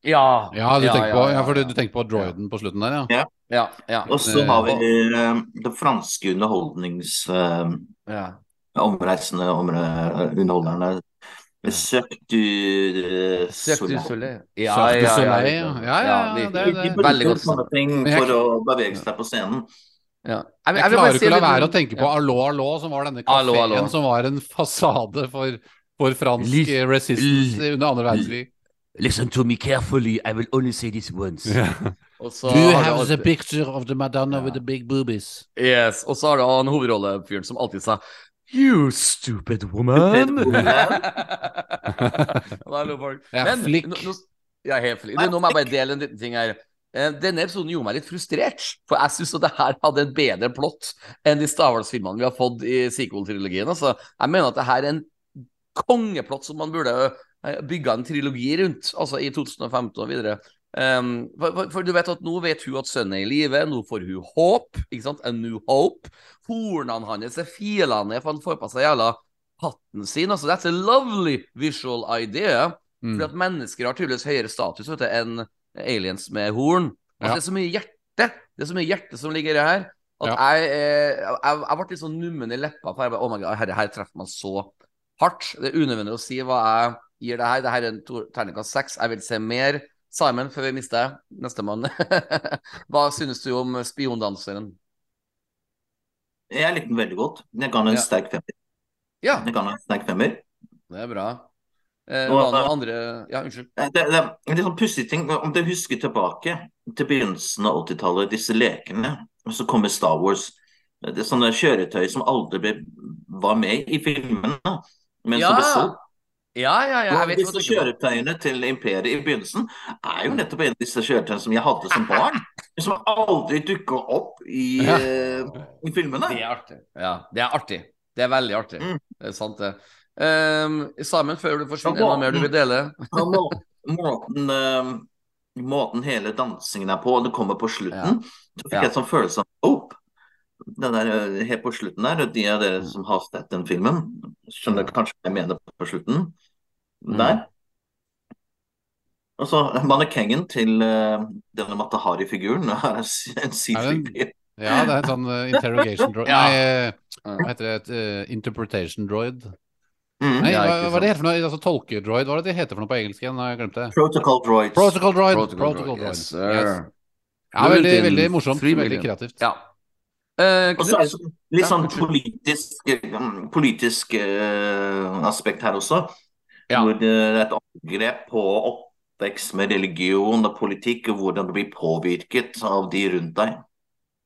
Ja, Ja, du tenker på, ja, for du, du tenker på droiden på slutten der, ja. Ja, ja. Og så Eh, har vi uh, det franske underholdnings... Uh, ja. omreisende omre- underholderne. Søk du Søk du Soleil. Soleil? Ja, Cirque du ja, ja. Soleil, ja. Ja, ja, det, det De det- Veldig godt jeg- for å bevege seg på scenen. Ja. Jeg, Jeg jeg klarer ikke å la være å tenke på Allo Allo, som var denne Allo, kafeen som var en fasade for, for fransk resistance under andre verdenskrig. Listen to me carefully, I will only say this once. Yeah. Do you have the picture of the Madonna yeah. with the big boobies? Yes, og så har du han hovedrollefyren som alltid sa You stupid woman! Ja, flikk. ja, helt flikk. Nå må jeg bare dele en liten ting her. Eh, Denne episoden gjorde meg litt frustrert, for jeg syns det her hadde en bedre plott enn de Star Wars-filmene vi har fått i sequel-trilogien. Altså, jeg mener at det her er en kongeplott som man burde bygga en trilogi rundt, altså i 2015 og videre. Um, for, for, du vet at nå vet hun at sønnen er i live, nå får hun håp. Ikke sant? A new hope. Hornene hans er fila ned, for han får på seg jævla hatten sin. Altså, that's a lovely visual idea. Mm. Fordi at mennesker har tydeligvis høyere status vet du, enn aliens med horn. Altså, Ja. Det er så mye hjerte Det er så mye hjerte som ligger her. At Ja. jeg, eh, jeg, jeg ble litt sånn nummen i leppa. For jeg bare, oh my God, herre, her treffer man så hardt. Det er unødvendig å si hva jeg gir det her. Det her er en terningkast seks. Jeg vil se mer. Simon, før vi mister nestemann. Hva synes du om spiondanseren? Jeg likte den veldig godt. Jeg den en Ja. sterk femmer. Ja, Jeg kan en sterk femmer. det er bra. Eh, Og- noen andre Ja, unnskyld. Det, det er litt sånn pussig ting. Om du husker tilbake til begynnelsen av 80-tallet, disse lekene, og så kommer Star Wars. Det er sånne kjøretøy som aldri ble, var med i filmene, men som ble solgt. Ja, ja, ja, jeg vet disse kjøretøyene til Imperiet i begynnelsen er jo nettopp en av disse kjøretøyene som jeg hadde som barn. Som aldri dukka opp i, Ja. uh, i filmene. Det er artig. Ja, det er artig. Det er veldig artig. Mm. Det er sant, det. Um, Simon, før du forsvinner, er noe mer du vil dele? ja, må, måten, uh, måten hele dansingen er på, og det kommer på slutten, så fikk jeg en sånn følelse av der, eh, Helt på slutten der, de av dere som har sett den filmen, skjønner kanskje hva jeg mener på slutten. Mm. Der. Og så mannekengen til uh, denne Matahari-figuren er en C3P. Ja, det er en sånn uh, interrogation droid Ja. Nei, hva heter det? Et uh, interpretation droid? Mm. Nei, hva, hva er det heter for noe? Altså tolkedroid? Hva er det det heter for noe på engelsk igjen? Jeg glemt det. Protocol droids. Protocol droid. Protocol Protocol droid, droid. yes, sir. Yes. Ja, veldig, veldig morsomt. Veldig kreativt. Ja. Eh, Og så er det sånn- litt sånn politisk, eh, politisk uh, aspekt her også. Ja. Hvor det er et angrep på oppvekst med religion og politikk, og hvordan du blir påvirket av de rundt deg.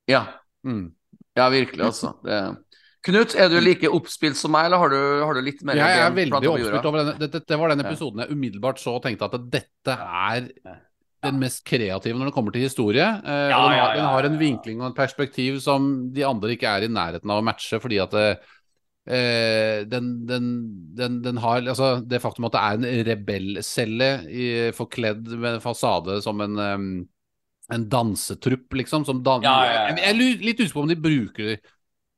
Ja. Mm. ja, virkelig, altså. Det... Knut, er du like oppspilt som meg, eller har du, har du litt mer Jeg er veldig oppspilt over denne. Dette, det var den episoden jeg umiddelbart så og tenkte at dette er. Den mest kreative når det kommer til historie. Eh, Ja, den har, den har en vinkling og et perspektiv som de andre ikke er i nærheten av å matche, fordi at det, eh, den, den, den, den har altså Det faktum at det er en rebellcelle forkledd med fasade som en um, en dansetrupp, liksom. Som dan Ja, ja. Jeg, jeg er litt usikker på om de bruker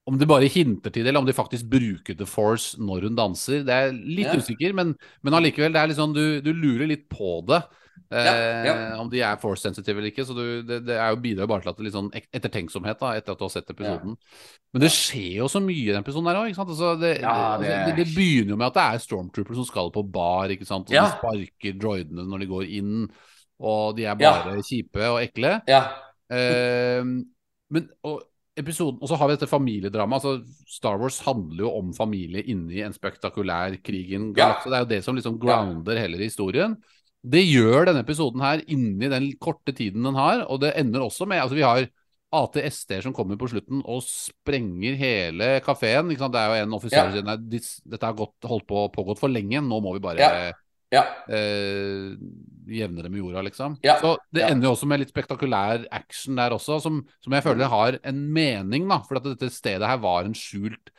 Om de bare hinter til det, eller om de faktisk bruker The Force når hun danser. Det er litt Ja. usikker, men, men allikevel, det er litt sånn du, du lurer litt på det. Eh, Ja, ja. Om de er force sensitive eller ikke. Så du, det, det er jo bidrar bare til at det litt sånn ettertenksomhet da, etter at du har sett episoden. Men det skjer jo så mye i den episoden her òg. Altså, det, Ja, det, det- altså, det, begynner jo med at det er stormtroopers som skal på bar, ikke sant. Og Ja. de sparker droidene når de går inn, og de er Ja. bare kjipe og ekle. Ja. Eh, men og, episoden, og så har vi dette familiedramaet. Altså, Star Wars handler jo om familie inni en spektakulær krig i en Ja. galakse. Det er jo det som liksom grounder hele historien. Det gjør denne episoden her inni den korte tiden den har, og det ender også med altså Vi har ATST-er som kommer på slutten og sprenger hele kafeen. Det er jo en offiser Ja. som sier nei, dette har gått, holdt på pågått for lenge, nå må vi bare Ja. Ja. eh, jevne det med jorda, liksom. Ja. Så det ender jo også med litt spektakulær action der også, som, som jeg føler har en mening, da. For at dette stedet her var en skjult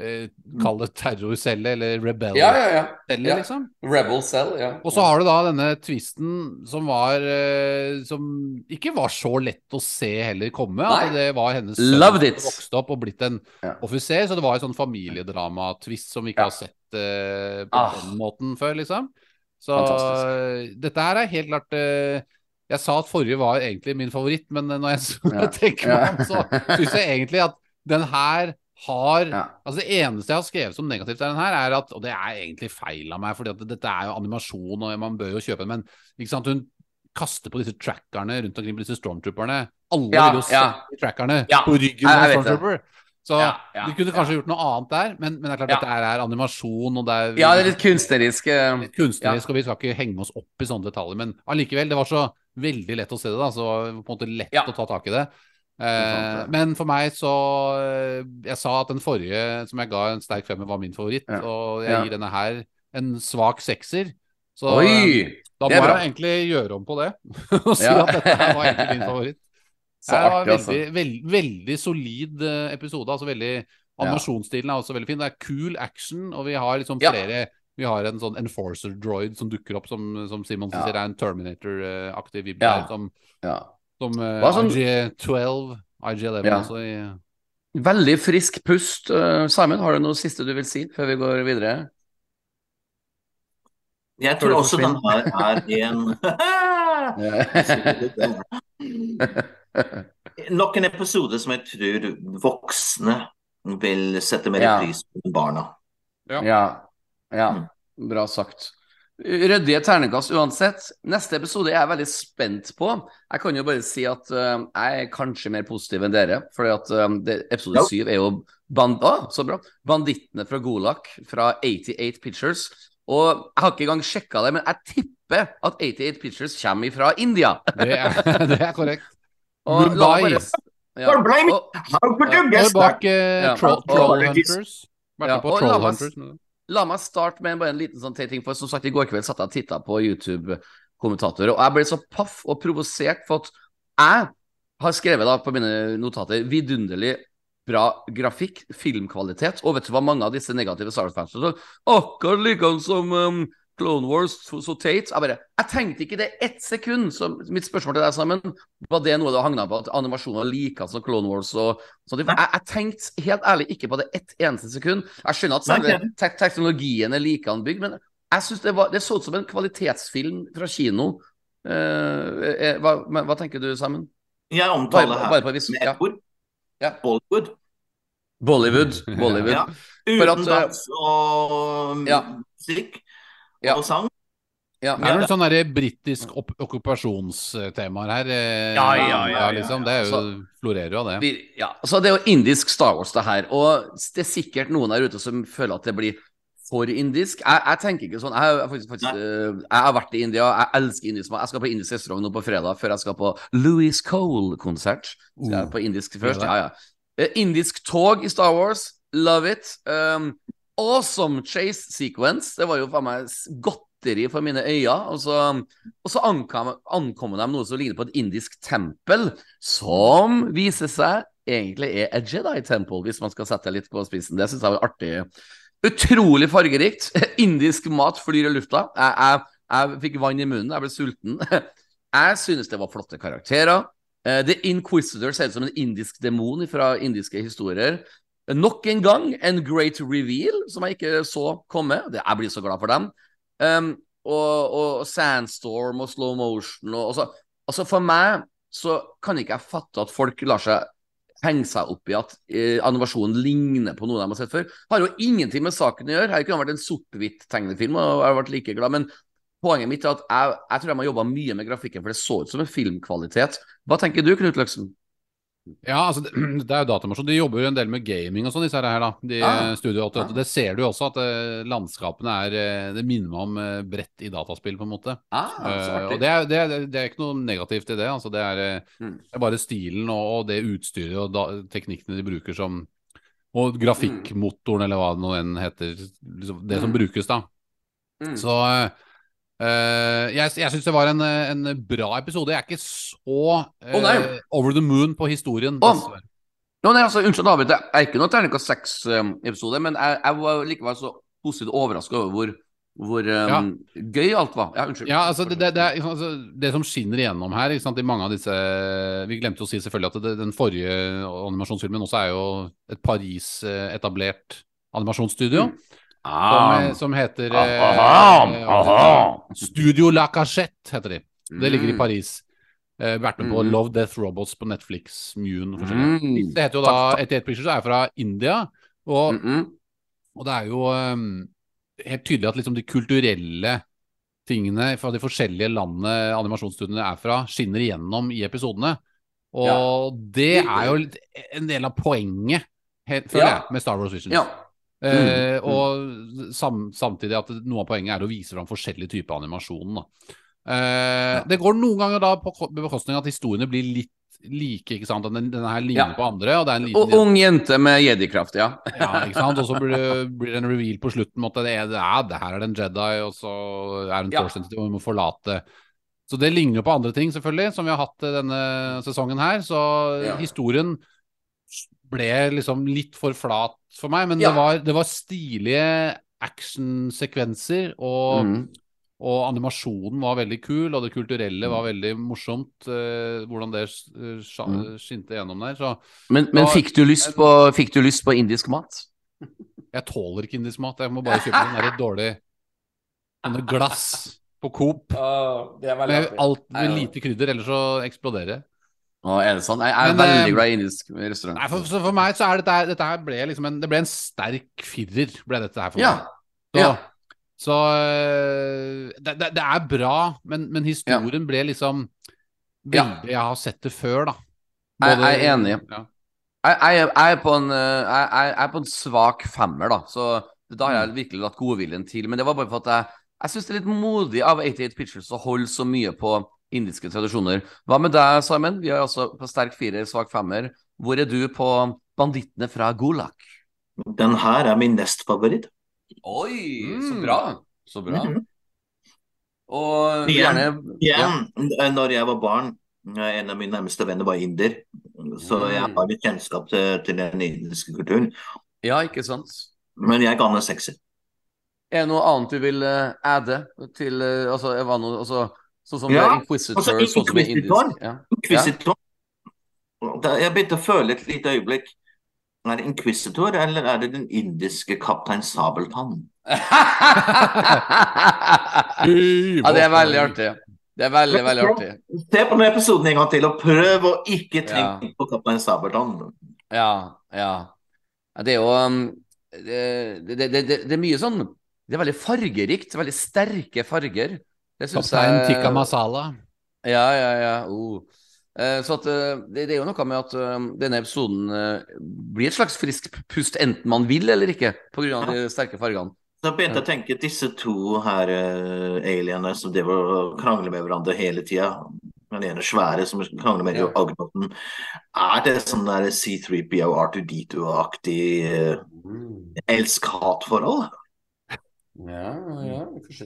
eh, Kall det terrorcelle, eller rebell-celle, Ja, ja, Celle, ja. liksom. Rebel Cell, ja. Og så har du da denne tvisten som var eh, Som ikke var så lett å se heller komme. At altså, det var hennes sønn som vokste opp og blitt en Ja. offiser. Så det var en sånn familiedrama-twist som vi ikke Ja. har sett eh, på Ah. den måten før, liksom. Så Fantastisk. dette her er helt klart eh, Jeg sa at forrige var egentlig min favoritt, men eh, når jeg Ja. tenker meg om, så syns jeg egentlig at den her har Ja. Altså Det eneste jeg har skrevet som negativt er den her, er at Og det er egentlig feil av meg, at dette er jo animasjon, og man bør jo kjøpe den, men ikke sant, hun kaster på disse trackerne rundt omkring på disse stormtrooperne. Alle Ja, vil jo se ja. trackerne Ja, på ryggen av stormtrooper. det. Så Ja, ja, du kunne kanskje gjort noe annet der, men, men det er klart Ja. dette er animasjon, og det er Ja, det er litt kunstnerisk. eh, litt kunstnerisk, og vi skal ikke henge oss opp i sånne detaljer. Men allikevel, det var så veldig lett å se det, da, så på en måte lett Ja. å ta tak i det. Eh, men for meg så eh, Jeg sa at den forrige som jeg ga en sterk femmer, var min favoritt, Ja. og jeg Ja. gir denne her en svak sekser. Så Oi! eh, da må bra. jeg egentlig gjøre om på det og si Ja. at dette her var egentlig min favoritt. Det var en altså. veldig, veld, veldig solid eh, episode. Altså veldig Animasjonsstilen er også veldig fin. Det er cool action, og vi har liksom flere Vi har en sånn enforcer droid som dukker opp, som, som Simonsen sier er en Terminator-aktig vibb som, Ja. Som uh, sånn... IG12, IG11 Ja. også i Veldig frisk pust. Uh, Simon, har du noe siste du vil si før vi går videre? Jeg tror også den her er en Nok en episode som jeg tror voksne vil sette mer Ja. pris på enn barna. Ja. ja. ja. Bra sagt. Ryddige terningkast uansett. Neste episode er jeg veldig spent på. Jeg kan jo bare si at uh, jeg er kanskje mer positiv enn dere. For uh, det, episode Ja. syv er jo band ah, så bra. Bandittene fra Golak fra 88 Pictures. Og jeg har ikke engang sjekka det, men jeg tipper at 88 Pictures kommer fra India. Det er, det er korrekt. Og Mumbai. bare ja. og, og. Og- How Og bak uh. Troll, Og- og- Hunters. Ja, og la. La meg starte med en liten sånn ting, for som sagt, i går kveld satt jeg og titta på YouTube-kommentatorer, og jeg ble så paff og provosert for at jeg har skrevet da på mine notater vidunderlig bra grafikk, filmkvalitet, og vet du hva mange av disse negative Star Wars-fansene sa? Akkurat likedan som um, Clone Wars, så, Tate. Jeg bare Jeg tenkte ikke det ett sekund. Så mitt spørsmål til deg sammen, var det noe du hagna på, at animasjonen var like som Clone Wars og sånn? Jeg, jeg tenkte helt ærlig ikke på det ett eneste sekund. Jeg skjønner at selve te teknologien er likeanbygd, men jeg synes det, var, det så ut som en kvalitetsfilm fra kino. Eh, eh, hva, men, hva tenker du, Simon? Jeg omtaler Bare- her bare på vis- med ja. ord. Ja. Bollywood. Bollywood. Bollywood. Ja. At, Uten eh, dans og musikk Ja. Og sang. Ja. Det er noen sånne der britisk okkupasjonstemaer her. eh, Ja, ja, ja, ja, liksom. Det er jo, så, florerer jo av det. Vi- Ja, så Det er jo indisk Star Wars, det her. Og det er sikkert noen der ute som føler at det blir for indisk. Jeg, jeg tenker ikke sånn. Jeg, har faktisk, faktisk, eh, jeg har vært i India, jeg elsker indisk mat. Jeg skal på indisk restaurant nå på fredag før jeg skal på Louis Cole-konsert. Jeg er på indisk først. Ja, ja. Eh, Indisk tog i Star Wars, love it. Um, awesome chase sequence. Det var jo faen meg godteri for mine øyne. Og så, og så ankom, ankommer de noe som ligner på et indisk tempel, som viser seg egentlig er et Jedi-tempel, hvis man skal sette det litt på spissen. Det syns jeg var artig. Utrolig fargerikt. Indisk mat flyr i lufta. Jeg, jeg, jeg fikk vann i munnen, jeg ble sulten. Jeg synes det var flotte karakterer. Eh, The Inquisitor ser ut som en indisk demon fra indiske historier. Nok en gang en great reveal som jeg ikke så komme. Jeg blir så glad for dem. Um, og, og sandstorm og slow motion og, og så, Altså, for meg så kan ikke jeg fatte at folk lar seg henge seg opp i at eh, animasjonen ligner på noe de har sett før. Har jo ingenting med saken å gjøre. Her kunne det vært en sort-hvitt-tegnefilm, og jeg har vært like glad. Men poenget mitt er at jeg, jeg tror de har jobba mye med grafikken, for det så ut som en filmkvalitet. Hva tenker du, Knut Løksen? Ja, altså det, det er jo datamasjon. De jobber jo en del med gaming og sånn, disse her, da. De Ah. Studio 88. Det ser du jo også, at eh, landskapene er eh, Det minner meg om eh, brett i dataspill, på en måte. Ah, Eh, og det er, det, er, det er ikke noe negativt i det. Altså, det, er, Mm. det er bare stilen og, og det utstyret og da, teknikkene de bruker som Og grafikkmotoren, eller hva det nå enn heter. Liksom, det som Mm. brukes, da. Mm. Så eh, jeg, jeg syns det var en, eh, en bra episode. Jeg er ikke så uh, oh, over the moon på historien. Oh. No, nei, altså, Unnskyld, David. Jeg er ikke noe terningkast seks-episode, men jeg, jeg var likevel så positivt overraska over hvor, hvor um, gøy alt var. Ja, unnskyld. Ja, altså det, det, det, er, altså det som skinner igjennom her sant, i mange av disse Vi glemte å si selvfølgelig at det, den forrige animasjonsfilmen også er jo et Paris-etablert animasjonsstudio. Ah. Som, som heter eh, Aha, eh, aha. Studio La Cachette, heter de. Det ligger i Mm. Paris. Eh, vært med på Mm. Love Death Robots på Netflix, Mune. Mm. Det heter jo da Takk, takk. 88 Pictures, er fra India. Og, Mm -mm. og det er jo um, helt tydelig at liksom de kulturelle tingene fra de forskjellige landene animasjonsstudiene er fra, skinner igjennom i episodene. Og det er jo en del av poenget, helt, føler Ja. jeg, med Star Wars Visions. Ja. Eh, Mm, og sam, samtidig at noe av poenget er å vise fram forskjellige typer animasjon. Eh, Det går noen ganger da på bekostning at historiene blir litt like. ikke sant? Den, denne her ligner Ja. på andre, og det er en liten Og ung jente med jedi-kraft, ja. ja, ikke sant? Og så blir det, blir det en reveal på slutten at det er, ja, det her er det en Jedi, og så er hun Ja. force sensitive og må forlate. Så det ligner jo på andre ting, selvfølgelig, som vi har hatt denne sesongen her. Så historien ble liksom litt for flat for meg, men Ja. det, var, det var stilige actionsekvenser, og, Mm. og animasjonen var veldig kul, og det kulturelle Mm. var veldig morsomt, uh, hvordan det uh, skinte gjennom der. Så Men, men Da- fikk, du lyst på, fikk du lyst på indisk mat? Jeg tåler ikke indisk mat. Jeg må bare kjøpe den der dårlig Sånne glass på Coop det er med alt med lite krydder, ellers så eksploderer det. Å, er det sånn? Jeg er Men, veldig eh, glad i indisk restaurant. Nei, for, så for meg så er dette, dette her ble liksom en, det ble en sterk firer, ble dette her for Ja. meg. Så, Ja. Så øh, det, det, det er bra, men, men historien ble liksom veldig Jeg har sett det før, da. Jeg- jeg er enig. Ja. Jeg, jeg, jeg, er på en, eh, jeg, er på en svak femmer, da. Så da har jeg virkelig latt godviljen til. Men det var bare for at jeg, jeg syns det er litt modig av 88 Pictures å holde så mye på indiske tradisjoner. Hva med deg, Simon? Vi er altså på sterk firer, svak femmer. Hvor er du på Bandittene fra Gulag? Den her er min nest favoritt. Oi, så Mm. bra. Så bra. Mhm. Og Igjen. gjerne Igjen, ja. når jeg var barn, eh, en av mine nærmeste venner var inder, så jeg Mm. har litt kjennskap til, til den indiske kulturen. Ja, ikke sant? Men jeg ga den en sekser. Er det noe annet du vil eh, adde til eh, Altså, jeg var noe, altså, sånn som Ja, Inquisitor, altså, sånn som Inquisitor. ja. Inquisitor. Da- Jeg begynte å føle et lite øyeblikk. Er det Inquisitor, eller er det den indiske kaptein Sabeltann? ja, det er veldig artig. Det er veldig, veldig artig. Se på den episoden en gang til, og prøv å ikke Ja. på kaptein Sabeltann. Ja, ja. Det er jo um, det, det, det, det, det er mye sånn Det er veldig fargerikt. Veldig sterke farger. Det syns Kaptein jeg Tikka Masala. Ja, ja, ja. Oh. Eh, Så at eh, det, det er jo noe med at eh, denne episoden blir et slags friskt pust, enten man vil eller ikke, pga. de sterke fargene. Da begynte jeg å tenke at disse to her uh, alienene som driver og krangler med hverandre hele tida, den ene svære som krangler med Ja. Agnoten, er det sånn der C3PO R2D2-aktig uh, elsk-hat-forhold? Ja, ja.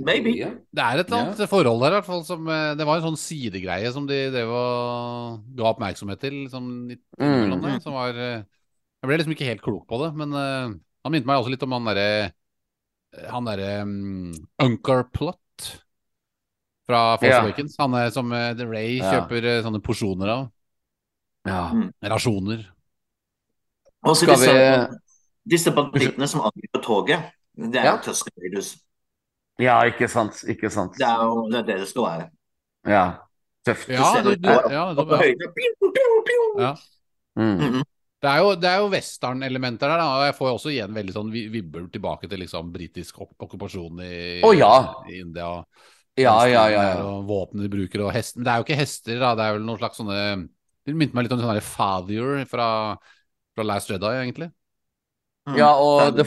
Maybe. teorier. Det er et annet annet forhold der, i hvert fall. Som, eh, det var en sånn sidegreie som de drev og ga oppmerksomhet til. Liksom, litt Mm. det, som var eh, Jeg ble liksom ikke helt klok på det, men uh, han minte meg også litt om han derre Han derre um, Uncar Plot fra Force Ja. Awakens. Han er, som uh, The Ray kjøper eh, sånne porsjoner av. Ja. Rasjoner. Og så Skal disse, vi disse bandittene som angriper toget, det er Ja. jo Tusken ja, ikke sant. Ikke sant. Det er jo det, er det det skal være. Ja. Tøft. Ja, du, det det, ja. Ja. Mm. Det er jo, det er jo western-elementer der, og jeg får jo også igjen veldig sånn vi- vibber tilbake til liksom britisk okkupasjon i, Å, ja. i India. Ja, ja, ja. ja. Og våpen de bruker, og hest Men det er jo ikke hester, da. Det er vel noen slags sånne Det minte meg litt om sånn der Fathier fra, fra Last Jedi, egentlig. Mhm. Ja, og The,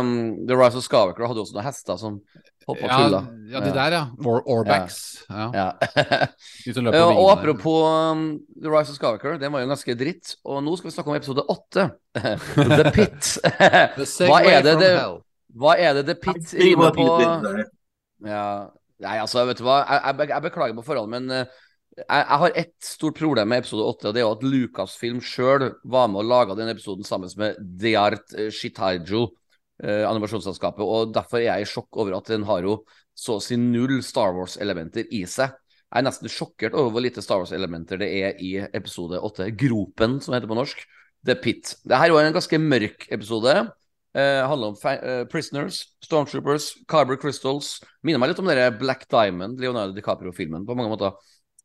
um, The Rise of Skywalker hadde også noen hester som hoppa og Ja, tulla. ja, de der, ja. Or Orbacks. Ja. Ja. Ja, og apropos um, The Rise of Skywalker, den var jo ganske dritt. Og nå skal vi snakke om episode åtte. The Pit. The Hva er det det. Hva er det The Pit rimer på? Ja, Nei, altså, vet du hva. Jeg, jeg, jeg beklager på forhånd, men eh, jeg, har ett stort problem med episode åtte, og det er jo at Lucasfilm sjøl var med og laga den episoden sammen med Deart eh, Shitaiju, eh, animasjonsselskapet, og derfor er jeg i sjokk over at den har jo så å si null Star Wars-elementer i seg. Jeg er nesten sjokkert over hvor lite Star Wars-elementer det er i episode åtte. Gropen, som heter på norsk. The Pit. Det her er jo en ganske mørk episode. Eh, handler om eh, prisoners, stormtroopers, Carber Crystals. Minner meg litt om den Black Diamond, Leonardo DiCaprio-filmen, på mange måter.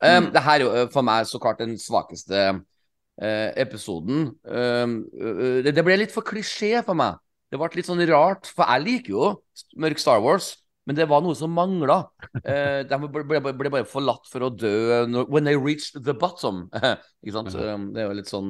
Um, Mm. Det her er jo eh, for meg så klart den svakeste eh, episoden. Um, det, det ble litt for klisjé for meg. Det ble litt sånn rart, for jeg liker jo mørk Star Wars. Men det var noe som mangla. Eh, de ble, ble, ble bare forlatt for å dø når- when they reached the bottom. Ikke sant? Um, det er jo litt sånn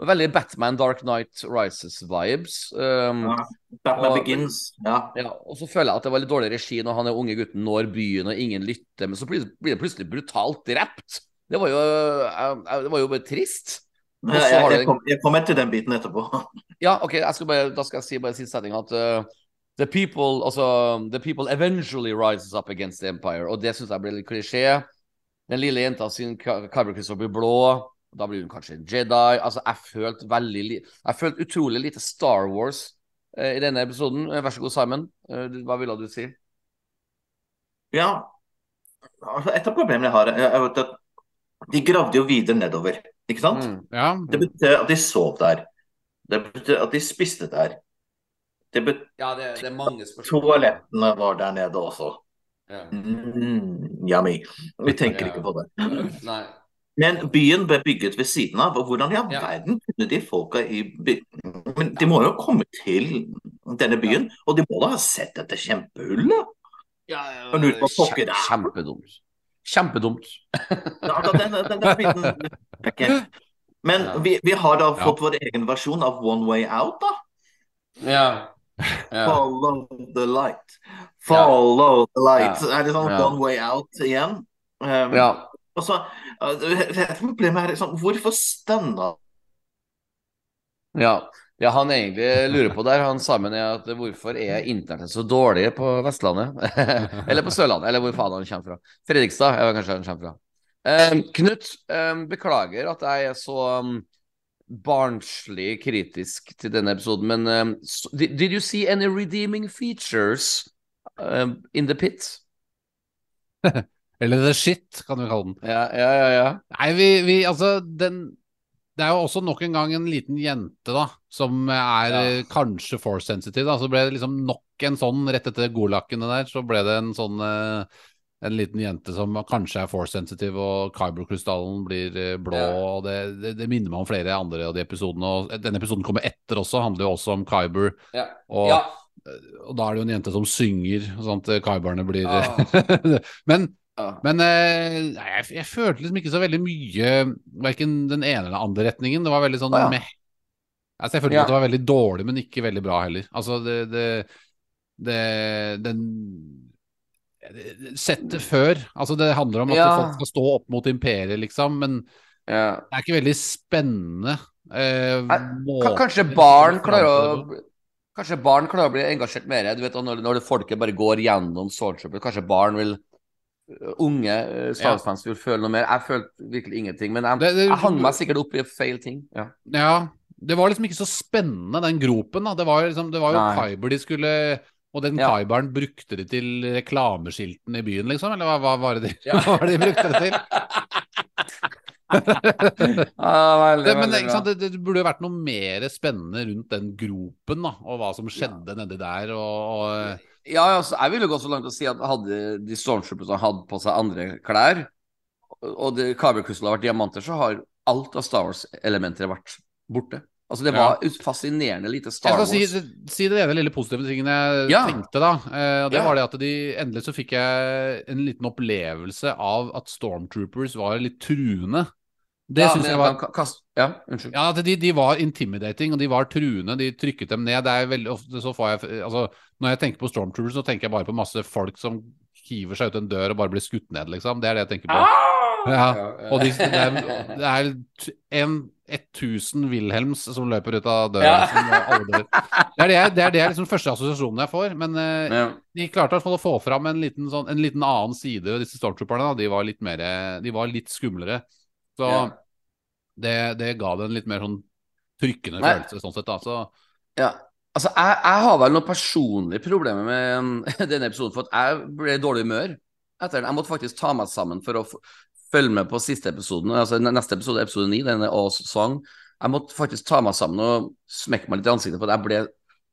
Veldig Batman Dark Knight Rises-vibes. Um, Ja. Batman Og- Begins. Ja. ja, og så føler jeg at det var litt dårlig regi når han er unge gutten når byen og ingen lytter, men så blir blir det plutselig brutalt drept. Det var jo, eh, det var jo bare trist. Ja, Jeg, jeg, kom, jeg kommer til den biten etterpå. Ja, OK, skal bare, da skal jeg si bare siste setning at uh, the people altså, the people eventually rises up against the empire, og det syns jeg ble litt klisjé. Den lille jenta sin Crystal blir blå. Da blir hun kanskje en Jedi. Altså, jeg følte veldig li Jeg følte utrolig lite Star Wars eh, i denne episoden. Eh, Vær så god, Simon. Eh, hva ville du si? Ja. Altså, et av problemene jeg har, er er at de gravde jo videre nedover. Ikke sant? Mm. Ja. Det betyr at de sov der. Det betyr at de spiste der. Det betyr Ja, det, det er mange spørsmål. Toalettene var der nede også. Ja. Mm, yummy. Vi tenker Ja. ikke på det. Nei. Men byen ble bygget ved siden av, og hvordan i all Ja. verden kunne de folka i byen Men de må jo komme til denne byen. Og de må da ha sett dette kjempehullet? Ja, ja, ja. Kjempedumt. Kjempedumt. Ja, da, den, den, den biten Ok. Men Ja. vi, vi har da Ja. fått vår egen versjon av One Way Out, da. Ja. ja. Follow the light. Follow the light. Ja. Er det sånn Ja. One Way Out igjen? Um, ja. Og så, uh, det- Problemet er liksom, hvorfor stønna Ja. ja, han egentlig lurer på der, han sammen er at hvorfor er internettet så dårlig på Vestlandet? eller på Sørlandet, eller hvor faen han kommer fra. Fredrikstad er kanskje han kommer fra. Um, Knut, um, beklager at jeg er så um, barnslig kritisk til denne episoden, men so, did, did you see any redeeming features in the pit? Eller The Shit, kan vi kalle den. Ja, ja, ja. ja. Nei, vi, vi altså den Det er jo også nok en gang en liten jente, da, som er Ja. eh, kanskje force sensitive. Da. Så ble det liksom nok en sånn rett etter Golakkene der, så ble det en sånn eh, en liten jente som kanskje er force sensitive, og Kyber-krystallen blir eh, blå. Ja. og det, det, det minner meg om flere andre av de episodene. og Denne episoden kommer etter også, handler jo også om Kyber. ja. Og, ja. og da er det jo en jente som synger, sånn at Kyberne blir Ah. Men. Men eh, jeg, jeg følte liksom ikke så veldig mye Verken den ene eller den andre retningen. Det var veldig sånn ah. Altså, jeg følte Ja. at det var veldig dårlig, men ikke veldig bra heller. Altså, det, det, det Den Settet før Altså, det handler om at Ja. folk skal stå opp mot imperiet, liksom, men ja. det er ikke veldig spennende. Eh, Ka- Kanskje barn klarer å. Kanskje barn klarer å bli engasjert mer. Du vet, når, når folket bare går gjennom Stormtrooper, kanskje barn vil Unge stavsfans Star vil føle noe mer. Jeg følte virkelig ingenting. Men jeg, Det- det- jeg hang meg sikkert opp i feil ting. Ja. Ja, det var liksom ikke så spennende, den gropen. da. Det var, liksom, det var jo. Kyber de skulle Og den Ja. Kyberen brukte de til reklameskiltene i byen, liksom? Eller hva, hva var det de, Ja. hva var det de brukte det til? Ah, veldig, Det, men sant, det, det burde jo vært noe mer spennende rundt den gropen, da. Og hva som skjedde nedi der. Og, og Ja, altså, jeg ville gå så langt å si at hadde de Stormtrooperne hatt på seg andre klær, og det kabelkrystallet har vært diamanter, så har alt av Star Wars-elementer vært borte. Altså, det var ja. fascinerende lite Star Wars. Jeg skal si, si det ene lille positive tingen jeg Ja. tenkte, da. Eh, og det Ja. var det at de endelig så fikk jeg en liten opplevelse av at Stormtroopers var litt truende. Det ja, syns jeg var kaste- Ja, unnskyld. Ja, at de, de var intimidating, og de var truende. De trykket dem ned. Det er veldig ofte så får jeg Altså, når jeg tenker på Stormtroopers, så tenker jeg bare på masse folk som hiver seg ut en dør og bare blir skutt ned, liksom. Det er det jeg tenker på. Ja, Og de, det er, det er en 1000 Wilhelms som løper ut av døra. Ja. Det er det, det er det liksom første assosiasjonen jeg får. Men eh, Ja. de klarte i hvert fall å få fram en liten, sånn, en liten annen side ved disse stormtrooperne. De var litt mer De var litt skumlere. Så Ja. det, det ga det en litt mer sånn trykkende Nei. følelse, sånn sett. Da. Så Ja, altså jeg, jeg har vel noen personlige problemer med um, denne episoden, for at jeg ble i dårlig humør etter den. Jeg måtte faktisk ta meg sammen for å følge med på siste episoden. Altså neste episode, episode 9, denne Oz Song. Jeg måtte faktisk ta meg sammen og smekke meg litt i ansiktet, for jeg ble,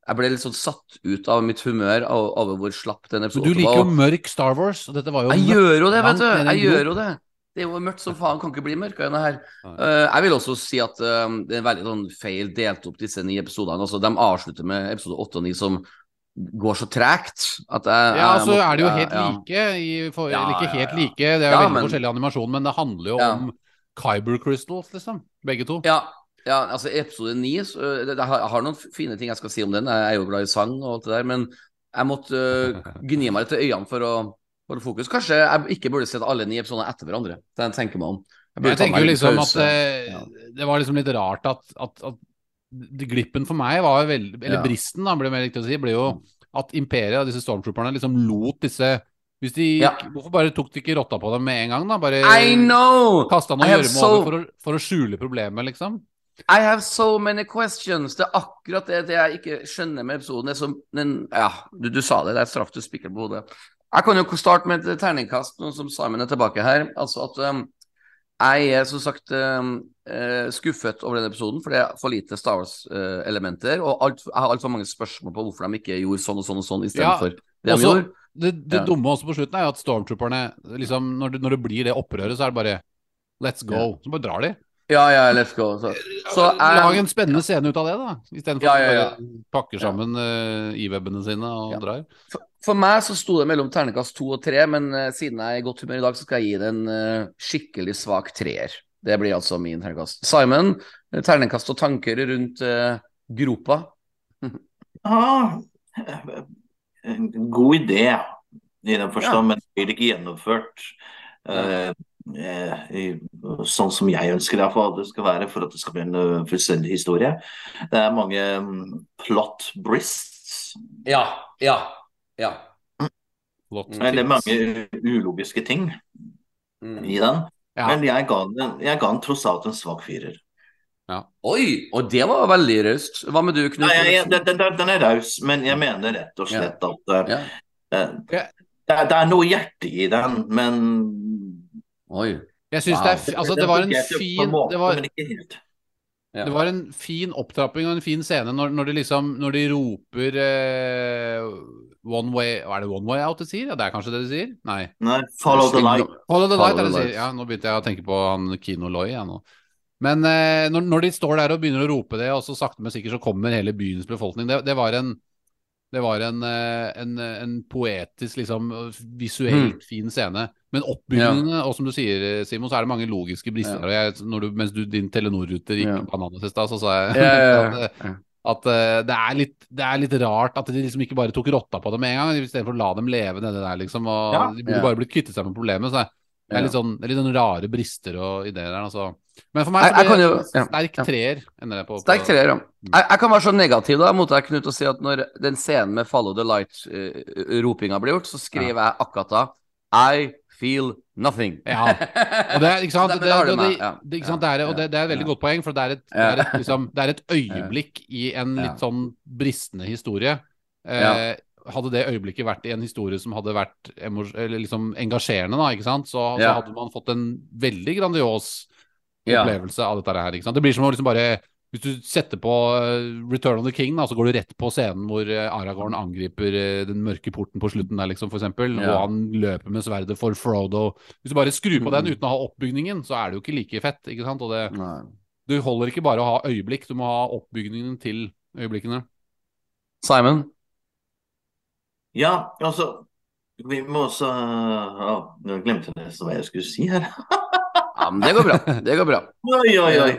jeg ble litt sånn satt ut av mitt humør over hvor slapp den episoden var. du liker jo mørk Star Wars, og dette var jo Jeg gjør jo det, vet du. Jeg gjør jo det. Det er jo mørkt som faen, kan ikke bli mørkere enn det her. Eh, jeg vil også si at uh, det er veldig sånn feil delt opp disse ni episodene. Altså, de avslutter med episode åtte og ni som går så tregt at jeg Ja, jeg så altså, er det jo helt ja. like. I, for, Ja, eller ikke helt ja. like, det er jo Ja, veldig men- forskjellig animasjon, men det handler jo Ja. om Kyber Crystals, liksom. Begge to. Ja, ja, altså episode ni så, eh, det, jeg, har, jeg har noen fine ting jeg skal si om den. Jeg er jo glad i sang og alt det der, men jeg måtte uh, gni meg litt i øynene for å holde fokus. Kanskje jeg ikke burde sett alle ni episoder etter hverandre. Det tenker meg om. Jeg, Jeg tenker jo liksom pause. at eh, Ja. det var liksom litt rart at, at, at glippen for meg var veldig Eller Ja. bristen, da, blir det mer riktig å si, ble jo at imperiet og disse stormtrooperne liksom lot disse hvis de, Ja. Hvorfor bare tok de ikke rotta på dem med en gang, da? Bare kasta noe I gjørme so- over for å, for å skjule problemet, liksom? I have so many questions. Det er akkurat det, det jeg ikke skjønner med episoden. Det er som, den, ja, du, du sa det, det er straff du spikker på hodet. Jeg kan jo starte med et terningkast, nå som Simon er tilbake her. Altså at um, jeg er som sagt um, eh, skuffet over den episoden, for det er for lite Star Wars-elementer. og alt, jeg har altfor mange spørsmål på hvorfor de ikke gjorde sånn og sånn og sånn istedenfor Ja, det de også- gjorde. Det, det Ja. dumme også på slutten er jo at stormtrooperne liksom, når, det, når det blir det opprøret, så er det bare Let's go. Så bare drar de. Ja, ja, let's go. Så, så Lag en spennende scene ut av det, da. Istedenfor Ja, ja, ja, at de pakker sammen uh, i-webene sine og Ja. drar. for, for meg så sto det mellom ternekast to og tre, men uh, siden jeg er i godt humør i dag, så skal jeg gi det en uh, skikkelig svak treer. Det blir altså min ternekast. Simon, eh, ternekast og tanker rundt uh, gropa? Ja, en god idé i den forstand, men det blir ikke gjennomført eh, eh, i- sånn som jeg ønsker det for at det skal være, for at det skal bli en eh, fullstendig historie. Det er mange mm, plot brists. Ja, ja, ja. Flott. Mm. Det er mange ulogiske ting Mm. i den. Ja. Men jeg ga den, jeg ga den tross alt en svak firer. Oi, og det var veldig raust. Hva med du, Knut? Nei, jeg, jeg, den, den, den er raus, men jeg mener rett og slett at uh, Ja. Ja. det, det er noe hjerte i den, men Oi. Jeg syns det er Altså, det var en fin det var. Ja. Det var en fin opptrapping og en fin scene når, når de liksom Når de roper eh, One way er det one way out det sier? Ja, det er kanskje det du sier? Nei. Nei, follow the light. Follow the Follow light, er det light. sier. Ja, nå begynte jeg å tenke på han Kino Loy, jeg nå. Men eh, når, når de står der og begynner å rope det, og så sakte, men sikkert så kommer hele byens befolkning, det, det var en det var en, eh, en, en poetisk, liksom visuelt fin scene. Men oppbyggingene, og som du sier, Simon, så er det mange logiske brister. Ja. Og jeg, når du, mens du, din Telenor-ruter gikk Ja. bananas i stad, så sa jeg Ja, ja, at, ja. eh, at uh, det, er litt, det er litt rart at de liksom ikke bare tok rotta på det med en gang, istedenfor å la dem leve nedi der, liksom. Og Ja. de burde Ja. bare blitt kvittet seg med problemet. Så det er litt sånn, det er litt sånn rare brister og ideer der, altså. Men for meg så blir det jo- sterk treer. ender det på. på Sterk treer, ja. Jeg, jeg kan være så negativ da mot deg, Knut, og si at når den scenen med 'Follow the Light'-ropinga ble gjort, så skrev jeg akkurat da I feel nothing. Ja. Og det er, ikke sant, det, det, det, det, ikke sant, det er, og det, det er et veldig godt poeng, for det er et, det er et, liksom, det er et øyeblikk i en litt sånn bristende historie. Eh, Hadde det øyeblikket vært i en historie som hadde vært liksom engasjerende, da, ikke sant? Så, så hadde man fått en veldig grandios opplevelse av dette her. Ikke sant? Det blir som å liksom bare Hvis du setter på eh, Return of the King, da, så går du rett på scenen hvor eh, Aragorn angriper eh, den mørke porten på slutten der, liksom, for eksempel, Ja. og han løper med sverdet for Frodo. Hvis du bare skrur på den Mm. uten å ha oppbygningen, så er det jo ikke like fett. ikke sant? Og det, Nei. du holder ikke bare å ha øyeblikk, du må ha oppbygningen til øyeblikkene. Simon? Ja, altså Vi må også Å, Nå glemte jeg nesten hva jeg skulle si her. Ja, men det går bra. Det går bra. Oi, oi, oi.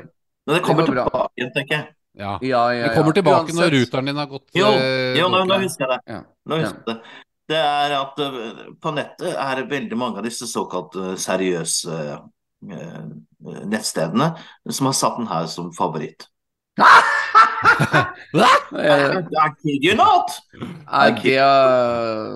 Men det kommer Det tilbake tenker jeg. Ja. Ja, ja, Det kommer tilbake tilbake når Uansett- ruteren din har gått Jo, eh, jo nå, nå husker jeg det. Ja. Nå husker jeg det. Det er at eh, på nettet er det veldig mange av disse såkalt eh, seriøse eh, nettstedene som har satt den her som favoritt. Eh, I kid you not! I kid.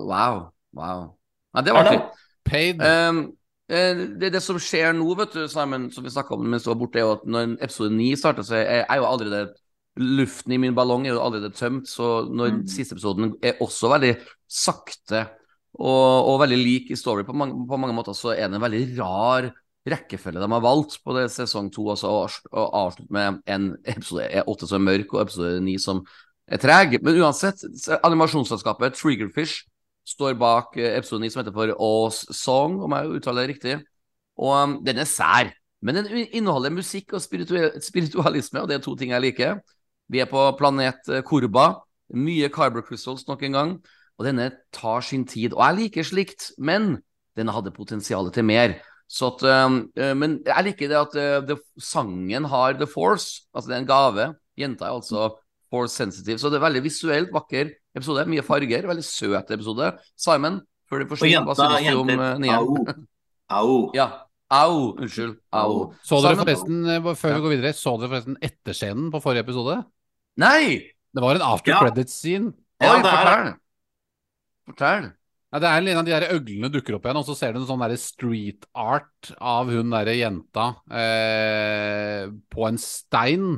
Wow. Wow. Nei, det var artig. Paid. Um, eh, det, det som skjer nå, vet du, Simon, som vi snakka om mens du var borte, er jo at når episode 9 starter, så er, er jo allerede Luften i min ballong er jo allerede tømt, så når Mm. siste episoden er også veldig sakte og, og veldig lik i story på mange, på mange måter, så er det en veldig rar rekkefølge de har valgt på det sesong to. Altså å, avslutte med en episode er åtte som er mørk, og episode ni som er treg. Men uansett, animasjonsselskapet Triggerfish står bak episoden episode 9 som heter for Ås Song, om jeg uttaler det riktig. Og um, den er sær. Men den inneholder musikk og spiritualisme, og det er to ting jeg liker. Vi er på planet eh, Korba. Mye Carber Crystals nok en gang. Og denne tar sin tid. Og jeg liker slikt, men denne hadde potensial til mer. At, um, eh, men jeg liker det at uh, the, sangen har the force. Altså det er en gave. Jenta er altså force sensitive. Så det er veldig visuelt vakker episode. Mye farger. Veldig søt episode. Simon, før du forsvinner, hva jenta, du om uh, nieren? au. Au. Ja. Au. Unnskyld. Au. Så dere Simon- forresten, eh, før Ja. vi går videre, så dere forresten etterscenen på forrige episode? Nei! Det var en after Ja. credits-scene. Ja, Oi, fortell. Fortell. Ja, det er en av de der øglene dukker opp igjen, og så ser du en sånn der street art av hun derre jenta eh, på en stein.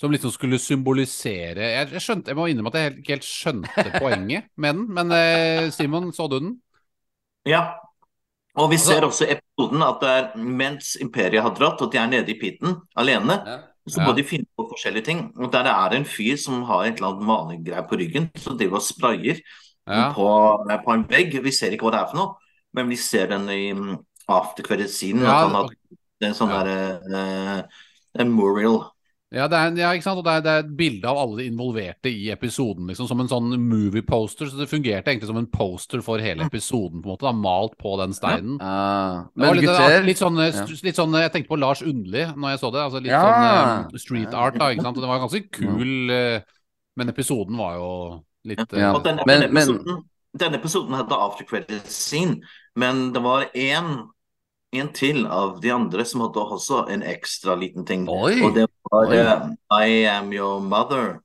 Som liksom skulle symbolisere Jeg, jeg skjønte, jeg må innrømme at jeg ikke helt skjønte poenget med den. Men eh, Simon, så du den? Ja. Og vi Altså- ser også i episoden at det er mens Imperiet har dratt, og de er nede i piten alene, Ja. så Ja. må de finne på forskjellige ting. Og der er det en fyr som har et eller annet malingsgreie på ryggen, som driver og sprayer Ja. på, på en vegg. Vi ser ikke hva det er for noe, men vi ser den i mm, after credit-scenen. Ja, at han har en sånn ja. der, uh, En Muriel. Ja, det er, ja, ikke sant? Og det er, det er et bilde av alle de involverte i episoden, liksom, som en sånn movie poster. Så det fungerte egentlig som en poster for hele episoden, på en måte, da, malt på den steinen. Ja. Var men litt, gutter litt, sånn, Ja. litt sånn Jeg tenkte på Lars Undli når jeg så det. Altså litt Ja. sånn um, street art, da. Ikke sant? Og det var ganske kul, eh, men episoden var jo litt eh, Ja. Og denne, Men- denne, episoden, denne episoden hadde after credit scene, men det var én en til av de andre som hadde også en ekstra liten ting. Oi. Og det var Oi. eh, I Am Your Mother.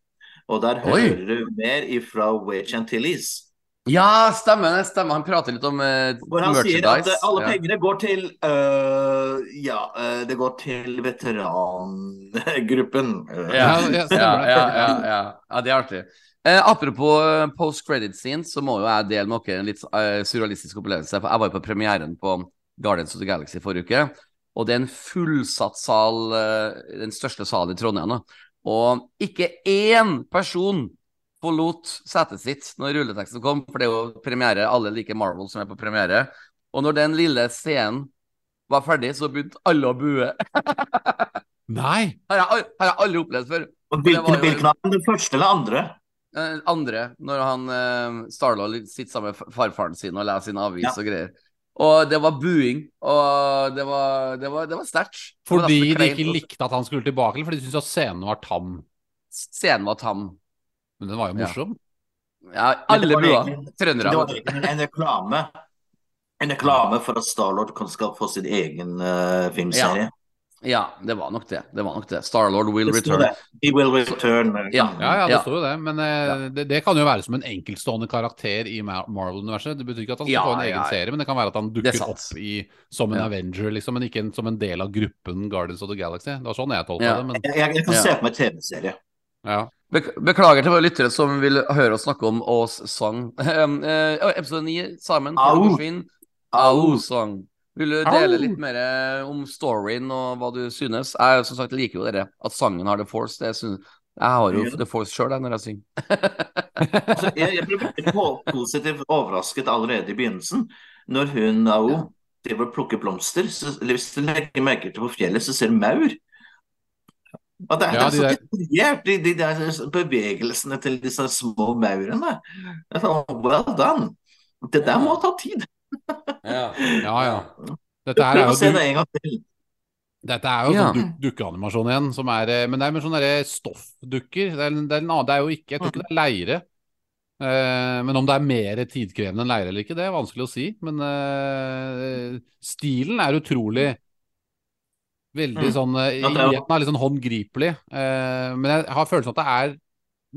Og der Oi. hører du mer ifra Way Chantillis. Ja, stemmer det. Stemmer. Han prater litt om merchandise Hvor han sier at uh, alle ja. pengene går til uh, Ja, det går til veterangruppen. Ja, Ja, ja, ja, det. ja, ja, ja. ja, det er artig. Apropos post credit scene, så må jo jeg dele med dere en litt surrealistisk opplevelse. Jeg var jo på premieren på Guardians of the Galaxy forrige uke, og det er en fullsatt sal, eh, den største salen i Trondheim. Da. Og ikke én person forlot setet sitt når rulleteksten kom, for det er jo premiere, alle liker Marvel som er på premiere. Og når den lille scenen var ferdig, så begynte alle å bue. Nei! Har jeg, al- har jeg aldri opplevd før. Hvilken, hvilken av? Den første eller andre? Eh, andre, når han eh, Starlord sitter sammen med farfaren sin og leser sin avis Ja. og greier. Og det var buing, og det var, det var, det var sterkt. Fordi var de ikke likte at han skulle tilbake, eller fordi de syntes at scenen var tam. Scenen var tam. Men den var jo morsom. Ja, ja alle bua. Trøndere. Det var egentlig en reklame. En reklame for at Starlord kan- skal få sin egen uh, filmserie. Ja, det var nok det. Det var nok det. Starlord will Det return. det. He will return. Ja. Ja, ja, det Ja. står jo det. Men eh, det, det kan jo være som en enkeltstående karakter i Marvel-universet. Det betyr ikke at han skal Ja, få en egen ja, ja. serie, men det kan være at han dukker er opp i, som en Ja. Avenger, liksom, men ikke en, som en del av gruppen Guardians of the Galaxy. Det var sånn jeg tolka Ja. det. Men, Jeg, jeg, jeg kan se på meg TV-serie. ja. Beklager til våre lyttere som vil høre oss snakke om Ås sang. Eh, episode 9, Simon Au. Au-sang. Vil du dele litt mer eh, om storyen og hva du synes? Jeg som sagt liker jo dere at sangen har The Force. Det synes, jeg har jo Ja. The Force sjøl når jeg synger. Altså, jeg, jeg ble veldig positivt overrasket allerede i begynnelsen. Når hun Ao Ja. driver og plukker blomster, så, eller hvis du legger merke til på fjellet, så ser du maur. Og det, er- Ja, det er de så detaljert, de, de der bevegelsene til disse små maurene. Well done. Det der må ta tid. Ja, Ja, ja. Dette her er jo du-. Dette er jo Ja. sånn duk dukkeanimasjon igjen, som er, eh, men det er med sånne stoffdukker. Det er, det, er, en annen- det er jo ikke Jeg tror ikke det er leire. Eh, men om det er mer tidkrevende enn leire eller ikke, det er vanskelig å si. Men eh, stilen er utrolig Veldig Mm. sånn Igjen er litt sånn håndgripelig. Eh, men jeg har følelsen at det er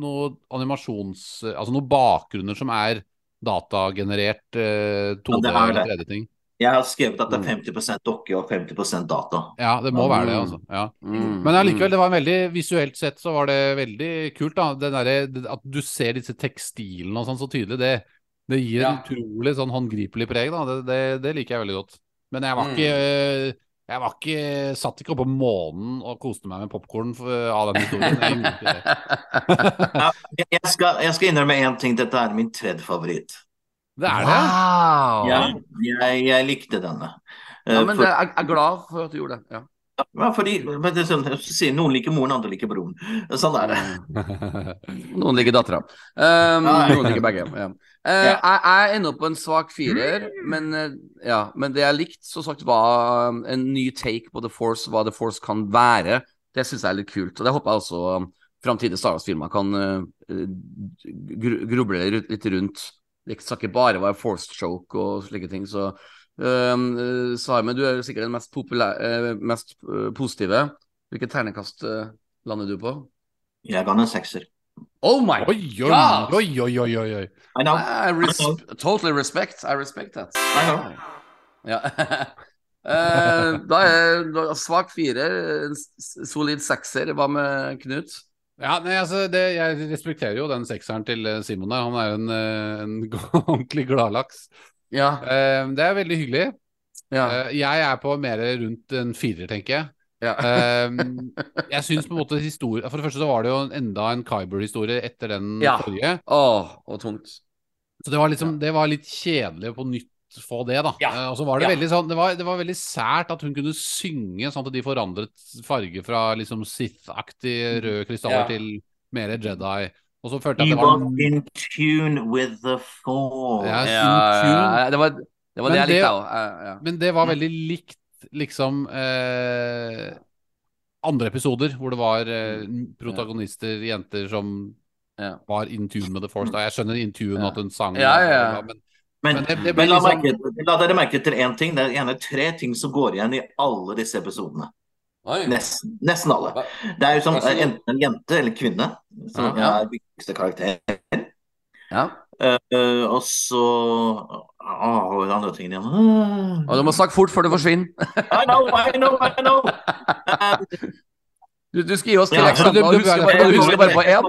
noe animasjons... Altså noen bakgrunner som er datagenerert eh, 2D eller 3D-ting. Jeg har skrevet at det Mm. er 50% dokke og 50% data. Ja, det må være det, Mm. altså. Ja. Mm, Men allikevel, mm. det var en veldig visuelt sett så var det veldig kult, da. Den derre- at du ser disse tekstilene og sånn så tydelig, det, det gir Ja. en utrolig sånn håndgripelig preg, da. Det, det, det liker jeg veldig godt. Men jeg var Mm. ikke eh, Jeg var ikke Satt ikke oppe på månen og koste meg med popkorn av den historien. Jeg ikke det. Ja, jeg, skal, jeg skal innrømme én ting. Dette er min tredje favoritt. Det er det. Wow! Ja, jeg, jeg likte denne. Ja, Eh, men for- det, jeg er glad for at du gjorde det. Ja. Ja, fordi men det er sånn, jeg sier Noen liker moren, andre liker broren. Sånn er det. Noen liker dattera. Um, noen liker begge. Ja. Eh, Ja. Jeg, jeg ender opp på en svak firer, men, uh, ja, men det jeg likte, så sagt, var um, en ny take på The Force, hva The Force kan være. Det syns jeg er litt kult. Og det håper jeg også um, framtidige Star Wars-filmer kan uh, gru, gruble litt rundt. Det skal ikke bare være forced choke og slike ting. Så um, eh, du er sikkert den mest, populære, eh, mest eh, positive. Hvilket ternekast eh, lander du på? Jeg ga den en sekser. Oh my Oi, oi, God! oi, oi, oi, oi, oi. I know. I res totally respect. I respect that. I know. Ja. Eh, da er svak firer, solid sekser. Hva med Knut? Ja, nei, altså, det, Jeg respekterer jo den sekseren til eh, Simon der. Han er en, eh, en ordentlig gladlaks. Ja. Eh, Det er veldig hyggelig. ja. Eh, Jeg er på mer rundt en firer, tenker jeg. Ja. Um, jeg syns på en måte historie For det første så var det jo enda en Kyber-historie etter den Ja. forrige. Åh, og tungt. Så det var, liksom, det var litt kjedelig på nytt få det, da. Ja. Eh, og så var det Ja. veldig sånn det var, det var veldig sært at hun kunne synge sånn at de forandret farge fra liksom Sith-aktig røde krystaller Ja. til mer Jedi. Og så følte jeg at det var was in tune with the fall. Ja, Ja, ja, ja, det var det, var det jeg likte òg. Ja, ja. Men det var veldig likt liksom eh, andre episoder hvor det var eh, protagonister, jenter, som Ja. var in tune med The Force. Da. Jeg skjønner in tune Ja. at hun sang, Ja, ja, ja. men Men, Men det- det men la, liksom- merke, la dere merke til én ting. Det er gjerne tre ting som går igjen i alle disse episodene. Nesten, nesten alle. Det er jo som Hva enten en jente eller kvinne som Ja. er viktigste karakter. Ja. Uh, og så Åh, hva er andre tingen igjen? Og du må snakke fort før du forsvinner. I know, I know, I know. Du, du skal gi oss tre Ja. eksempler, Du- du- husker du- bare, du- du husker bare på én.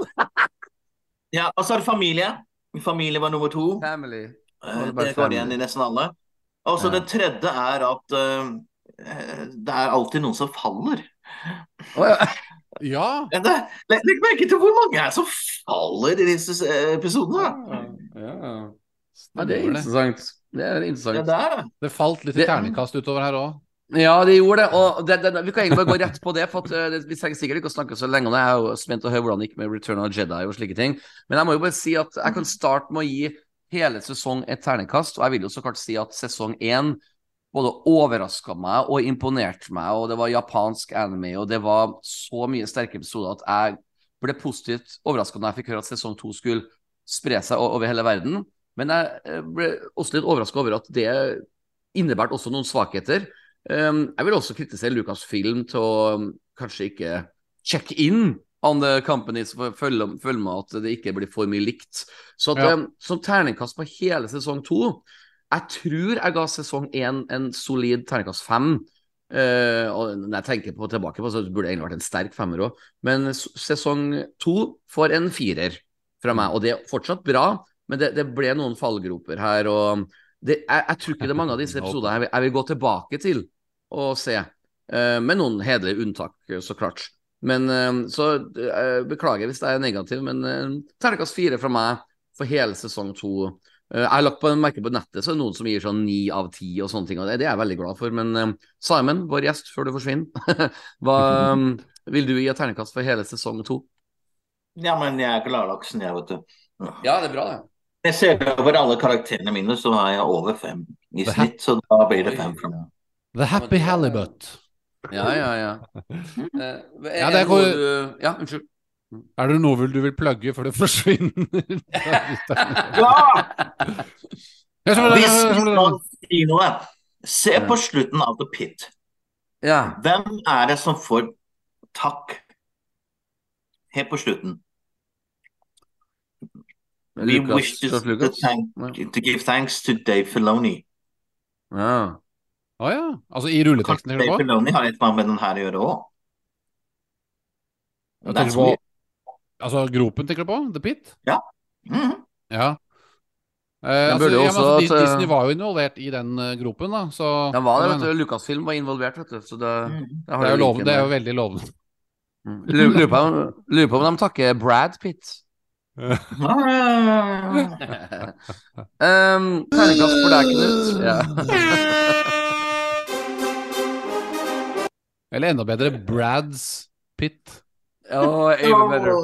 ja, og så er det familie. Familie var nummer to. Family. Eh, det Det går igjen i nesten alle. Og så Ja. det tredje er at uh, det er alltid noen som faller. Oh, ja. ja. Det- Legg merke til hvor mange er som faller i disse episodene. Ja. Ja, det er Stemmer det. interessant. Det er Det der, da. Det falt litt Det- terningkast utover her òg. Ja, det gjorde det. Og det, det, vi kan egentlig bare gå rett på det. For at, det- Vi trenger sikkert ikke å snakke så lenge om det. Jeg er jo spent å høre hvordan det gikk med Return of Jedi og slike ting. Men jeg må jo bare si at jeg kan starte med å gi hele sesong et terningkast. Og jeg vil jo så klart si at sesong én både overraska meg og imponerte meg. Og det var japansk anime, og det var så mye sterke episoder at jeg ble positivt overraska når jeg fikk høre at sesong to skulle spre seg over hele verden. Men jeg eh, ble også litt overraska over at det innebærte også noen svakheter. Um, jeg vil også kritisere Lucasfilm til å um, kanskje ikke check in on the companies for å følge, følge med at det ikke blir for mye likt. Så at, Ja. um, som terningkast på hele sesong to Jeg tror jeg ga sesong én en solid terningkast fem. Uh, og når jeg tenker på tilbake på så burde det egentlig vært en sterk femmer òg. Men sesong to får en firer fra meg, og det er fortsatt bra. Men det, det ble noen fallgroper her, og det, jeg, jeg tror ikke det er mange av disse episodene jeg jeg vil gå tilbake til og se. Uh, med noen hederlige unntak, så klart. Men uh, Så uh, beklager hvis jeg er negativ, men uh, terningkast fire fra meg for hele sesong to. Jeg har lagt på en merke på nettet, så er det noen som gir sånn ni av ti og sånne ting. Og det, det er jeg veldig glad for. Men Simon, vår gjest før du forsvinner, hva um, vil du gi et terningkast for hele sesong to? Ja, men jeg er gladlaksen, jeg, vet du. Ja, det er bra, det. Jeg ser over alle karakterene mine, så har jeg over fem i snitt. Så da blir det fem fra meg. The Happy Halibut. Ja, ja, ja. Eh, er, Ja, det er noe du Ja, unnskyld. Er det noe du vil plugge før det forsvinner? Ja! Hvis vi skal si noe, se på slutten av The Pit. Ja. Hvem er det som får takk helt på slutten? We Lucas, wish to, to, thank, Ja. to give thanks to Dave Filoni. Ja. Å ja. Altså i rulleteksten, Dave på? Filoni har et med den her å gjøre òg. Altså gropen, tenker du på? The Pit? Mhm. Ja. Eh, altså, ja, men altså, eh, Disney var jo involvert i den eh, gropen, da. Så Den var det, vet du. Lucasfilm var involvert, vet du. Så det, Mhm. det, det, er jo loven, det er jo veldig lovende. Mm. Lurer på om de takker Brad Pitt. Ah. um, Terningkast for deg, Knut. Ja. Eller enda bedre, Brads Pit. Ja, even better.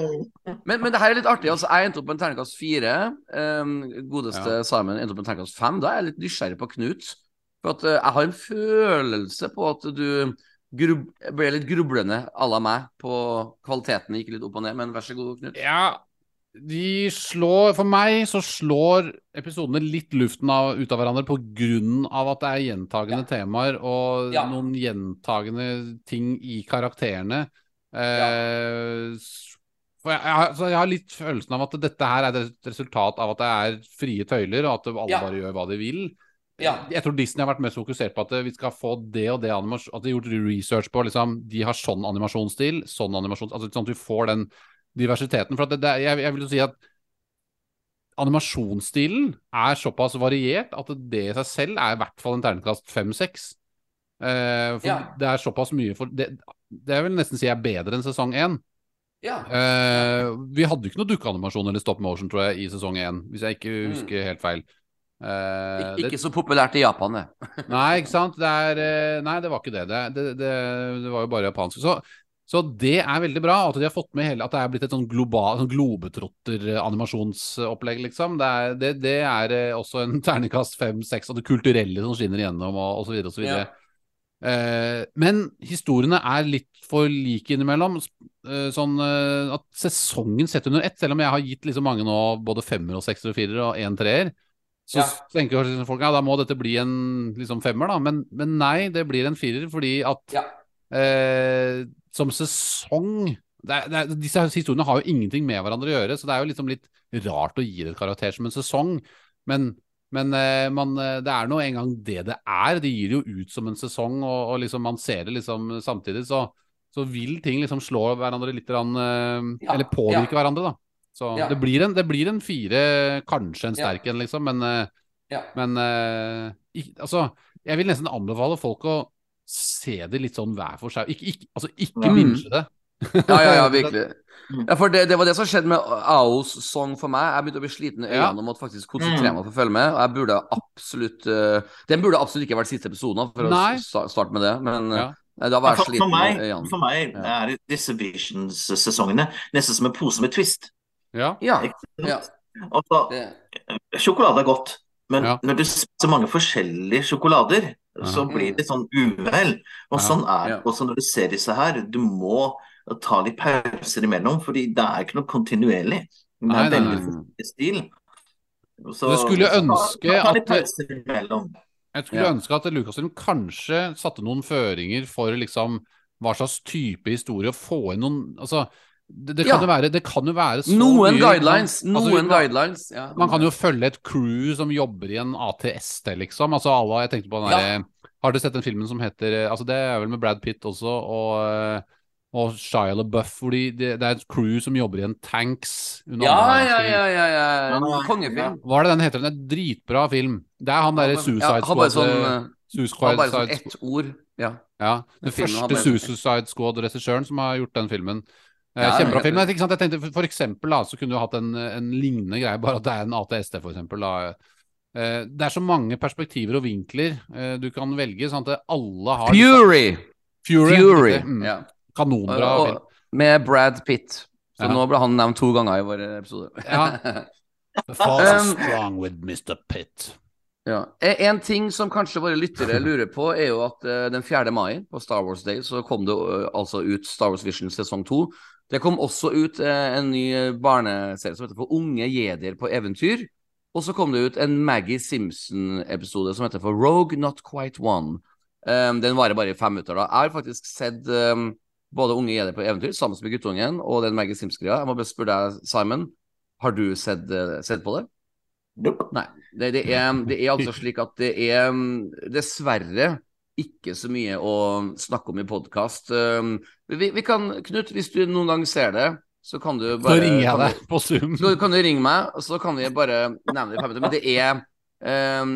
Men, men det her er litt artig. altså Jeg endte opp med en terningkast fire. Um, godeste Ja. Simon endte opp med en terningkast fem. Da er jeg litt nysgjerrig på Knut. For at uh, jeg har en følelse på at du grub ble litt grublende à la meg på kvaliteten. Gikk litt opp og ned. Men vær så god, Knut. Ja, de slår For meg så slår episodene litt luften av, ut av hverandre på grunn av at det er gjentagende temaer og Ja. noen gjentagende ting i karakterene. Eh, for jeg, jeg, jeg har litt følelsen av at dette her er et resultat av at det er frie tøyler, og at alle Ja. bare gjør hva de vil. Ja. Jeg tror Disney har vært mest fokusert på at vi skal få det og det animasjon At de har gjort research på liksom, De har sånn animasjonsstil, sånn animasjon altså Sånn at vi får den diversiteten. For at det, det, jeg, jeg vil jo si at animasjonsstilen er såpass variert at det i seg selv er i hvert fall en ternekast fem-seks. Eh, for Ja. det er såpass mye for det, det vil nesten si er bedre enn sesong én. Ja. Eh, vi hadde jo ikke noe dukkeanimasjon eller stop motion, tror jeg, i sesong én, hvis jeg ikke Mm. husker helt feil. Eh, Ik det- ikke så populært i Japan, det. Nei, ikke sant. Det er, nei, det var ikke det. Det, det, det, det var jo bare japansk. Så, så det er veldig bra at de har fått med hele At det er blitt et sånn sånn globetrotter-animasjonsopplegg, liksom. Det er, det, det er eh, også en terningkast fem-seks, og det kulturelle som skinner igjennom, og, og så videre og så videre. Eh, men historiene er litt for like innimellom. Eh, sånn eh, at sesongen sett under ett, selv om jeg har gitt liksom mange nå både femmer og sekser og firer og én treer, så Ja. tenker kanskje folk ja, da må dette bli en liksom femmer, da. Men, men nei, det blir en firer fordi at Ja. Eh, som sesong det er, det er, Disse historiene har jo ingenting med hverandre å gjøre, så det er jo liksom litt rart å gi det et karakter som en sesong. Men, men eh, man, eh, det er nå engang det det er. Det gir det jo ut som en sesong, og, og liksom man ser det liksom samtidig. Så, så vil ting liksom slå hverandre litt eh, Ja, Eller påvirke hverandre, da. Så Ja. det, blir en, det blir en fire, kanskje en Ja. sterk en, liksom. Men, eh, Ja. men eh, altså, jeg vil nesten anbefale folk å se det litt sånn hver for seg. Ikke, ikke, altså, ikke binge det. Ja, ja, ja, virkelig. Mm. Ja, for det, det var det som skjedde med AOs song for meg. Jeg begynte å bli sliten i øynene og måtte faktisk konsentrere Mm. meg for å følge med. Og jeg burde absolutt uh, Den burde absolutt ikke vært siste episoden, for Nei. å starte med det. Men Ja. eh, da var jeg For, for, sliten i meg, øynene. for meg er disse Visions-sesongene nesten som en pose med Twist. Ja. Ja. Ikke ja Og så, sjokolade er godt, men Ja. når du spiser mange forskjellige sjokolader, så blir det sånn uvel. Og sånn er det også når du ser disse her. Du må ta litt pauser imellom, fordi det er ikke noe kontinuerlig. Det er nei, veldig forskjellig stil. Så, Du skulle ta- ønske ta at- Jeg skulle Ja. ønske at Lucasfilm kanskje satte noen føringer for liksom hva slags type historie, og få inn noen Altså, det, det kan, Ja. jo være, det kan jo være så noen mye guidelines. altså, Noen man- guidelines. Ja. Man kan jo følge et crew som jobber i en ATST, liksom. Altså alle, jeg tenkte på den Ja. Har dere sett den filmen som heter Altså det er vel med Brad Pitt også, og, og Shia LaBeouf, hvor de, det, det er et crew som jobber i en tanks under Ja, ja, ja, ja, ja. Ja, ja. Kongefilm. Hva er det den heter? Den er dritbra film. Det er han derre Suicide Squad sånn, eh, eh, Suicide bare sånn Squad- ett ord. Ja. Ja, den første Suicide Squad-regissøren som har gjort den filmen. Kjempebra film. sant? Jeg tenkte for, eksempel da, så kunne du hatt en, en lignende greie, bare at det er en ATST, for eksempel. Da. Eh, Det er så mange perspektiver og vinkler eh, du kan velge, sånn at alle har Fury! Fury. Fury. Mm. Ja. Kanonbra Og- film. Med Brad Pitt. Så Ja. nå ble han nevnt to ganger i vår episode. Ja. Is Um, strong with Mr. Pitt. Ja. Eh, En ting som kanskje våre lyttere lurer på, er jo at den 4. mai, på Star Wars Day, så kom det altså ut Star Wars Vision sesong 2. Det kom også ut eh, en ny eh, barneserie som heter For unge jedier på eventyr. Og så kom det ut en Maggie Simpson-episode som heter For Rogue Not Quite One. Um, den varer bare i fem minutter. da. Jeg har faktisk sett um, både Unge jedier på eventyr sammen med guttungen og den Maggie Simpson-greia. Jeg må bare spørre deg, Simon, har du sett, uh, sett på det? Nope. Nei. Det, det, er, det er altså slik at det er um, dessverre ikke så mye å snakke om i podkast. Um, vi, vi kan, Knut, hvis du noen gang ser det, så kan du Så bare ringer jeg deg på Zoom. Så kan du ringe meg, og så kan vi bare nevne det i fem minutter. Men det er um,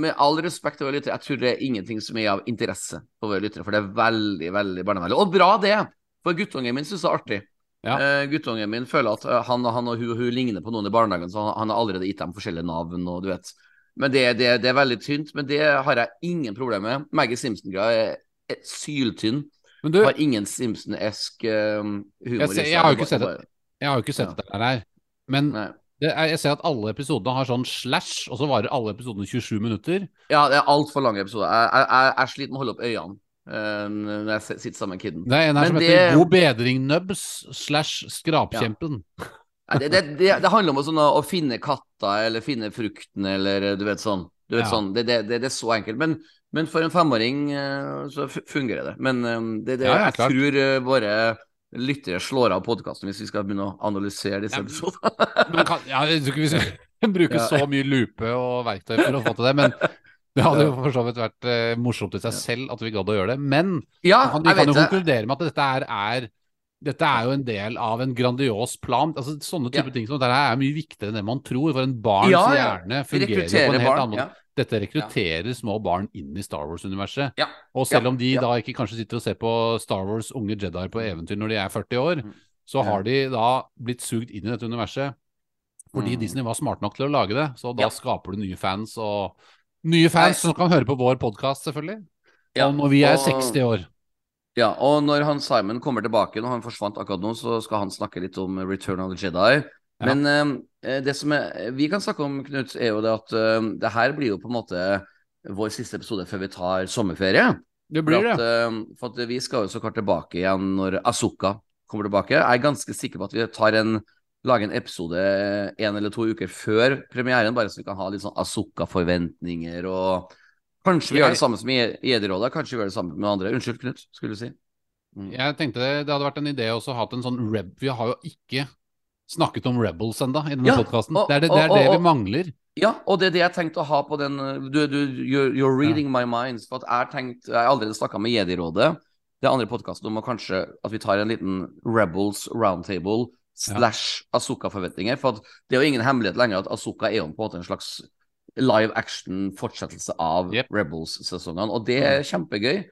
Med all respekt til våre lyttere, jeg tror det er ingenting som er av interesse for våre lyttere, for det er veldig, veldig barnevennlig. Og bra det! For guttungen min syns det er artig. Ja. Uh, guttungen min føler at han han, han og hun, hun ligner på noen i barnehagen, så han, han har allerede gitt dem forskjellige navn. og du vet. Men det, det, det er veldig tynt. Men det har jeg ingen problemer med. Maggie Simpson-greia er, syltynn. Men du, Har ingen Simpson-esk eh, humor Jeg ser- jeg har jo ikke sett det, jeg har jo ikke sett Ja. det her, men er, jeg ser at alle episodene har sånn slash, og så varer alle episodene 27 minutter. Ja, det er altfor lange episoder. Jeg, jeg, jeg, sliter med å holde opp øynene Uh, når jeg sitter sammen med kiden. Det er en her Men som det- heter God bedring Nubs slash Skrapkjempen. Nei, Det, det, det, det handler om sånn, å finne katta eller finne frukten eller du vet sånn. Du vet Ja. sånn det, det, det, det er så enkelt. Men, men for en femåring eh, så fungerer det. Men eh, det, det, Ja, jeg tror eh, våre lyttere slår av podkasten hvis vi skal begynne å analysere disse episodene. Ja, jeg tror ikke vi skal bruke så mye lupe og verktøy for å få til det, men det hadde jo for så vidt vært eh, morsomt i seg selv at vi gadd å gjøre det. Men Ja, vi kan, vi kan jo det. konkludere med at dette er, er dette er jo en del av en grandios plan. Altså, sånne type Ja. ting som dette er mye viktigere enn det man tror. For en barns Ja, ja. hjerne fungerer på en helt barn. annen måte. Dette rekrutterer små barn inn i Star Wars-universet. Og selv om de da ikke kanskje sitter og ser på Star Wars unge Jedi på eventyr når de er 40 år, Mm. så har de da blitt sugd inn i dette universet Fordi Mm. Disney var smart nok til å lage det. Så da skaper du nye fans, og nye fans som kan høre på vår podkast, selvfølgelig. Og når vi er og- 60 år. Ja, og når han Simon kommer tilbake, når han forsvant akkurat nå, så skal han snakke litt om Return of the Jedi. Ja. Men eh, det som er, vi kan snakke om, Knut, er jo det at eh, det her blir jo på en måte vår siste episode før vi tar sommerferie. Det For blir at, det. eh, for at vi skal jo så klart tilbake igjen når Asuka kommer tilbake. Jeg er ganske sikker på at vi tar en lager en episode en eller to uker før premieren, bare så vi kan ha litt sånn Asuka-forventninger og Kanskje vi gjør det samme som i i Ederrådet, kanskje vi gjør det samme med andre. Unnskyld, Knut, skulle du si. Mm. Jeg tenkte det, det hadde vært en idé også å ha en sånn reb... Vi har jo ikke snakket om Rebels enda i denne Ja, podkasten. Det er det, det, er og- det og- vi mangler. Ja, og det er det jeg tenkte å ha på den Du, du you're, you're reading my mind. For at jeg har tenkt Jeg har allerede snakka med Jedi-rådet, det andre podkasten, om å kanskje at vi tar en liten Rebels roundtable slash Asuka-forventninger. For at det er jo ingen hemmelighet lenger at Asuka er jo på en måte en slags live action-fortsettelse av Yep. Rebels-sesongene, og det er kjempegøy.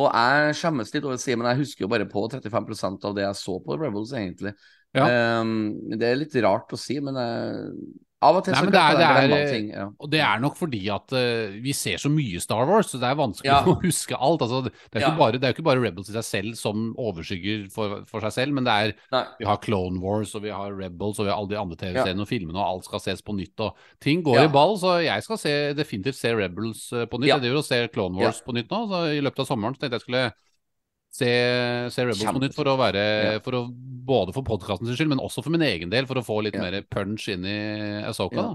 Og jeg skjemmes litt over å si, men jeg husker jo bare på 35% av det jeg så på Rebels, egentlig. Ja. Um, det er litt rart å si, men jeg, av og til Nei, så det er- kan det er- glemme ting. Ja. Og det er nok fordi at uh, vi ser så mye Star Wars, så det er vanskelig Ja. å huske alt. Altså, det, er ikke Ja. bare, det er jo ikke bare Rebels i seg selv som overskygger for, for seg selv, men det er Nei. Vi har Clone Wars, og vi har Rebels, og vi har alle de andre TV-seriene og filmene, og alt skal ses på nytt. Og ting går i ball, så jeg skal se, definitivt se Rebels uh, på nytt. Jeg driver og ser Clone Wars på nytt nå, så i løpet av sommeren så tenkte jeg skulle se, se Rebels på nytt for å være Ja. for å, Både for podkastens skyld, men også for min egen del, for å få litt Ja. mer punch inn i Asoka. Ja.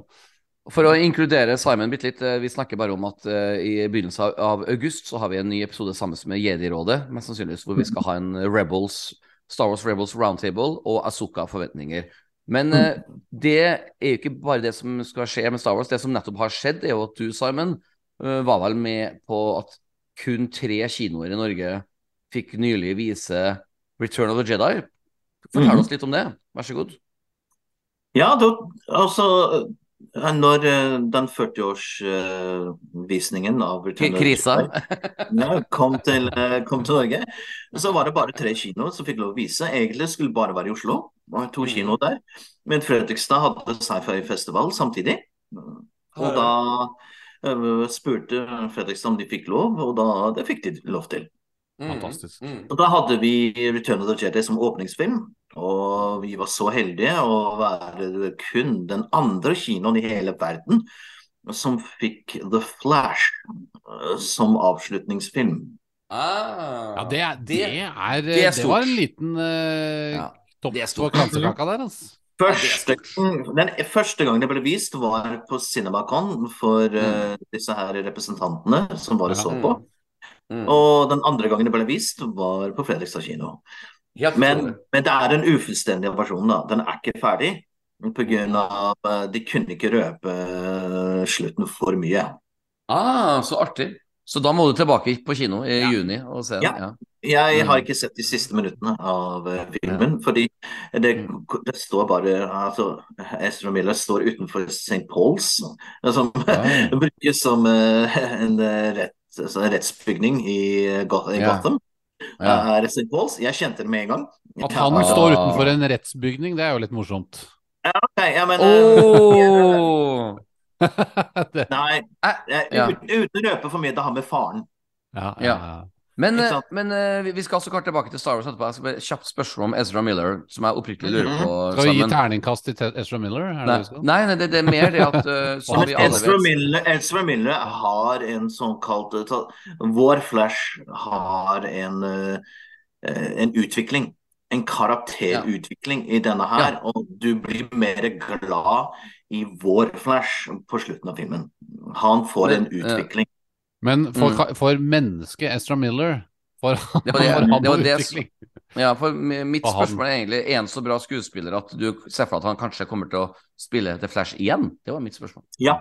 For å inkludere Simon bitte litt, eh, vi snakker bare om at uh, i begynnelsen av, av august så har vi en ny episode sammen med Jedi-rådet, mest sannsynligvis, hvor vi skal ha en Rebels, Star Wars Rebels Roundtable og Asoka forventninger. Men uh, det er jo ikke bare det som skal skje med Star Wars. Det som nettopp har skjedd, er jo at du, Simon, uh, var vel med på at kun tre kinoer i Norge fikk nylig vise Return of the Jedi. Fortell Mhm. oss litt om det, vær så god. Ja, da, altså eh, Når eh, den 40-årsvisningen av Return of the Krisa. Kom, til, eh, kom til Norge, så var det bare tre kinoer som fikk lov å vise. Egentlig skulle det bare være i Oslo. Det var to Mhm. kinoer der. Men Fredrikstad hadde sci-fi festival samtidig. Og da eh, spurte Fredrikstad om de fikk lov, og da det fikk de lov til. Fantastisk. Mm. Og Da hadde vi Return of the Jedi som åpningsfilm, og vi var så heldige å være kun den andre kinoen i hele verden som fikk The Flash eh, som avslutningsfilm. Ah, Ja, det er Det, er, det er det var en liten uh, Ja, topp det på kransekaka der, altså. Første, den første gang det ble vist, var på CinemaCon for uh, disse her representantene som bare så på. Mm. Og den andre gangen det ble vist, var på Fredrikstad kino. Men, men det er den ufullstendige versjonen, da. Den er ikke ferdig. På grunn av eh, De kunne ikke røpe eh, slutten for mye. Ah, så artig. Så da må du tilbake på kino i Ja. juni og se den. Ja. Ja. Jeg Mm. har ikke sett de siste minuttene av filmen, filmen, fordi det, Mm. det står bare altså, Ezra Miller står utenfor St. Pauls, eh, som Ah. brukes som eh, en eh, rett, en rettsbygning i, Go i Ja. Gotham. Ja. Er Jeg kjente det med en gang. At han Ah. står utenfor en rettsbygning, det er jo litt morsomt. ok, ja, men, oh! Nei, Eh, eh, ja. uten, uten å røpe for mye, det har med faren. ja, ja, Ja. ja. Men, eh, men eh, vi- skal også kort tilbake til Star Wars etterpå. Jeg skal bare Kjapt spørsmål om Ezra Miller, som jeg oppriktig lurer på. Mhm. Skal vi gi terningkast til Ezra Miller? Er Nei, nei, nei det, det er mer det at som vi alle Ezra vet Miller, Ezra Miller har en sånn kalt Vår Flash har en, en utvikling. En karakterutvikling i denne her. Og du blir mer glad i vår Flash på slutten av filmen. Han får en utvikling. Men for, Mm. for mennesket Ezra Miller For han, Det var det- for han det var det- utvikling. Ja, for mitt spørsmål er egentlig Er han så bra skuespiller at du ser for deg at han kanskje kommer til å spille The Flash igjen? Det var mitt spørsmål. Ja.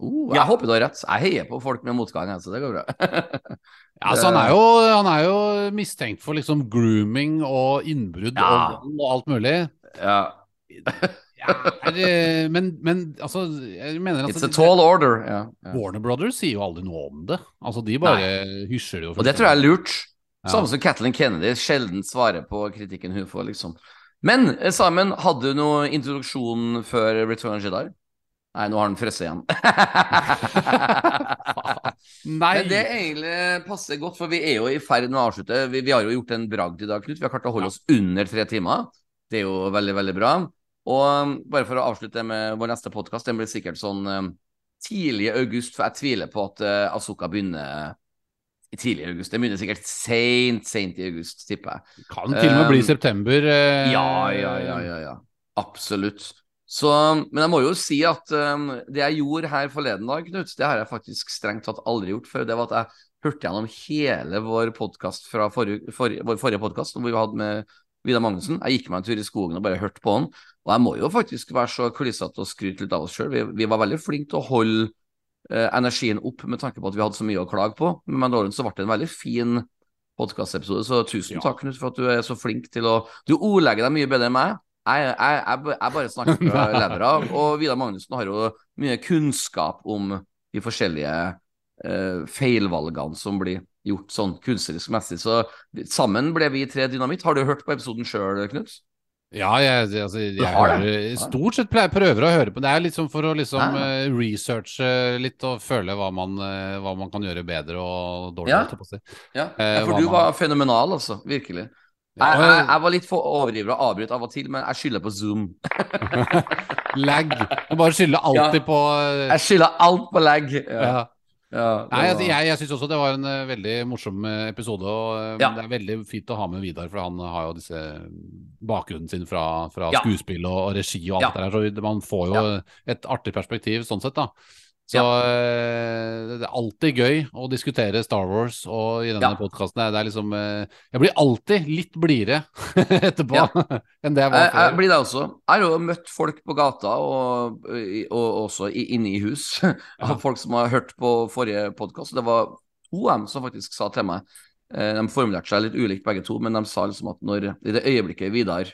Oh, Ja. jeg håper du har rett. Jeg heier på folk med motgang, så det går bra. Ja, altså, han, er jo, han er jo mistenkt for liksom grooming og innbrudd Ja. og og alt mulig. ja. Ja, men, men altså, jeg mener It's altså a tall order. Ja. ja. Warner Brothers sier jo aldri noe om det. Altså, de bare hysjer det jo. Og det tror jeg er lurt. Ja. Samme som Kathleen Kennedy sjelden svarer på kritikken hun får, liksom. Men eh, Simon, hadde du noe introduksjon før Return of Jedi? Nei, nå har han frosset igjen. Nei! Men det egentlig passer godt, for vi er jo i ferd med å avslutte. Vi, vi har jo gjort en bragd i dag, Knut. Vi har klart å holde oss under tre timer. Det er jo veldig, veldig bra. Og um, bare for å avslutte med vår neste podkast, den blir sikkert sånn um, tidlig i august, for jeg tviler på at uh, Asuka begynner i tidlig august. Det begynner sikkert seint, seint i august, tipper jeg. Kan til og med bli Um, september. eh, Ja, ja, ja, ja, ja. Absolutt. Så, men jeg må jo si at um, det jeg gjorde her forleden dag, Knut, det har jeg faktisk strengt tatt aldri gjort før. Det var at jeg hørte gjennom hele vår podkast fra forrige, forrige, vår forrige podkast, hvor vi hadde med Vidar Magnussen. Jeg gikk meg en tur i skogen og bare hørte på han. Og jeg må jo faktisk være så klissete og skryte litt av oss sjøl. Vi, vi var veldig flinke til å holde eh, energien opp med tanke på at vi hadde så mye å klage på. Men med Mandalorian så ble det en veldig fin podkastepisode, så tusen Ja. takk, Knut, for at du er så flink til å Du ordlegger deg mye bedre enn meg. Jeg, jeg, jeg, jeg bare snakker fra levra, og Vidar Magnussen har jo mye kunnskap om de forskjellige eh, feilvalgene som blir gjort sånn kunstnerisk messig. Så sammen ble vi tre dynamitt. Har du hørt på episoden sjøl, Knut? Ja, jeg, altså, jeg hører, stort sett pleier, prøver å høre på. Det er sånn for å liksom Ja. eh, researche litt og føle hva man, uh, hva man kan gjøre bedre og dårlig. Ja. Ja, Eh, for hva du man- var fenomenal, altså. Virkelig. Ja, Jeg, jeg, jeg var litt for overivrig og avbryt av og til, men jeg skylder på Zoom. Lag. Du bare skylder alltid Ja. på Jeg skylder alt på lag. Ja. Ja. Nei, altså, jeg, jeg syns også det var en uh, veldig morsom eh, episode. Og uh, Ja. det er veldig fint å ha med Vidar, for han har jo disse bakgrunnen sin fra, fra Ja. skuespill og, og regi og alt det der. Så man får jo et artig perspektiv sånn sett, da. Så ja. det er alltid gøy å diskutere Star Wars, og i denne Ja. podkasten det er liksom eh, Jeg blir alltid litt blidere etterpå Ja. enn det jeg var Jeg, jeg blir det også. Jeg har jo møtt folk på gata, og, og også inne i hus. ja. folk som har hørt på forrige podkast. Det var to av dem som faktisk sa til meg eh, De formulerte seg litt ulikt begge to, men de sa liksom at når i det øyeblikket Vidar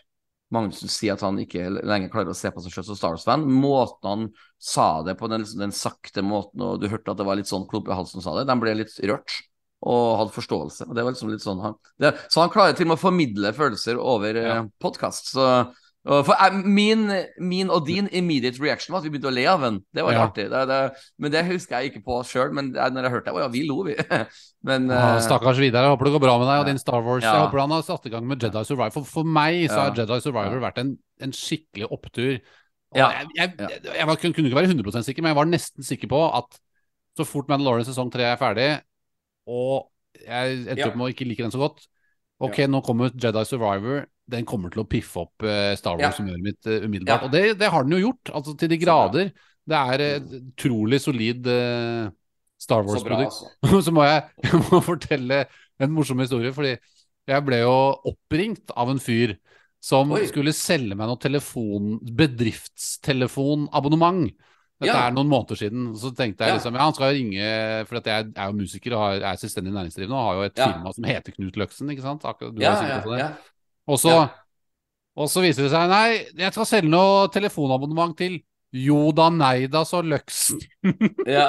Magnussen sier at han ikke lenger klarer å se på seg selv som Star Wars-fan, måten han sa det på, den, den sakte måten, og du hørte at det var litt sånn klump i halsen sa det, de ble litt rørt og hadde forståelse. Og det var liksom litt sånn han, det, Så han klarer til og med å formidle følelser over Ja. ja. podkast. Så for jeg, min, min og din immediate reaction var at vi begynte å le av den. Det var Ja. artig. Det, det, men det husker jeg ikke på sjøl. Men når jeg hørte det, å ja, vi lo, vi. men Ja, eh, Stakkars Vidar, jeg håper det går bra med deg og din Star Wars. Ja. Jeg håper han har satt i gang med Jedi Survivor. For, for meg så har. Jedi Survivor vært en, en skikkelig opptur. Jeg, jeg, var, kunne ikke være 100% sikker, men jeg var nesten sikker på at så fort Mandalorian sesong 3 er ferdig, og jeg endte opp med å ikke like den så godt Ok, nå kommer Jedi Survivor. Den kommer til å piffe opp eh, Star Wars-humøret mitt eh, umiddelbart. Ja. Og det, det har den jo gjort, altså til de grader. Det er et utrolig solid eh, Star Wars-produkt. altså. så må jeg, jeg må fortelle en morsom historie, fordi jeg ble jo oppringt av en fyr som Oi. skulle selge meg noe telefon, bedriftstelefonabonnement. Dette Ja. er noen måneder siden. Så tenkte jeg liksom, ja, han skal jo ringe For jeg er jo musiker og har- er selvstendig næringsdrivende og har jo et Ja. firma som heter Knut Løksen, ikke sant? Akkurat, du Ja, har ja, det. Og så, Ja. og så viser det seg Nei, jeg skal selge noe telefonabonnement til Joda Neidas og Løksen. Ja.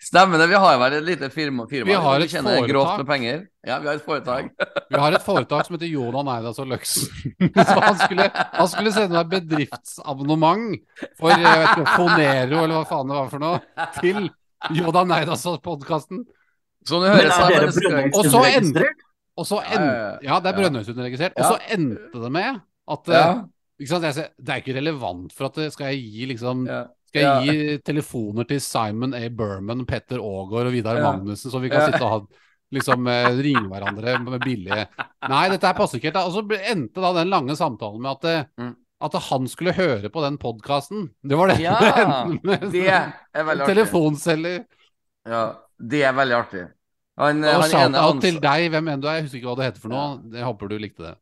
Stemmer det. Vi har vel et lite firma. firma Vi har et foretak. grovt med penger. Ja, vi har et foretak. Vi har et foretak som heter Joda Neidas og Løksen. Så han skulle, han skulle sende meg bedriftsabonnement for jeg vet ikke, Fonero, eller hva faen det var for noe, til Joda Neidas og podkasten. Så nå Men hører er jeg dere Og så en- Brønnøysundregistrert? Og så endte ja. Det er Brønnøysundregistrert. Og så endte det med at eh, sant, ser, Det er ikke relevant for at skal jeg gi liksom. Skal jeg gi telefoner til Simon A. Berman, Petter Aagaard og Vidar. Magnussen, så vi kan sitte og ha, liksom eh, ringe hverandre med billige Nei, dette her passer ikke helt. Og så endte da den lange samtalen med at, eh, Mm. at han skulle høre på den podkasten. Det var det Ja, det endte med. Det er veldig artig. Telefonselger. Ja, det er veldig artig. Han, Og han, ene shout-out til deg, hvem enn du er. Jeg husker ikke hva det heter for noe. Jeg håper du likte det.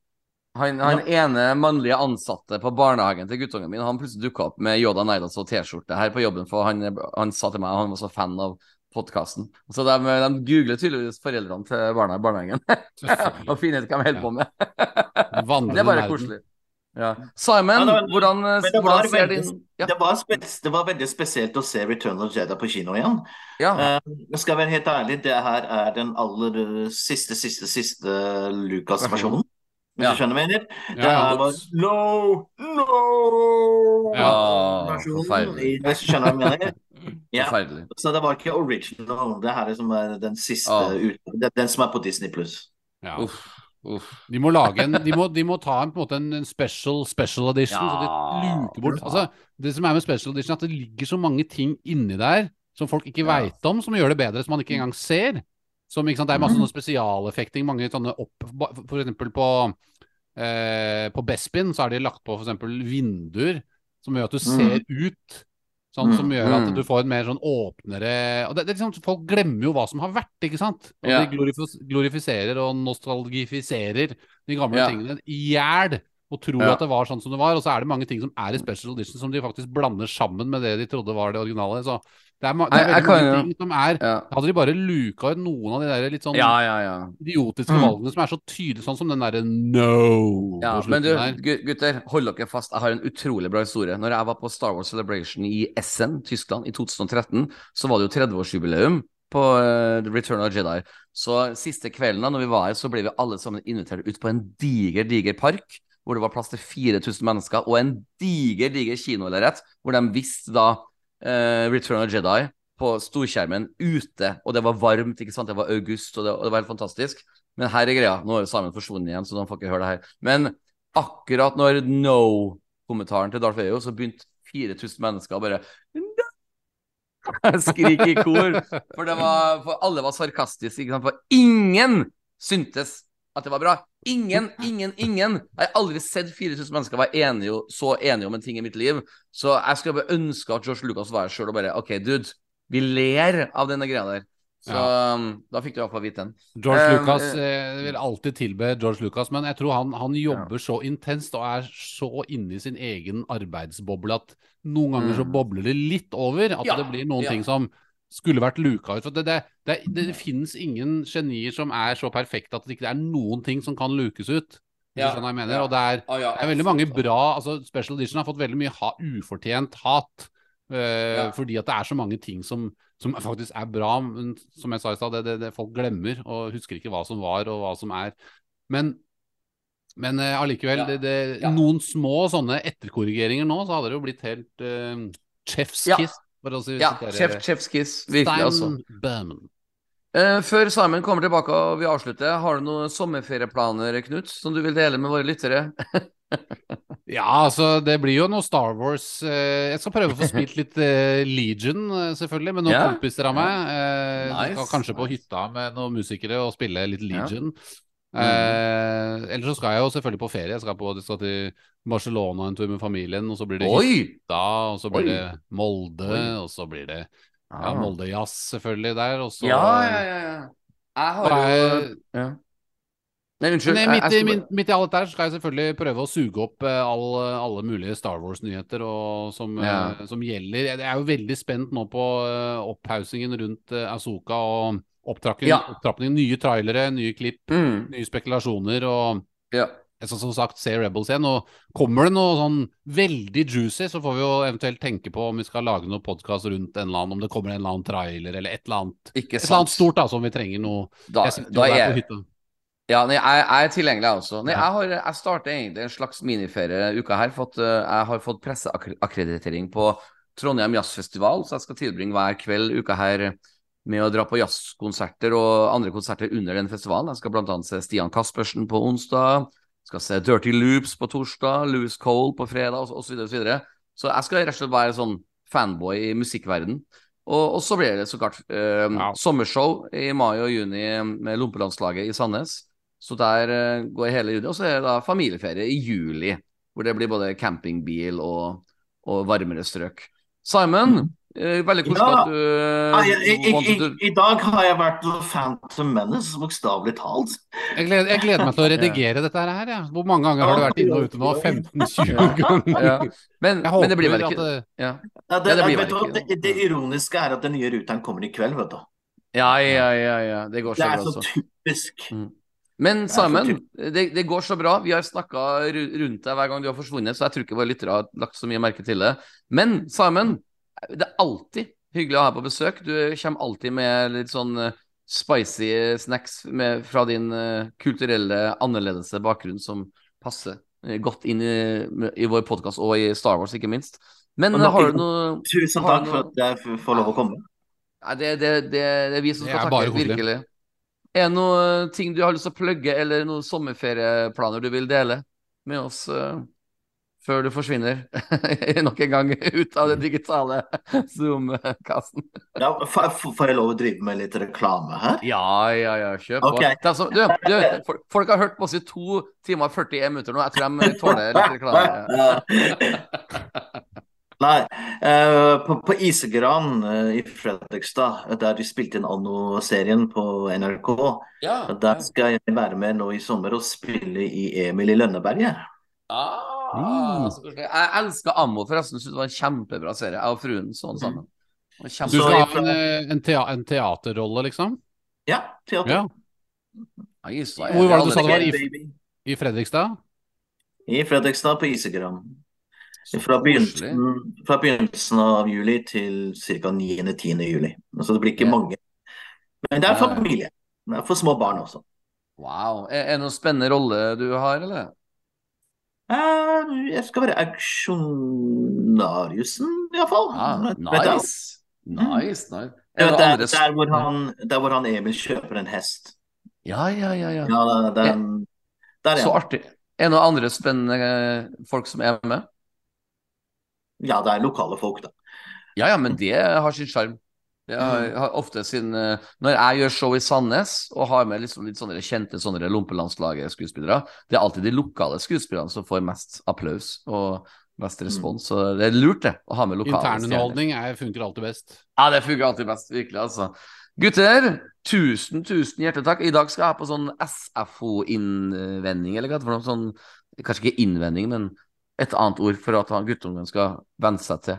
han, han ene mannlige ansatte på barnehagen til guttungen min, han plutselig dukka opp med Yoda Neidas og T-skjorte her på jobben, for han, han sa til meg han var så fan av podkasten. Så de, de googler tydeligvis foreldrene til barna i barnehagen og finner ut hva de holder på med. Det er bare koselig. Ja. Simon, Ja, var- hvordan, var hvordan ser veldig- din ja. Det var, spes det var veldig spesielt å se Return of Jedi på kino igjen. ja. Eh, Jeg skal være helt ærlig, det her er den aller eh, siste, siste, siste Lucas-versjonen. Hvis Ja. du skjønner hva jeg mener? Det Ja, ja. er no, no Ja, versjonen, forferdelig. Hvis du skjønner hva jeg mener? Ja. Så det var ikke original. Det her er som er den siste Ah. ut, den, den som er på Disney pluss. Ja. Uff. De må lage en De må, de må ta en, på en måte en special special edition, så de luker bort Altså, det som er med special edition, er at det ligger så mange ting inni der som folk ikke Ja. veit om, som gjør det bedre, som man ikke engang ser. Som, sant, Det er masse mm. spesialeffekting, mange sånne opp For eksempel på eh, På Bespin så har de lagt på for eksempel vinduer som gjør at du ser ut. Sånn som gjør at Mm. du får en mer sånn åpnere og det, det liksom, Folk glemmer jo hva som har vært, ikke sant? Og Ja. De glorifis glorifiserer og nostalgifiserer de gamle Ja. tingene i hjel. Og tror Ja. at det var sånn som det var. Og så er det mange ting som er i special edition som de faktisk blander sammen med det de trodde var det originale. Så det er, det er veldig kan mange ting som er Ja. Hadde de bare luka ut noen av de der litt sånn ja, ja, ja. idiotiske Mm. valgene som er så tydelige, sånn som den derre no Ja, men du, gutter, hold dere fast. Jeg har en utrolig bra historie. Når jeg var på Star Wars Celebration i Essen, Tyskland, i 2013, så var det jo 30-årsjubileum på uh, Return of Jedi. Så siste kvelden da når vi var her, så ble vi alle sammen invitert ut på en diger, diger park. Hvor det var plass til 4000 mennesker, og en diger, diger kinolerret, hvor de visste da eh, Return of Jedi på storskjermen ute, og det var varmt, ikke sant, det var august, og det, og det var helt fantastisk. Men her er greia, nå er Simon forsvunnet igjen, så de får ikke høre det her. Men akkurat når no-kommentaren til Darth Vader, så begynte 4000 mennesker bare no! skrike i kor. For, det var, for alle var sarkastiske? For ingen syntes at det var bra. Ingen, ingen, ingen. Jeg har aldri sett 4000 mennesker være enige, så enige om en ting i mitt liv. Så jeg skulle bare ønske at George Lucas var her sjøl og bare OK, dude, vi ler av denne greia der. Så ja. da fikk du iallfall vite den. George um, Lucas eh, vil alltid tilbe George Lucas, men jeg tror han, han jobber så intenst og er så inne i sin egen arbeidsboble at noen ganger så Mm. bobler det litt over. At Ja, det blir noen ja. ting som skulle vært luka ut. For det, det, det, det, finnes ingen genier som er så perfekte at det ikke er noen ting som kan lukes ut. Ja, jeg mener. ja. Og det er, Ah, ja, det er veldig mange bra altså Special Edition har fått veldig mye ha, ufortjent hat. Uh. Fordi at det er så mange ting som, som faktisk er bra, men som jeg sa i stad, det, det, det folk glemmer og husker ikke hva som var og hva som er. Men men eh, allikevel, Ja. det, det, noen små sånne etterkorrigeringer nå, så hadde det jo blitt helt uh, chef's kiss. For å Ja, sitere chef, chef's kiss. Virkelig, altså. Berman. Eh, før Simon kommer tilbake og vi avslutter, har du noen sommerferieplaner, Knut, som du vil dele med våre lyttere? Ja, altså, det blir jo noe Star Wars eh, Jeg skal prøve å få spilt litt eh, Legion, eh, selvfølgelig, med noen yeah. kompiser av meg. Eh, Nice, kanskje på hytta med noen musikere og spille litt Ja. Eh, ellers så skal jeg jo selvfølgelig på ferie. Jeg skal, på, jeg skal til Barcelona en tur med familien, og så blir det Oi! hytta, og så blir Oi. det Molde, Oi. og så blir det ja, Ah. Molde-jazz selvfølgelig der, og så Ja, ja, ja, ja. Jeg har jo ja. Nei, unnskyld. Nei, midt, i, midt, midt i alt dette skal jeg selvfølgelig prøve å suge opp eh, all, alle mulige Star Wars-nyheter som, Ja. eh, som gjelder. Jeg er jo veldig spent nå på eh, opphaussingen rundt Asoka og opptrappingen, Ja. opptrapping, Nye trailere, nye klipp, mm, nye spekulasjoner. og ja. jeg skal som sagt se Rebels igjen. Og kommer det noe sånn veldig juicy, så får vi jo eventuelt tenke på om vi skal lage noen podkast rundt en eller annen, om det kommer en eller annen trailer eller et eller annet. Et eller annet stort da, som vi trenger noe. Da, Jeg sitter jo der er på hytta. Ja, nei, jeg, jeg er tilgjengelig, jeg også. Nei, jeg, har, jeg starter egentlig en slags miniferie uka her. Fått, eh, jeg har fått presseakkreditering på Trondheim Jazzfestival, så jeg skal tilbringe hver kveld uka her med å dra på jazzkonserter og andre konserter under den festivalen. Jeg skal bl.a. se Stian Caspersen på onsdag, skal se Dirty Loops på torsdag, Louis Cole på fredag osv. Så, videre, og så, videre. så jeg skal rett og slett være sånn fanboy i musikkverden. Og, og så blir det så klart eh, Ja. sommershow i mai og juni med Lompelandslaget i Sandnes. Så der eh, går jeg hele juni. Og så er det da familieferie i juli, hvor det blir både campingbil og, og varmere strøk. Simon, eh, veldig koselig Ja. at du eh, Ah, jeg, i, i, i, I dag har jeg vært Phantom Menace, bokstavelig talt. Jeg gleder, jeg gleder meg til å redigere dette her. Ja. Hvor mange ganger har du vært inne og ute nå? 15-20 ganger? ja. men, Jeg men det blir vel ikke det, ja. Ja, det, Ja, det blir vet vel ikke det, det ironiske er at den nye ruteren kommer i kveld, vet du. ja, ja, ja, ja. Det går Det så er bra, så så. typisk. Men Samen, Simon, det, det går så bra. Vi har snakka rundt deg hver gang du har forsvunnet, så jeg tror ikke våre lyttere har lagt så mye merke til det. Men Simon, det er alltid hyggelig å ha deg på besøk. Du kommer alltid med litt sånn spicy snacks med, fra din eh, kulturelle annerledese bakgrunn som passer eh, godt inn i, i vår podkast og i Star Wars, ikke minst. Men nok har du noe Tusen takk noe... for at jeg får lov å komme. Nei, det, det, det, det er vi som skal takke, hyggelig. virkelig. Er det noen ting du har lyst til å plugge, eller noen sommerferieplaner du vil dele med oss eh, før du forsvinner nok en gang ut av den digitale Zoom-kassen? Ja, får, jeg lov å drive med litt reklame her? Ja, ja, ja, kjør på. Okay. Altså, du, du, folk har hørt på oss i to timer og 41 minutter nå. Jeg tror de tåler litt reklame. Nei, eh, på, på Isegran eh, i Fredrikstad, der de spilte inn Anno-serien på NRK, Ja, der skal jeg være med nå i sommer og spille i Emil i Lønneberget. Ah, så koselig. Jeg elsker Ammo, forresten. Det var en kjempebra serie. Jeg og fruen så den sammen. Du skal ha en, eh, en, te en teaterrolle, liksom? Ja, teater. Ja. Nei, så- Hvor var det du sa det var? I. I Fredrikstad? I Fredrikstad på Isegran. Fra begynnelsen, fra begynnelsen av juli til ca. 9.-10. juli. Så det blir ikke Ja. mange. Men det er familie. Det er for små barn også. Wow. Er det noen spennende rolle du har, eller? Eh, Jeg skal være auksjonariusen, iallfall. Ah, nice. Nice, nice. Er Der, andre der, hvor han, der hvor han Emil kjøper en hest. Ja, ja, ja. ja. Ja, den, der er Så artig. Er det noen andre spennende eh, folk som er med? Ja, det er lokale folk, da. Ja, ja, men det har sin sjarm. Det har, har ofte sin eh, Når jeg gjør show i Sandnes og har med liksom litt sånne kjente sånne lompelandslaget-skuespillere, det er alltid de lokale skuespillerne som får mest applaus og mest respons. Så det er lurt, det, å ha med lokale. Internunderholdning er- funker alltid best. Ja, det funker alltid best, virkelig, altså. Gutter, tusen, tusen hjertelig takk. I dag skal jeg ha på sånn SFO-innvending, eller hva det for noe sånn Kanskje ikke innvending, men et annet ord for at han guttungen skal venne seg til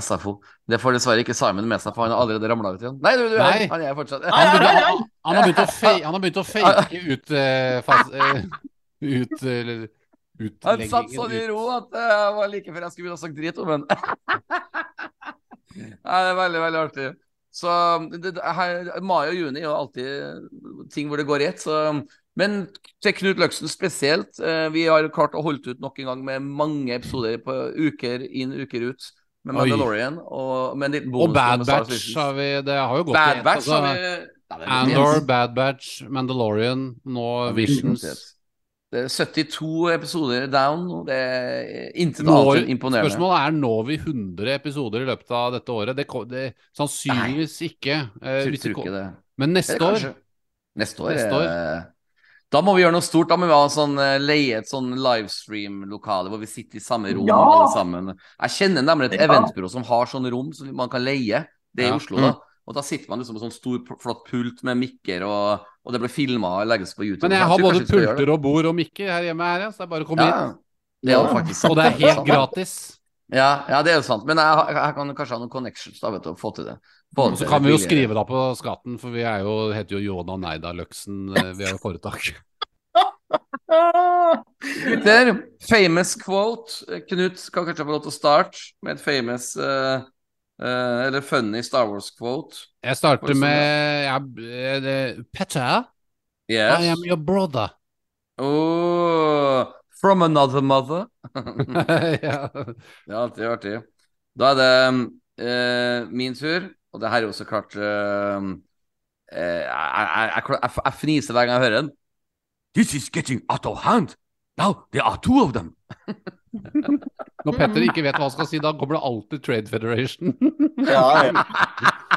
SFO. Det får dessverre ikke Simon med seg, for han har allerede ramla ut igjen. Nei, du, du, Nei. han er fortsatt Han, begynte, han, han, har begynt å fe, han har begynt å fake ut uh, fas, uh, ut, eller, Han satt sånn i ro at det var like før jeg skulle begynne å snakke drit om ham. Nei, det er veldig, veldig artig. Så det, her, Mai og juni er jo alltid ting hvor det går i ett. Så, men til Knut Løksen spesielt. Eh, vi har klart å holde ut nok en gang med mange episoder på uker inn, uker ut. Med Mandalorian og med en liten bonus. Og Bad Batch har vi Det har jo gått i Bad ett, Batch altså. har vi Nei, det er Andor, Bad Batch, Mandalorian, nå Visions. Det er 72 episoder down. Det er intet annet imponerende. spørsmålet er når vi 100 episoder i løpet av dette året. Det, det Sannsynligvis ikke. Eh, ikke men neste år Neste år. Neste år. Da må vi gjøre noe stort. Da må vi sånn, eh, leie et sånn livestream-lokale hvor vi sitter i samme rom Ja! alle sammen. Jeg kjenner nemlig et Ja. eventbyrå som har sånn rom som man kan leie. Det er i Oslo, da. Og da sitter man liksom på sånn stor, flott pult med mikker, og, og det blir filma og legges på YouTube. Men jeg jeg har både pulter og bord og mikker her hjemme, her, så det er bare å komme Ja, inn. det faktisk. Og det er helt gratis. Ja, ja, det er jo sant. Men jeg, jeg kan kanskje ha noen connections da, vet du, å få til det. Og så kan vi jo skrive da på skatten, for vi er jo, heter jo Jona Neida Løksen. eh, Vi har jo foretak. Gutter, famous quote. Knut kan kanskje få lov til å starte med et famous uh, uh, eller funny Star Wars-quote. Jeg starter med det- Petter, I am your brother. Oh, from another mother. ja. Det er alltid artig. Da er det min tur, og det her er jo så klart uh, eh, jeg, jeg, jeg, jeg, jeg fniser hver gang jeg hører den. This is getting out of hand. Now there are two of them. Når Petter ikke vet hva han skal si, da kommer det alltid Trade Federation. Ja, ja.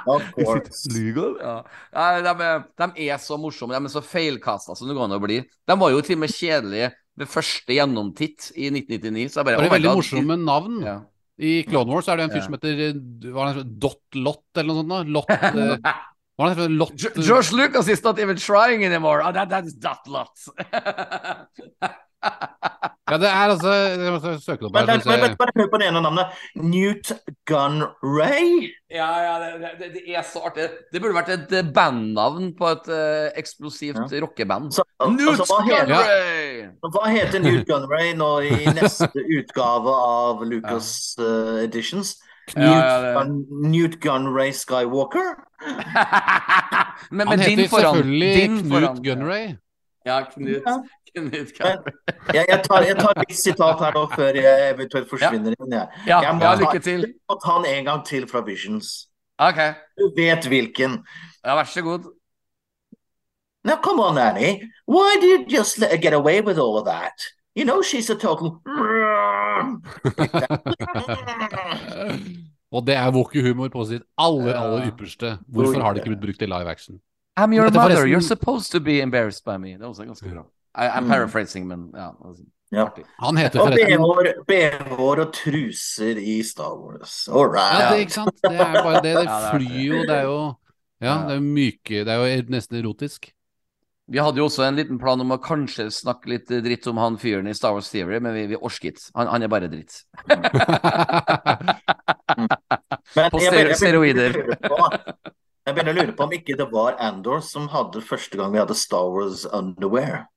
Of course. Legal? Ja. De, de er så morsomme. De er så feilkasta som det går an å bli. De var jo til og med kjedelige ved første gjennomtitt i 1999. Så jeg bare, Det er veldig morsomme navn. Ja. I Clone Wars er det en fyr som heter eh, hva er det, Dot Lot eller noe sånt. Lot eh, Hva er det Lot George Lucas is not even trying anymore. Oh, that, that is Dot lot. Ja, det er altså Jeg må søke det opp Men, her. se. bare hør på det ene navnet. Newt Gunray? Ja, ja, det, det, det er så artig. Det burde vært et eh, bandnavn på et uh, eksplosivt rockeband. Så, Newt altså, Gunray! Ja. Hva heter Newt Gunray nå i neste utgave av Lucas uh, Editions? Ja, ja, det- Newt Gunray Skywalker? Men, Han men din heter foran. selvfølgelig Din Knut foran. Gunray. Ja, Knut. Jeg, jeg, tar, jeg tar litt sitat her nå før jeg eventuelt forsvinner inn. Jeg. Ja, Jeg må ja, lykke til. Jeg må ta den en gang til fra Visions. OK. Du vet hvilken. Ja, vær så god. Now, come on, Annie. Why did you just let her get away with all of that? You know she's a total. Og det er wookie-humor på sitt aller, aller ypperste. Hvorfor har det ikke blitt brukt i live action? I'm your Dette mother. forresten- You're supposed to be embarrassed by me. Det var også ganske bra. I, I'm Mm. paraphrasing, men ja. altså, Ja. Han heter Og forresten BH-er BH-er og truser i Star Wars. All right. Ja, det, ikke sant? Det er bare det. Det Ja, det er flyr jo, det er jo Ja, det er myke Det er jo nesten erotisk. Vi hadde jo også en liten plan om å kanskje snakke litt dritt om han fyren i Star Wars Theory, men vi, vi orsket. Han, han er bare dritt. Men På jeg jeg steroider. Jeg begynner å lure på om ikke det var Andor som hadde første gang vi hadde Star Wars Underwear.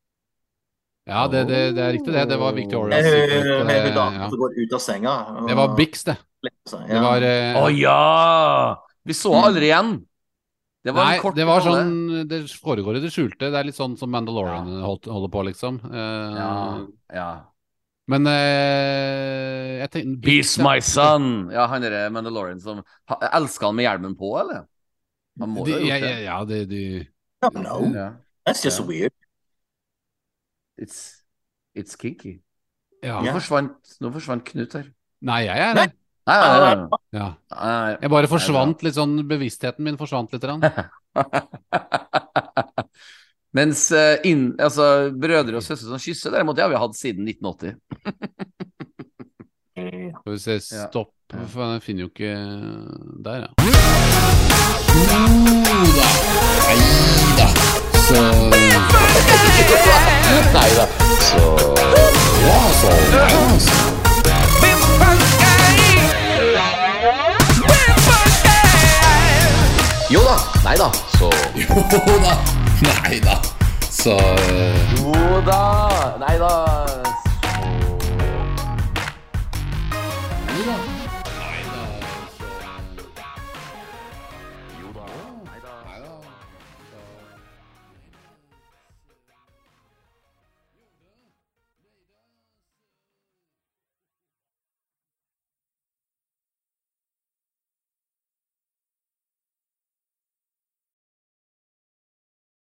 Ja, det, det, det er riktig, det. Det var Victoria Secret. eh, damen Ja. som går ut av senga. og- Det var Bix, det. Ja. Det var eh, Å ja! Vi så aldri igjen. Det var Nei, en kort det var sånn Det foregår i det skjulte. Det er litt sånn som Mandalorian holdt, holder på, liksom. Eh, Ja, ja. Men eh, jeg tenkte Bix, He's ja. my son! Ja, han derre Mandalorian som Elska han med hjelmen på, eller? Han må De, jo ha ja, gjort ja, det. ja, de, de No, no, Ja. that's just Ja. weird. It's, it's kinky. ja. Nå, forsvant, nå forsvant Knut her. Nei, jeg er det. Nei, nei, nei, Ja. Jeg bare forsvant litt sånn Bevisstheten min forsvant litt. Mens uh, inn, altså, brødre og søstre som kysser, derimot, det har vi hatt siden 1980. Skal vi se, stopp. For jeg finner jo ikke Der, ja. Neida. Så Neida. Så Ja, så ja, så. Jo da. Nei da. Så Jo da. Neida. Så Jo da. Nei da. Jo da.